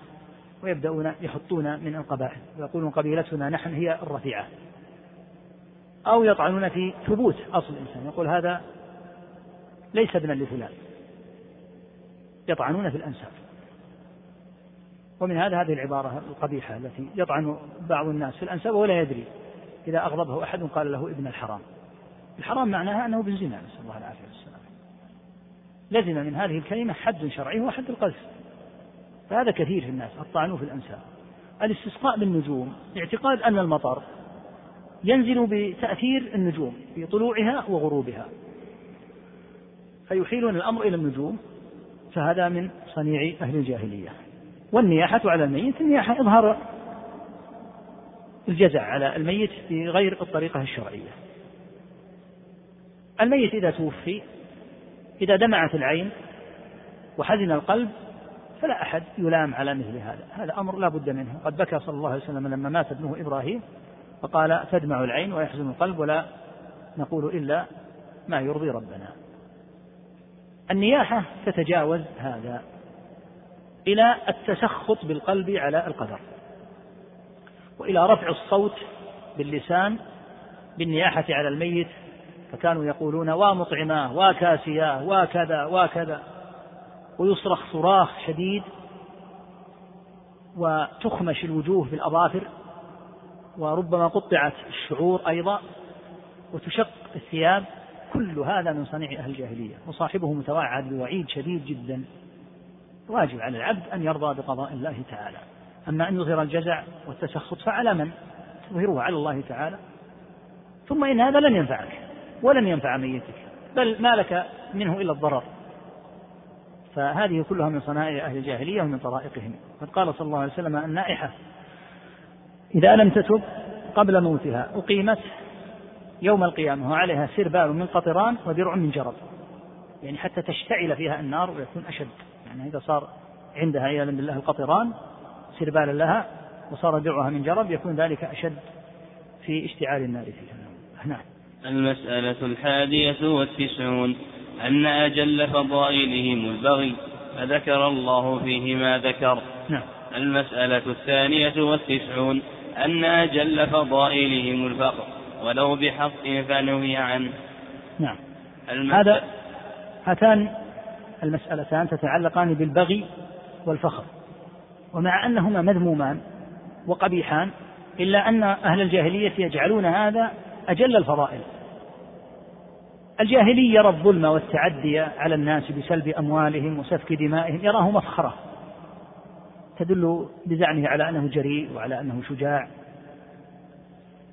ويبدأون يحطون من القبائل ويقولون قبيلتنا نحن هي الرفيعة. أو يطعنون في ثبوت أصل الإنسان. يقول هذا ليس ابنا لفلان. يطعنون في الأنساب. ومن هذا هذه العبارة القبيحة التي يطعن بعض الناس في الأنساب ولا يدري. إذا أغضبه أحد قال له ابن الحرام. الحرام معناها أنه بالزنا نسأل الله العافية والسلام. لزم من هذه الكلمة حد شرعي وحد القذف. فهذا كثير في الناس الطعن في الأنساب. الاستسقاء بالنجوم اعتقاد أن المطر ينزل بتأثير النجوم في طلوعها وغروبها. فيحيلون الأمر إلى النجوم فهذا من صنيع أهل الجاهلية. والنياحة على الميت النياحة إظهار الجزع على الميت بغير الطريقة الشرعية. الميت إذا توفي إذا دمعت العين وحزن القلب فلا أحد يلام على مثل هذا. هذا أمر لا بد منه. قد بكى صلى الله عليه وسلم لما مات ابنه إبراهيم فقال تدمع العين ويحزن القلب ولا نقول إلا ما يرضي ربنا. النياحة تتجاوز هذا إلى التسخط بالقلب على القدر وإلى رفع الصوت باللسان بالنياحة على الميت فكانوا يقولون ومطعماه وكاسياه وكذا وكذا ويصرخ صراخ شديد وتخمش الوجوه بالأظافر وربما قطعت الشعور أيضا وتشق الثياب. كل هذا من صنيع أهل الجاهلية وصاحبه متوعد بوعيد شديد جدا. واجب على العبد أن يرضى بقضاء الله تعالى. أما أن يظهر الجزع والتسخط فعلى من؟ تظهره على الله تعالى. ثم إن هذا لن ينفعك ولن ينفع ميتك بل ما لك منه إلا الضرر. فهذه كلها من صنائع أهل الجاهلية ومن طرائقهم. قد قال صلى الله عليه وسلم النائحة إذا لم تتب قبل موتها أقيمت يوم القيامة وعليها سربال من قطران ودرع من جرب. يعني حتى تشتعل فيها النار ويكون أشد. يعني إذا صار عندها عياذا بالله القطران سربالا لها وصار درعها من جرب يكون ذلك أشد في اشتعال النار فيها نعم. المسألة الحادية والتسعون أن أجل فضائلهم البغي فذكر الله فيه ما ذكر. نعم. المسألة الثانية والتسعون أن أجل فضائلهم الفقر ولو بحق فنهي عنه. نعم. هذا هاتان المسألتان تتعلقان بالبغي والفخر ومع أنهما مذمومان وقبيحان إلا أن أهل الجاهلية يجعلون هذا أجل الفضائل. الجاهلي يرى الظلم والتعدي على الناس بسلب أموالهم وسفك دمائهم يراه مفخرة. تدل بزعمه على أنه جريء وعلى أنه شجاع.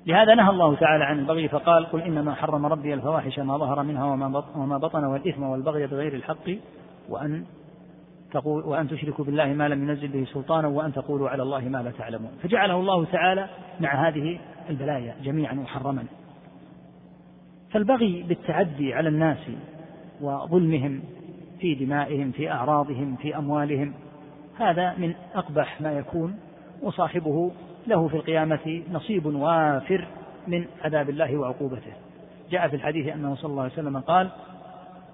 لهذا نهى الله تعالى عن البغي فقال قل إنما حرم ربي الفواحش ما ظهر منها وما بطن والإثم والبغي بغير الحق وأن تقول وأن تشركوا بالله ما لم ينزل به سلطانا وأن تقولوا على الله ما لا تعلمون. فجعله الله تعالى مع هذه البلايا جميعا محرما. فالبغي بالتعدي على الناس وظلمهم في دمائهم في أعراضهم في أموالهم هذا من أقبح ما يكون وصاحبه له في القيامة نصيب وافر من عذاب الله وعقوبته. جاء في الحديث أنه صلى الله عليه وسلم قال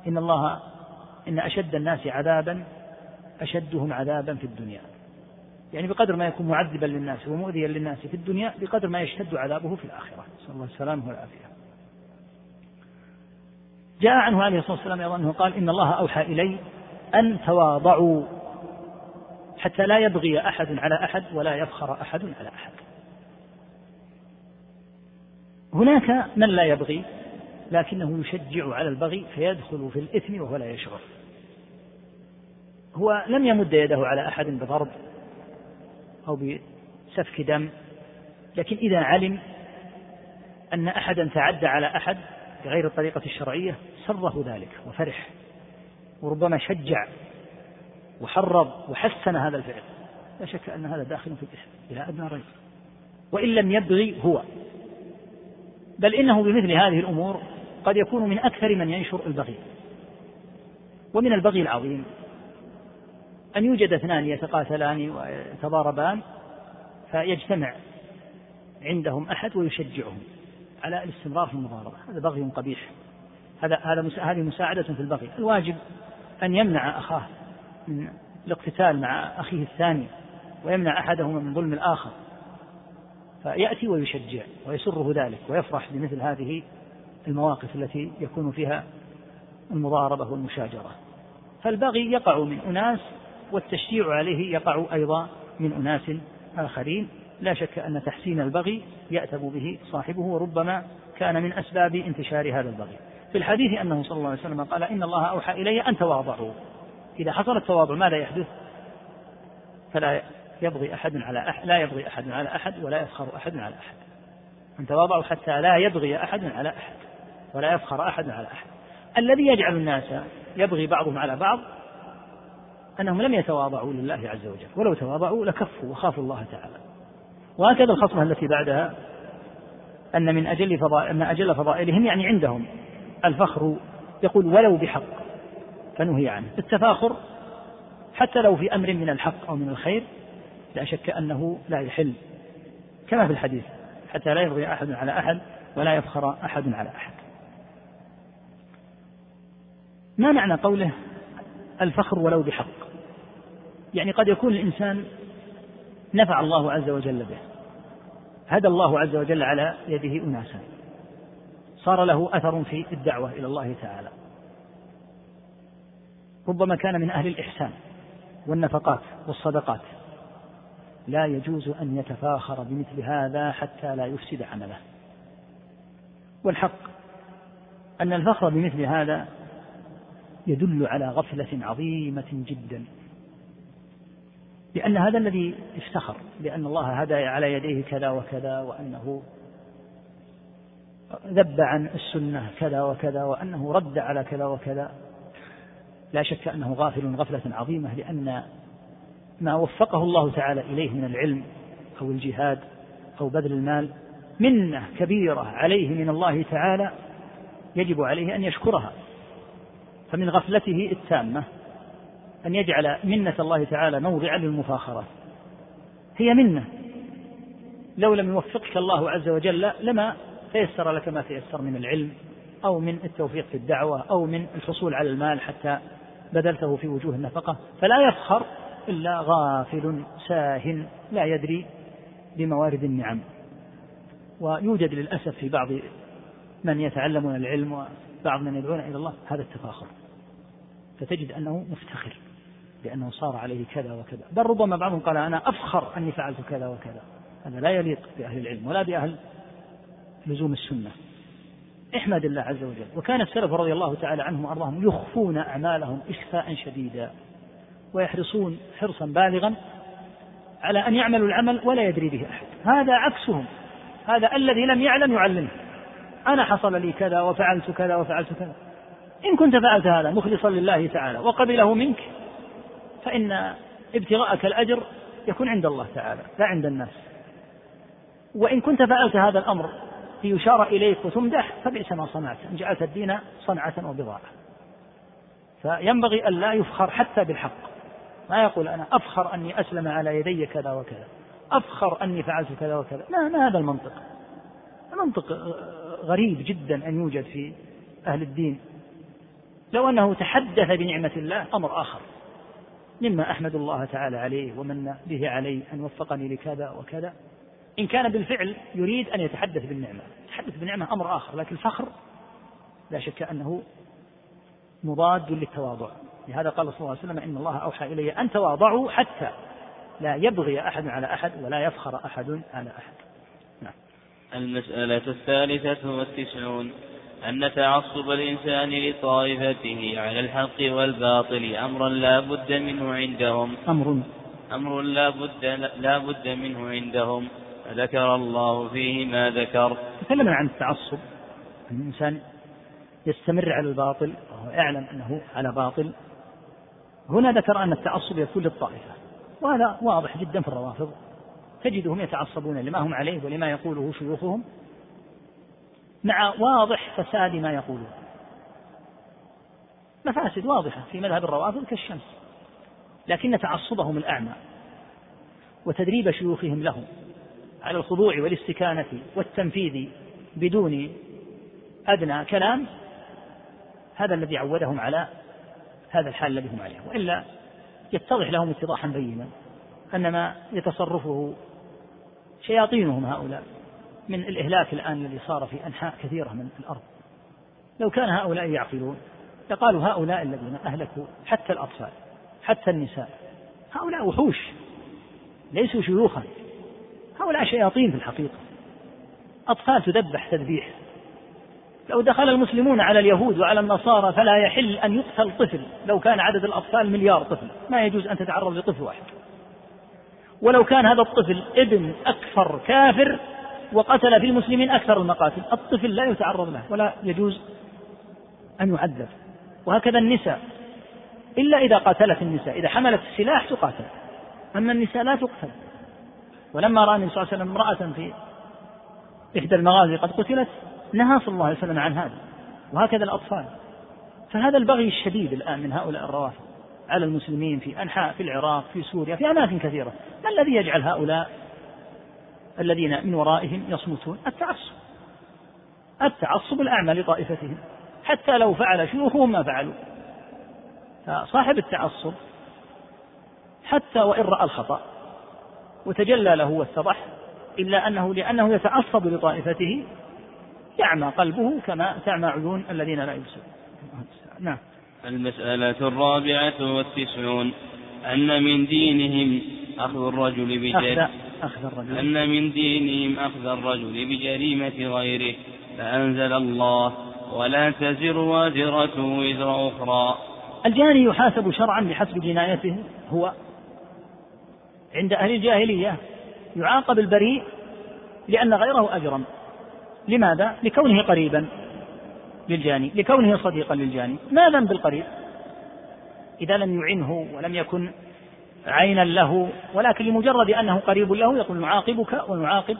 إن الله إن أشد الناس عذابا أشدهم عذابا في الدنيا. يعني بقدر ما يكون معذبا للناس ومؤذيا للناس في الدنيا بقدر ما يشتد عذابه في الآخرة. نسأل الله السلامة والعافية. جاء عنه عليه الصلاة والسلام أيضا أنه قال إن الله أوحى إلي أن تواضعوا. حتى لا يبغي أحد على أحد ولا يفخر أحد على أحد. هناك من لا يبغي لكنه يشجع على البغي فيدخل في الإثم وهو لا يشعر. هو لم يمد يده على أحد بضرب أو بسفك دم لكن إذا علم أن أحدا تعدى على أحد بغير الطريقة الشرعية سره ذلك وفرح وربما شجع وحرض وحسن هذا الفعل. لا شك أن هذا داخل في الإثم بلا أدنى ريب وإن لم يبغي هو. بل إنه بمثل هذه الأمور قد يكون من أكثر من ينشر البغي. ومن البغي العظيم. أن يوجد اثنان يتقاتلان ويتضاربان فيجتمع عندهم أحد ويشجعهم على الاستمرار في المضاربة. هذا بغي قبيح. هذا هذا هذه مساعدة في البغي. الواجب أن يمنع أخاه من الاقتتال مع أخيه الثاني ويمنع أحدهما من ظلم الآخر فيأتي ويشجع ويسره ذلك ويفرح بمثل هذه المواقف التي يكون فيها المضاربة والمشاجرة. فالبغي يقع من أناس والتشجيع عليه يقع أيضا من أناس آخرين. لا شك أن تحسين البغي يأتب به صاحبه وربما كان من أسباب انتشار هذا البغي. في الحديث أنه صلى الله عليه وسلم قال إن الله أوحى إلي أن تواضعوا. إذا حصل التواضع ماذا يحدث؟ فلا يبغي أحد على أحد لا يبغي أحد على أحد ولا يفخر أحد على أحد. أن تواضعوا حتى لا يبغي أحد على أحد ولا يفخر أحد على أحد. الذي يجعل الناس يبغي بعضهم على بعض أنهم لم يتواضعوا لله عز وجل. ولو تواضعوا لكفوا وخافوا الله تعالى. وهكذا الخصلة التي بعدها أن من أجل فضائل أن أجل فضائلهم يعني عندهم الفخر. يقول ولو بحق. فنهي عنه. التفاخر حتى لو في أمر من الحق أو من الخير لا شك أنه لا يحل. كما في الحديث حتى لا يبغي أحد على أحد ولا يفخر أحد على أحد. ما معنى قوله الفخر ولو بحق؟ يعني قد يكون الإنسان نفع الله عز وجل به هدى الله عز وجل على يده أناسا صار له أثر في الدعوة إلى الله تعالى. ربما كان من أهل الإحسان والنفقات والصدقات. لا يجوز أن يتفاخر بمثل هذا حتى لا يفسد عمله. والحق أن الفخر بمثل هذا يدل على غفلة عظيمة جدا. لأن هذا الذي افتخر لأن الله هدى على يديه كذا وكذا وأنه ذب عن السنة كذا وكذا وأنه رد على كذا وكذا. لا شك أنه غافل غفلة عظيمة لأن ما وفقه الله تعالى إليه من العلم أو الجهاد أو بذل المال منة كبيرة عليه من الله تعالى يجب عليه أن يشكرها. فمن غفلته التامة أن يجعل منة الله تعالى موضعا للمفاخرة هي منة. لو لم يوفقك الله عز وجل لما تيسر لك ما تيسر من العلم أو من التوفيق في الدعوة أو من الحصول على المال حتى بذلته في وجوه النفقة فلا يفخر إلا غافل ساه لا يدري بموارد النعم. ويوجد للأسف في بعض من يتعلمون العلم وبعض من يدعون إلى الله هذا التفاخر. فتجد أنه مفتخر بأنه صار عليه كذا وكذا. بل ربما بعضهم قال أنا أفخر أني فعلت كذا وكذا. هذا لا يليق بأهل العلم ولا بأهل لزوم السنة. احمد الله عز وجل. وكان السلف رضي الله تعالى عنهم وأرضاهم يخفون أعمالهم إخفاء شديدا ويحرصون حرصا بالغا على أن يعملوا العمل ولا يدري به أحد. هذا عكسهم. هذا الذي لم يعلم يعلمه. أنا حصل لي كذا وفعلت كذا وفعلت كذا. إن كنت فعلت هذا مخلصا لله تعالى وقبله منك فإن ابتغاءك الأجر يكون عند الله تعالى لا عند الناس. وإن كنت فعلت هذا الأمر ليشار إليك وتمدح فبئس ما صنعت إن جعلت الدين صنعة وبضاعة فينبغي أن لا يفخر حتى بالحق. ما يقول أنا أفخر أني أسلم على يدي كذا وكذا أفخر أني فعلت كذا وكذا. لا ما هذا المنطق. منطق غريب جدا أن يوجد في أهل الدين. لو أنه تحدث بنعمة الله أمر آخر. مما أحمد الله تعالى عليه ومن به علي أن وفقني لكذا وكذا. إن كان بالفعل يريد أن يتحدث بالنعمة. يتحدث بالنعمة أمر آخر لكن الفخر لا شك أنه مضاد للتواضع. لهذا قال صلى الله عليه وسلم إن الله أوحى إلي أن تواضعوا حتى لا يبغي أحد على أحد ولا يفخر أحد على أحد. نعم. المسألة الثالثة والتسعون. أن تعصب الإنسان لطائفته على الحق والباطل أمرا لا بد منه عندهم. أمر. أمر لا بد لا بد منه عندهم. فذكر الله فيه ما ذكر. تكلمنا عن التعصب أن الإنسان يستمر على الباطل وهو يعلم أنه على باطل. هنا ذكر أن التعصب يكون للطائفة وهذا واضح جدا في الروافض. تجدهم يتعصبون لما هم عليه ولما يقوله شيوخهم مع واضح فساد ما يقولون. مفاسد واضحة في مذهب الروافض كالشمس لكن تعصبهم الأعمى وتدريب شيوخهم لهم. على الخضوع والاستكانة والتنفيذ بدون أدنى كلام هذا الذي عودهم على هذا الحال الذي هم عليه. وإلا يتضح لهم اتضاحا بينا أن ما يتصرفه شياطينهم هؤلاء من الإهلاك الآن الذي صار في أنحاء كثيرة من الأرض. لو كان هؤلاء يعقلون لقالوا هؤلاء الذين أهلكوا حتى الأطفال حتى النساء هؤلاء وحوش ليسوا شيوخا. هؤلاء شياطين في الحقيقة. أطفال تذبح تذبيح. لو دخل المسلمون على اليهود وعلى النصارى فلا يحل أن يقتل طفل لو كان عدد الأطفال مليار طفل. ما يجوز أن تتعرض لطفل واحد. ولو كان هذا الطفل ابن أكثر كافر وقتل في المسلمين أكثر المقاتل الطفل لا يتعرض له ولا يجوز أن يعذب. وهكذا النساء. إلا إذا قاتلت النساء إذا حملت السلاح تقاتل. أما النساء لا تقتل. ولما رأى النبي صلى الله عليه وسلم امرأة في إحدى المغازي قد قتلت نهى صلى الله عليه وسلم عن هذا وهكذا الأطفال. فهذا البغي الشديد الآن من هؤلاء الروافض على المسلمين في أنحاء في العراق في سوريا في أماكن كثيرة. ما الذي يجعل هؤلاء الذين من ورائهم يصمتون؟ التعصب. التعصب الأعمى لطائفتهم. حتى لو فعل شيوخهم ما فعلوا. فصاحب التعصب حتى وإن رأى الخطأ وتجلى له واتضح إلا أنه لأنه يتعصب لطائفته يعمى قلبه كما تعمى عيون الذين لا يبصرون. نعم. المسألة الرابعة والتسعون أن من دينهم أخذ الرجل بجريمة. أخذ الرجل. أن من دينهم أخذ الرجل بجريمة غيره فأنزل الله ولا تزر وازرة وزر أخرى. الجاني يحاسب شرعا بحسب جنايته هو عند أهل الجاهلية يعاقب البريء لأن غيره أجرم. لماذا؟ لكونه قريبا للجاني لكونه صديقا للجاني. ما ذنب القريب؟ إذا لم يعنه ولم يكن عينا له ولكن لمجرد أنه قريب له يقول نعاقبك ونعاقب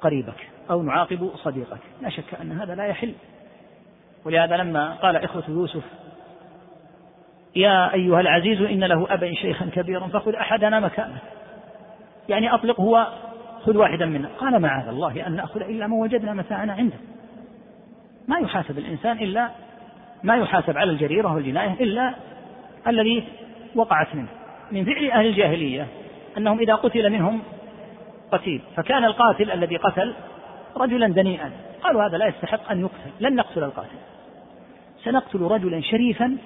قريبك أو نعاقب صديقك. لا شك أن هذا لا يحل. ولهذا لما قال إخوة يوسف يا أيها العزيز إن له أبا شيخا كبيرا فخذ أحدنا مكانه. يعني أطلق هو خذ واحدا منا. قال معاذ الله أن نأخذ إلا ما وجدنا متاعنا عنده. ما يحاسب الإنسان إلا ما يحاسب على الجريرة والجناية إلا الذي وقعت منه. من فعل أهل الجاهلية أنهم إذا قتل منهم قتيل. فكان القاتل الذي قتل رجلا دنيئا. قالوا هذا لا يستحق أن يقتل. لن نقتل القاتل. سنقتل رجلا شريفا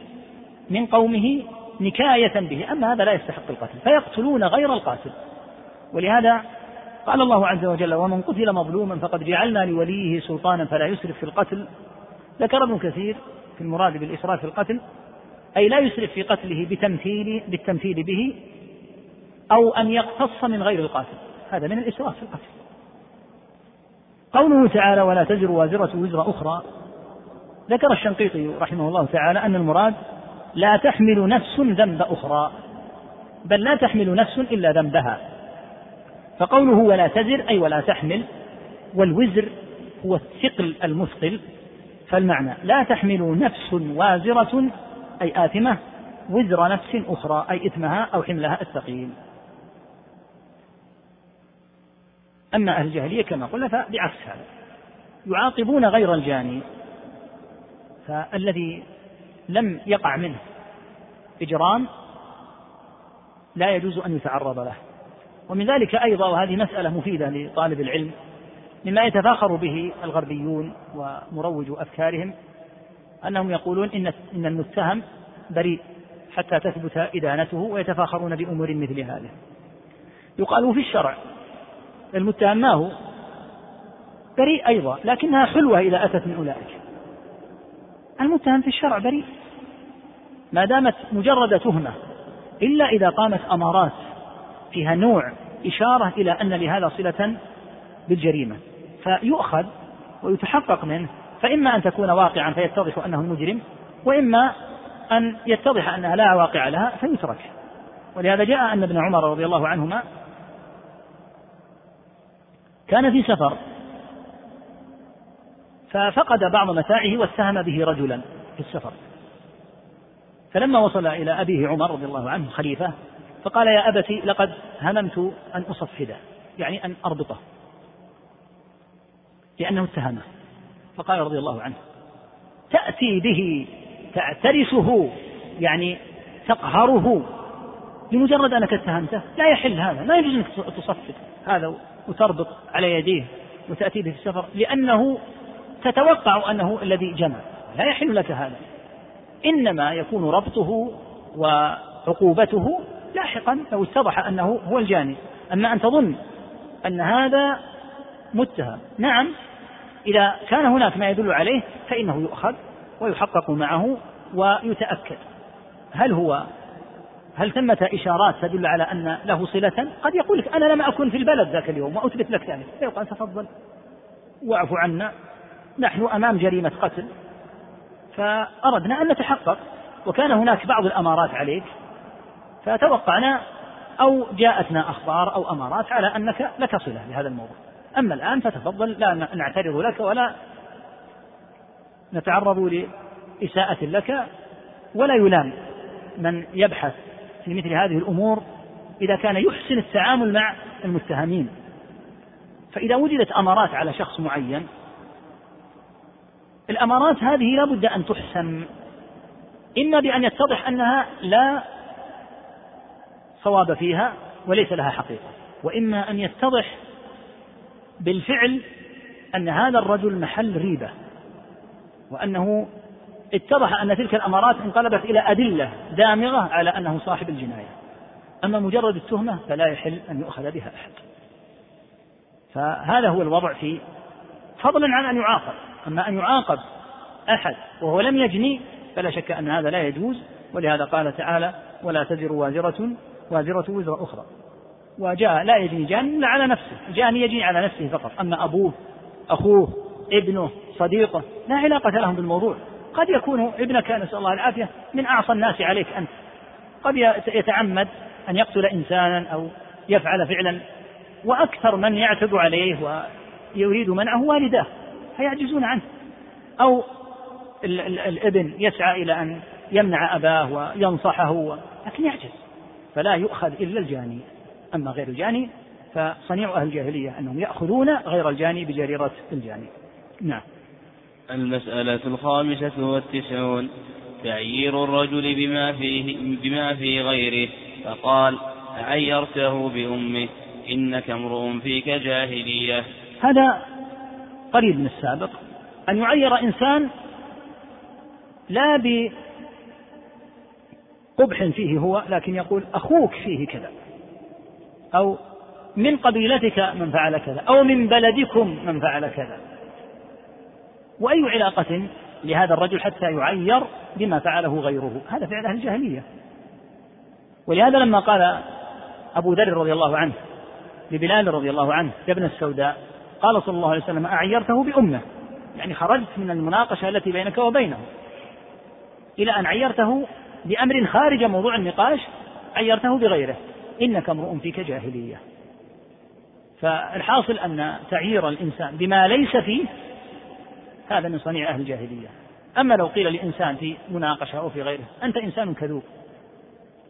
من قومه نكاية به. أما هذا لا يستحق القتل فيقتلون غير القاتل. ولهذا قال الله عز وجل ومن قتل مظلوما فقد جعلنا لوليه سلطانا فلا يسرف في القتل. ذكر ابن كثير في المراد بالإسراف في القتل أي لا يسرف في قتله بتمثيل بالتمثيل به أو أن يقتص من غير القاتل. هذا من الإسراف في القتل. قوله تعالى ولا تزر وازرة وزر أخرى. ذكر الشنقيطي رحمه الله تعالى أن المراد لا تحمل نفس ذنب أخرى بل لا تحمل نفس إلا ذنبها. فقوله ولا تزر أي ولا تحمل والوزر هو الثقل المثقل. فالمعنى لا تحمل نفس وازرة أي آثمة وزر نفس أخرى أي إثمها أو حملها الثقيل. أما أهل الجاهلية كما قلنا فبعكس هذا يعاقبون غير الجاني. فالذي لم يقع منه إجرام لا يجوز أن يتعرض له. ومن ذلك أيضا وهذه مسألة مفيدة لطالب العلم مما يتفاخر به الغربيون ومروج أفكارهم أنهم يقولون إن إن المتهم بريء حتى تثبت إدانته ويتفاخرون بأمور مثل هذه. يقال في الشرع المتهم ما هو؟ بريء أيضا لكنها حلوة إذا أتت من أولئك. المتهم في الشرع بريء. ما دامت مجرد تهمة إلا إذا قامت أمارات فيها نوع إشارة إلى أن لهذا صلة بالجريمة. فيؤخذ ويتحقق منه فإما أن تكون واقعا فيتضح أنه مجرم وإما أن يتضح أنها لا واقع لها فيترك. ولهذا جاء أن ابن عمر رضي الله عنهما كان في سفر ففقد بعض متاعه واتهم به رجلا في السفر. فلما وصل إلى أبيه عمر رضي الله عنه خليفة فقال يا أبتي لقد هممت أن أصفده يعني أن أربطه. لأنه اتهمه فقال رضي الله عنه تأتي به تعترسه يعني تقهره لمجرد أنك اتهمته. لا يحل هذا ما يجوز أنك تصفد هذا وتربط على يديه وتأتي به في السفر لأنه تتوقع أنه الذي جمع. لا يحل لك هذا. إنما يكون ربطه وعقوبته لاحقا لو اتضح أنه هو الجاني. أما أن تظن أن هذا متهم. نعم إذا كان هناك ما يدل عليه فإنه يؤخذ ويحقق معه ويتأكد. هل هو هل ثمة إشارات تدل على أن له صلة؟ قد يقول لك أنا لم أكن في البلد ذاك اليوم وأثبت لك ذلك. فيقال تفضل واعف عنا. نحن أمام جريمة قتل. فأردنا أن نتحقق وكان هناك بعض الأمارات عليك فتوقعنا أو جاءتنا أخبار أو أمارات على أنك لك صلة بهذا الموضوع. أما الآن فتفضل لا نعترض لك ولا نتعرض لإساءة لك ولا يلام من يبحث في مثل هذه الأمور إذا كان يحسن التعامل مع المتهمين. فإذا وجدت أمارات على شخص معين الأمارات هذه لا بد أن تحسم. إما بأن يتضح أنها لا صواب فيها وليس لها حقيقة وإما أن يتضح بالفعل أن هذا الرجل محل ريبة وأنه اتضح أن تلك الأمارات انقلبت إلى أدلة دامغة على أنه صاحب الجناية. أما مجرد التهمة فلا يحل أن يؤخذ بها أحد. فهذا هو الوضع في فضلا عن أن يعاقب. أما أن يعاقب أحد وهو لم يجني فلا شك أن هذا لا يجوز ولهذا قال تعالى ولا تزر وازرة وازرة وزر أخرى. وجاء لا يجني جان إلا على نفسه جاني يجني على نفسه فقط. أما أبوه أخوه ابنه صديقه لا علاقة لهم بالموضوع. قد يكون ابنك نسأل الله العافية من أعصى الناس عليك أنت. قد يتعمد أن يقتل إنسانا أو يفعل فعلا. وأكثر من يعتب عليه ويريد منعه والداه. فيعجزون عنه. أو ال ال الإبن يسعى إلى أن يمنع أباه وينصحه لكن يعجز. فلا يؤخذ إلا الجاني. أما غير الجاني فصنيع أهل الجاهلية أنهم يأخذون غير الجاني بجريرة الجاني. نعم. المسألة الخامسة والتسعون. تعيير الرجل بما فيه بما في غيره. فقال عيرته بأمه. إنك امرؤ فيك جاهلية. هذا قريب من السابق أن يعير إنسان لا بقبح فيه هو لكن يقول أخوك فيه كذا أو من قبيلتك من فعل كذا أو من بلدكم من فعل كذا. وأي علاقة لهذا الرجل حتى يعير بما فعله غيره؟ هذا فعل أهل الجاهلية. ولهذا لما قال أبو ذر رضي الله عنه لبلال رضي الله عنه يا ابن السوداء قال صلى الله عليه وسلم أعيرته بأمه. يعني خرجت من المناقشة التي بينك وبينه إلى أن عيرته بأمر خارج موضوع النقاش عيرته بغيره. إنك امرؤ فيك جاهلية. فالحاصل أن تعيير الإنسان بما ليس فيه هذا من صنيع أهل الجاهلية. أما لو قيل لإنسان في مناقشة أو في غيره أنت إنسان كذوب.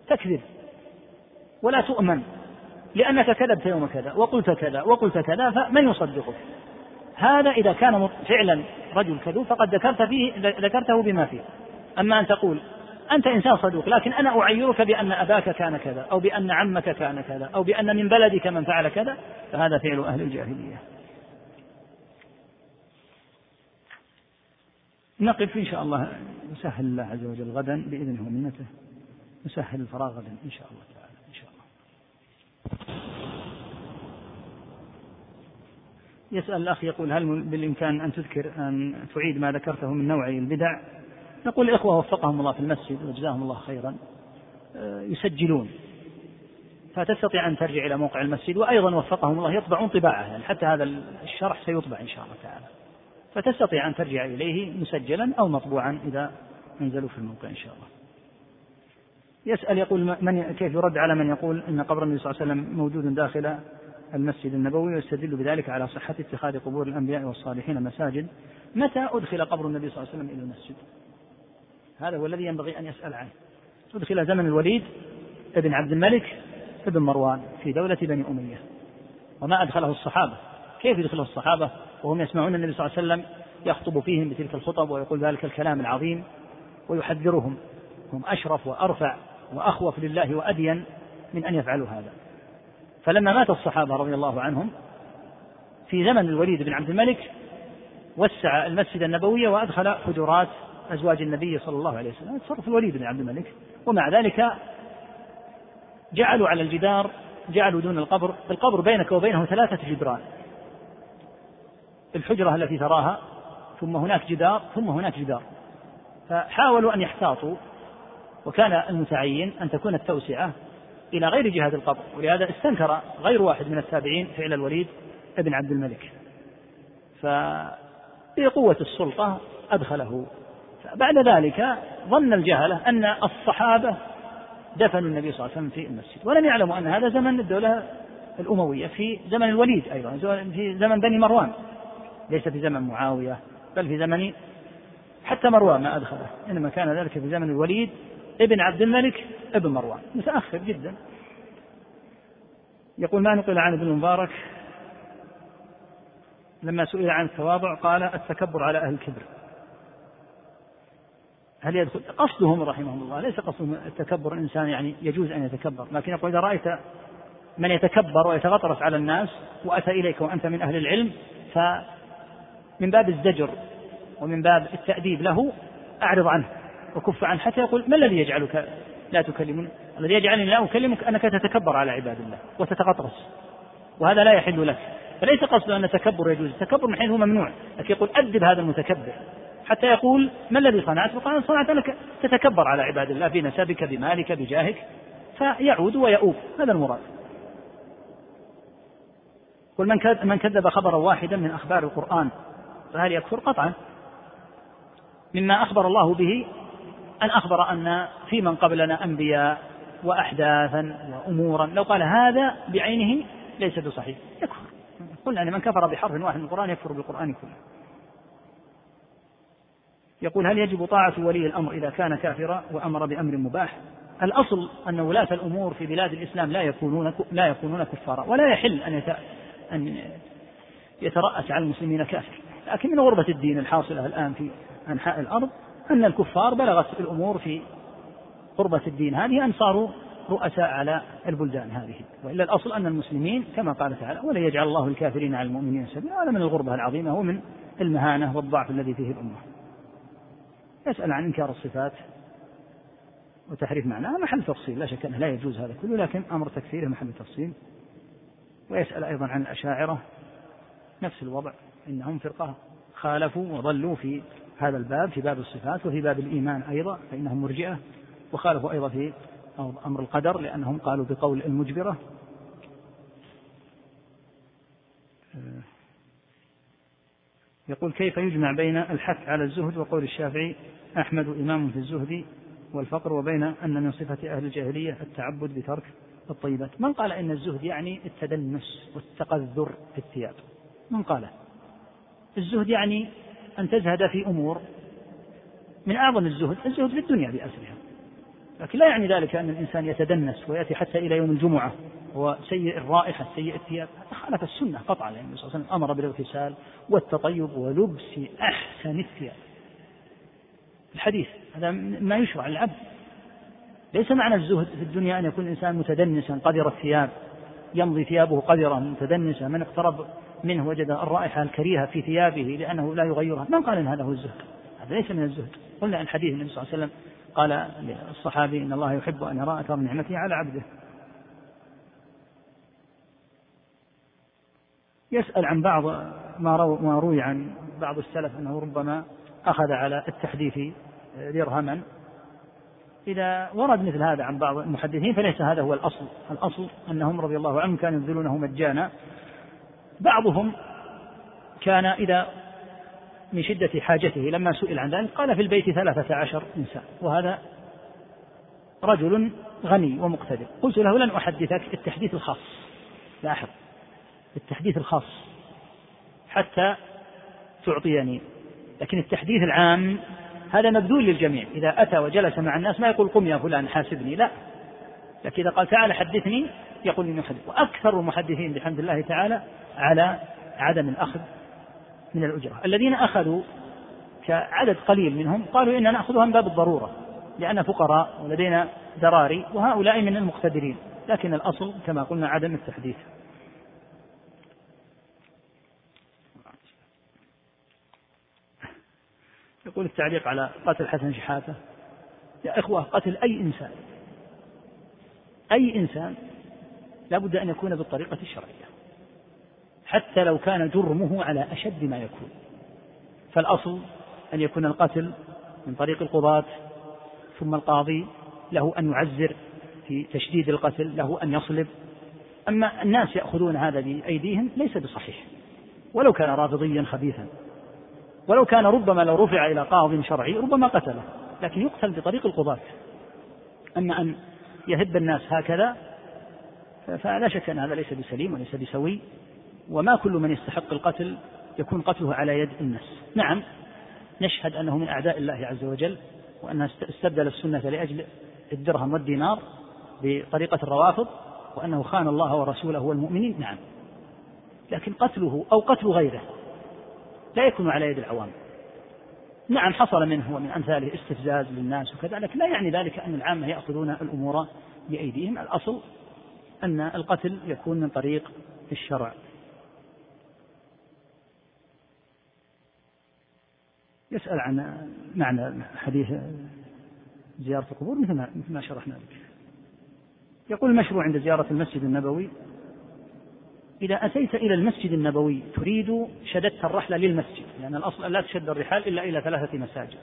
تكذب. ولا تؤمن. لأنك كذبت يوم كذا وقلت كذا وقلت كذا فمن يصدقك؟ هذا إذا كان فعلا رجل كذوب فقد ذكرت فيه ذكرته بما فيه. أما أن تقول أنت إنسان صدوق لكن أنا أعيرك بأن أباك كان كذا أو بأن عمك كان كذا أو بأن من بلدك من فعل كذا فهذا فعل أهل الجاهلية. نقف إن شاء الله. نسهل الله عز وجل غدا بإذنه ومنته. نسهل الفراغ غدا إن شاء الله تعالى. يسأل الأخ يقول هل بالإمكان أن تذكر أن تعيد ما ذكرته من نوعي البدع؟ نقول الإخوة وفقهم الله في المسجد وجزاهم الله خيرا آه، يسجلون. فتستطيع أن ترجع إلى موقع المسجد وأيضا وفقهم الله يطبعون طباعة يعني حتى هذا الشرح سيطبع إن شاء الله تعالى. فتستطيع أن ترجع إليه مسجلا أو مطبوعا إذا نزلوا في الموقع إن شاء الله. يسأل يقول من كيف يرد على من يقول أن قبر النبي صلى الله عليه وسلم موجود داخل المسجد النبوي ويستدل بذلك على صحة اتخاذ قبور الأنبياء والصالحين مساجد. متى أدخل قبر النبي صلى الله عليه وسلم إلى المسجد؟ هذا هو الذي ينبغي أن يسأل عنه. أدخل زمن الوليد ابن عبد الملك ابن مروان في دولة بني أمية. وما أدخله الصحابة؟ كيف يدخله الصحابة؟ وهم يسمعون النبي صلى الله عليه وسلم يخطب فيهم بتلك الخطب ويقول ذلك الكلام العظيم ويحذرهم. هم أشرف وأرفع وأخوف لله وأدين من أن يفعلوا هذا. فلما مات الصحابة رضي الله عنهم في زمن الوليد بن عبد الملك وسع المسجد النبوي وأدخل حجرات أزواج النبي صلى الله عليه وسلم. تصرف الوليد بن عبد الملك. ومع ذلك جعلوا على الجدار جعلوا دون القبر. القبر بينك وبينه ثلاثة جدران. الحجرة التي تراها ثم هناك جدار ثم هناك جدار. فحاولوا أن يحتاطوا. وكان المتعين أن تكون التوسعة إلى غير جهة القبر ولهذا استنكر غير واحد من التابعين فعل الوليد بن عبد الملك. فبقوة السلطة أدخله. بعد ذلك ظن الجهلة أن الصحابة دفنوا النبي صلى الله عليه وسلم في المسجد ولم يعلموا أن هذا زمن الدولة الأموية في زمن الوليد أيضا في زمن بني مروان. ليس في زمن معاوية بل في زمن حتى مروان ما أدخله إنما كان ذلك في زمن الوليد ابن عبد الملك ابن مروان. متأخر جدا. يقول ما نقل عن ابن المبارك؟ لما سئل عن التواضع قال التكبر على أهل الكبر. هل يدخل؟ قصدهم رحمهم الله. ليس قصدهم التكبر. الإنسان يعني يجوز أن يتكبر. لكن يقول إذا رأيت من يتكبر ويتغطرس على الناس وأتى إليك وأنت من أهل العلم فمن باب الزجر ومن باب التأديب له أعرض عنه. وكف عنه حتى يقول ما الذي يجعلك لا تكلمني؟ الذي يجعلني لا أكلمك أنك تتكبر على عباد الله وتتغطرس. وهذا لا يحل لك. فليس قصده أن التكبر يجوز. التكبر من حيث هو ممنوع. لكن يقول أدب هذا المتكبر. حتى يقول ما الذي صنعت؟ فقال صنعت أنك تتكبر على عباد الله بنسبك بمالك بجاهك. فيعود ويؤوب هذا المراد. قل من من كذب خبرا واحدا من أخبار القرآن فهل يكفر؟ قطعا. مما أخبر الله به أن أخبر أن في من قبلنا أنبياء وأحداثا وأمورا. لو قال هذا بعينه ليس بصحيح. يكفر. قلنا أن من كفر بحرف واحد من القرآن يكفر بالقرآن كله. يقول هل يجب طاعة ولي الأمر إذا كان كافرا وأمر بأمر مباح؟ الأصل أن ولاة الأمور في بلاد الإسلام لا يكونون لا يكونون كفارا ولا يحل أن أن يترأس على المسلمين كافر. لكن من غربة الدين الحاصلة الآن في أنحاء الأرض أن الكفار بلغت الأمور في غربة الدين هذه أن صاروا رؤساء على البلدان هذه. وإلا الأصل أن المسلمين كما قال تعالى ولا يجعل الله الكافرين على المؤمنين سبيلا هذا من الغربة العظيمة ومن المهانة والضعف الذي فيه الأمة. يسأل عن إنكار الصفات وتحريف معناها محل تفصيل لا شك أنه لا يجوز هذا كله لكن أمر تكفيره محل تفصيل. ويسأل أيضا عن الأشاعرة نفس الوضع إنهم فرقة خالفوا وضلوا في هذا الباب في باب الصفات وفي باب الإيمان أيضا فإنهم مرجئة. وخالفوا أيضا في أمر القدر لأنهم قالوا بقول المجبرة. يقول كيف يجمع بين الحث على الزهد وقول الشافعي أحمد إمام في الزهد والفقر وبين أن من صفة أهل الجاهلية التعبد بترك الطيبات؟ من قال إن الزهد يعني التدنس والتقذر في الثياب؟ من قال؟ الزهد يعني أن تزهد في أمور من أعظم الزهد الزهد في الدنيا بأسرها. لكن لا يعني ذلك أن الإنسان يتدنس ويأتي حتى إلى يوم الجمعة هو سيء الرائحة سيء الثياب. هذا خالف السنة قطعا لأن النبي صلى الله عليه وسلم أمر بالاغتسال والتطيب ولبس أحسن الثياب. الحديث هذا ما يشرع للعبد. ليس معنى الزهد في الدنيا أن يكون الإنسان متدنسا قذر الثياب يمضي ثيابه قذرة متدنسة من اقترب منه وجد الرائحة الكريهة في ثيابه لأنه لا يغيرها. من قال إن هذا هو الزهد؟ هذا ليس من الزهد. قلنا الحديث النبي صلى الله عليه وسلم قال للصحابي إن الله يحب أن يرى أثر نعمته على عبده. يسأل عن بعض ما, رو ما روي عن بعض السلف أنه ربما أخذ على التحديث درهما. إذا ورد مثل هذا عن بعض المحدثين فليس هذا هو الأصل. الأصل أنهم رضي الله عنهم كانوا يبذلونه مجانا. بعضهم كان إذا من شدة حاجته لما سئل عن ذلك قال في البيت ثلاثة عشر إنسان وهذا رجل غني ومقتدر. قلت له لن أحدثك التحديث الخاص. لاحظ التحديث الخاص. حتى تعطيني. لكن التحديث العام هذا مبذول للجميع. إذا أتى وجلس مع الناس ما يقول قم يا فلان حاسبني. لا. لكن إذا قال تعال حدثني يقول إني أحدث وأكثر المحدثين بحمد الله تعالى على عدم الأخذ من الأجرة. الذين أخذوا كعدد قليل منهم قالوا إننا نأخذها من باب الضرورة لأن فقراء ولدينا ذراري وهؤلاء من المقتدرين لكن الأصل كما قلنا عدم التحديث. يقول التعليق على قتل حسن شحاتة يا إخوة قتل أي إنسان أي إنسان لابد أن يكون بالطريقة الشرعية. حتى لو كان جرمه على أشد ما يكون. فالأصل أن يكون القتل من طريق القضاة ثم القاضي له أن يعزر في تشديد القتل له أن يصلب. أما الناس يأخذون هذا بأيديهم ليس بصحيح. ولو كان رافضيا خبيثا. ولو كان ربما لو رفع إلى قاض شرعي ربما قتله. لكن يقتل بطريق القضاة. أما أن يهب الناس هكذا فلا شك أن هذا ليس بسليم وليس بسوي وما كل من يستحق القتل يكون قتله على يد الناس. نعم نشهد أنه من أعداء الله عز وجل وأنه استبدل السنة لأجل الدرهم والدينار بطريقة الروافض وأنه خان الله ورسوله والمؤمنين. نعم. لكن قتله أو قتل غيره لا يكون على يد العوام. نعم حصل منه ومن أمثاله استفزاز للناس وكذا لكن لا يعني ذلك أن العامة يأخذون الأمور بأيديهم. الأصل أن القتل يكون من طريق الشرع يسأل عن معنى حديث زيارة القبور مثل ما مثل ما شرحنا لك. يقول المشروع عند زيارة المسجد النبوي إذا أتيت إلى المسجد النبوي تريد شددت الرحلة للمسجد لأن الأصل أن لا تشد الرحال إلا إلى ثلاثة مساجد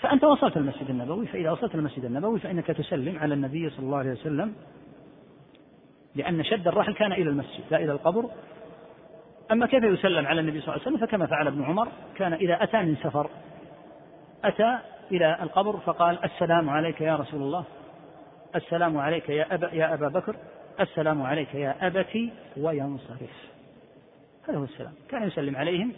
فأنت وصلت المسجد النبوي فإذا وصلت المسجد النبوي فإنك تسلم على النبي صلى الله عليه وسلم لأن شد الرحل كان إلى المسجد لا إلى القبر. أما كيف يسلم على النبي صلى الله عليه وسلم؟ فكما فعل ابن عمر كان إذا أتى من سفر أتى إلى القبر فقال السلام عليك يا رسول الله السلام عليك يا أبا, يا أبا بكر السلام عليك يا أبتي وينصرف. هذا هو السلام. كان يسلم عليهم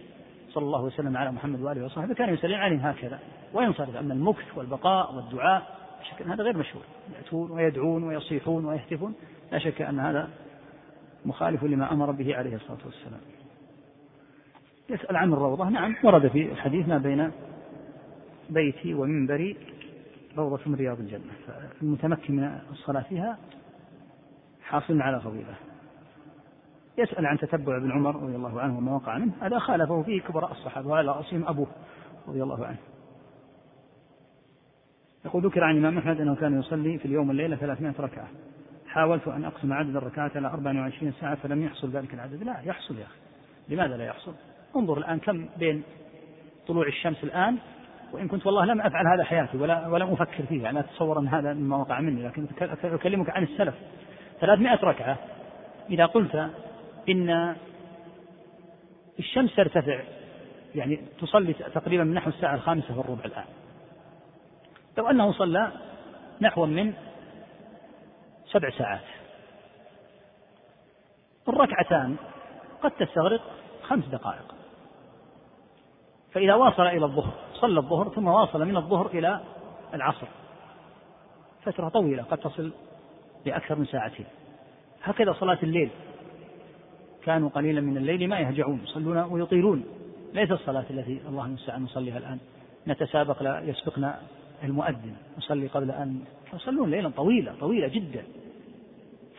صلى الله وسلم على محمد وآله وصحبه كان يسلم عليهم هكذا وينصرف. أما المكث والبقاء والدعاء هذا غير مشهور يأتون ويدعون ويصيحون ويهتفون. لا شك أن هذا مخالف لما أمر به عليه الصلاة والسلام. يسأل عن الروضة نعم ورد في الحديث ما بين بيتي ومنبري روضة من رياض الجنة. فالمتمكن من الصلاة فيها حاصل على فضيلة. يسأل عن تتبع ابن عمر رضي الله عنه وما وقع منه هذا خالفه فيه كبراء الصحابة وعلى رأسهم أبوه رضي الله عنه. يقول ذكر عن الإمام أحمد أنه كان يصلي في اليوم والليلة 300 ركعة. حاولت أن أقسم عدد الركعات على 24 ساعة فلم يحصل ذلك العدد. لا يحصل يا أخي. لماذا لا يحصل؟ انظر الآن كم بين طلوع الشمس الآن وإن كنت والله لم أفعل هذا حياتي ولا ولم أفكر فيه يعني أتصور أن هذا مما وقع مني لكن أكلمك عن السلف. 300 ركعة. إذا قلت إن الشمس ترتفع يعني تصلي تقريبا من نحو الساعة الخامسة والربع الآن. لو أنه صلى نحو من سبع ساعات. الركعتان قد تستغرق خمس دقائق. فإذا واصل إلى الظهر صلى الظهر ثم واصل من الظهر إلى العصر. فترة طويلة قد تصل لأكثر من ساعتين. هكذا صلاة الليل. كانوا قليلا من الليل ما يهجعون يصلون ويطيلون. ليس الصلاة التي الله المستعان نصليها الآن. نتسابق لا يسبقنا المؤذن نصلي قبل أن يصلون ليلا طويلة طويلة جدا.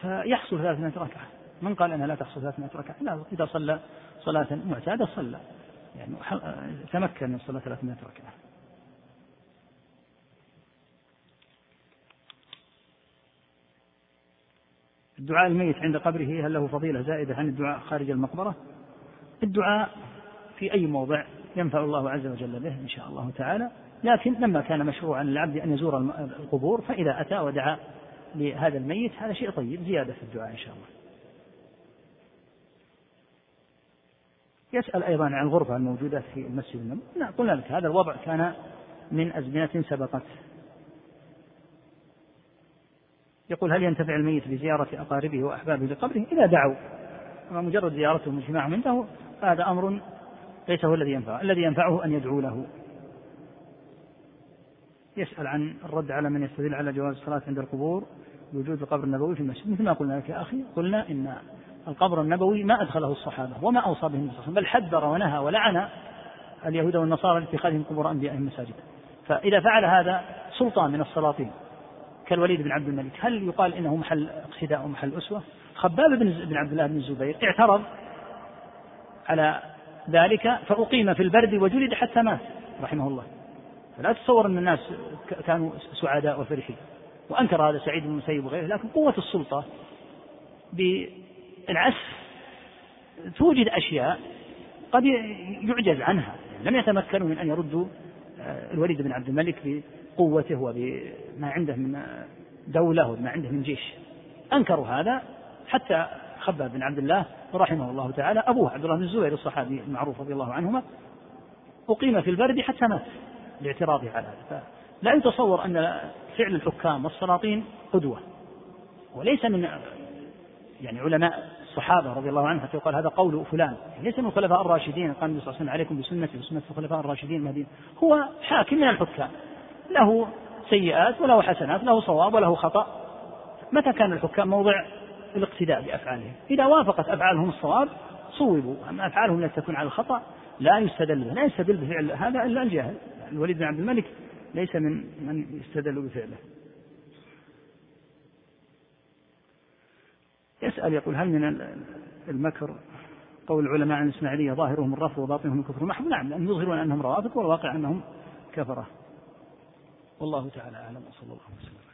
فيحصل 300 ركعة. من قال أنها لا تحصل 300 ركعة؟ لا إذا صلى صلاة معتادة صلى. يعني تمكن من صلاة 300 ركعة. الدعاء الميت عند قبره هل له فضيلة زائدة عن الدعاء خارج المقبرة؟ الدعاء في أي موضع ينفع الله عز وجل به إن شاء الله تعالى. لكن لما كان مشروعا للعبد أن يزور القبور فإذا أتى ودعا لهذا الميت هذا شيء طيب زيادة في الدعاء إن شاء الله. يسأل أيضا عن الغرفة الموجودة في المسجد النبوي. نعم قلنا لك هذا الوضع كان من أزمنة سبقت. يقول هل ينتفع الميت بزيارة أقاربه وأحبابه لقبره؟ إذا دعوا. أما مجرد زيارتهم واجتماعهم عنده فهذا أمر ليس هو الذي ينفعه الذي ينفعه أن يدعو له. يسأل عن الرد على من يستدل على جواز الصلاة عند القبور بوجود القبر النبوي في المسجد. مثل ما قلنا لك يا أخي قلنا إن القبر النبوي ما أدخله الصحابة وما أوصى به النبي بل حذر ونهى ولعن اليهود والنصارى لاتخاذهم قبور أنبيائهم مساجد. فإذا فعل هذا سلطان من السلاطين كالوليد بن عبد الملك. هل يقال إنه محل اقتداء ومحل أسوة؟ خباب بن عبد الله بن الزبير اعترض على ذلك فأقيم في البرد وجلد حتى مات رحمه الله. فلا تتصور أن الناس كانوا سعداء وفرحين. وأنكر هذا سعيد بن المسيب وغيره لكن قوة السلطة بالعسف توجد أشياء قد يعجز عنها. لم يتمكنوا من أن يردوا آه، الوليد بن عبد الملك بقوته وبما عنده من دولة وما عنده من جيش. أنكروا هذا حتى خباب بن عبد الله رحمه الله تعالى أبوه عبد الله بن الزبير الصحابي المعروف رضي الله عنهما أقيم في البرد حتى مات. لاعتراضه على هذا. لا يتصور أن فعل الحكام والسلاطين قدوة. وليس من يعني علماء الصحابة رضي الله عنهم حتى يقال هذا قول فلان. ليس من الخلفاء الراشدين. قال النبي صلى الله عليه وسلم عليكم بسنتي وسنة الخلفاء الراشدين المهديين. هو حاكم من الحكام. له سيئات وله حسنات له صواب وله خطأ. متى كان الحكام موضع الاقتداء بأفعالهم؟ إذا وافقت أفعالهم الصواب صوبوا. أما أفعالهم التي تكون على الخطأ لا يستدل لا يستدل بفعل هذا إلا الجاهل. الوليد بن عبد الملك ليس من من يستدل بفعله. يسأل يقول هل من المكر قول العلماء عن الإسماعيلية ظاهرهم الرفض وباطنهم الكفر؟ محض نعم لأن يظهرون أنهم روافض والواقع أنهم كفرة. والله تعالى أعلم وصلى الله وسلم.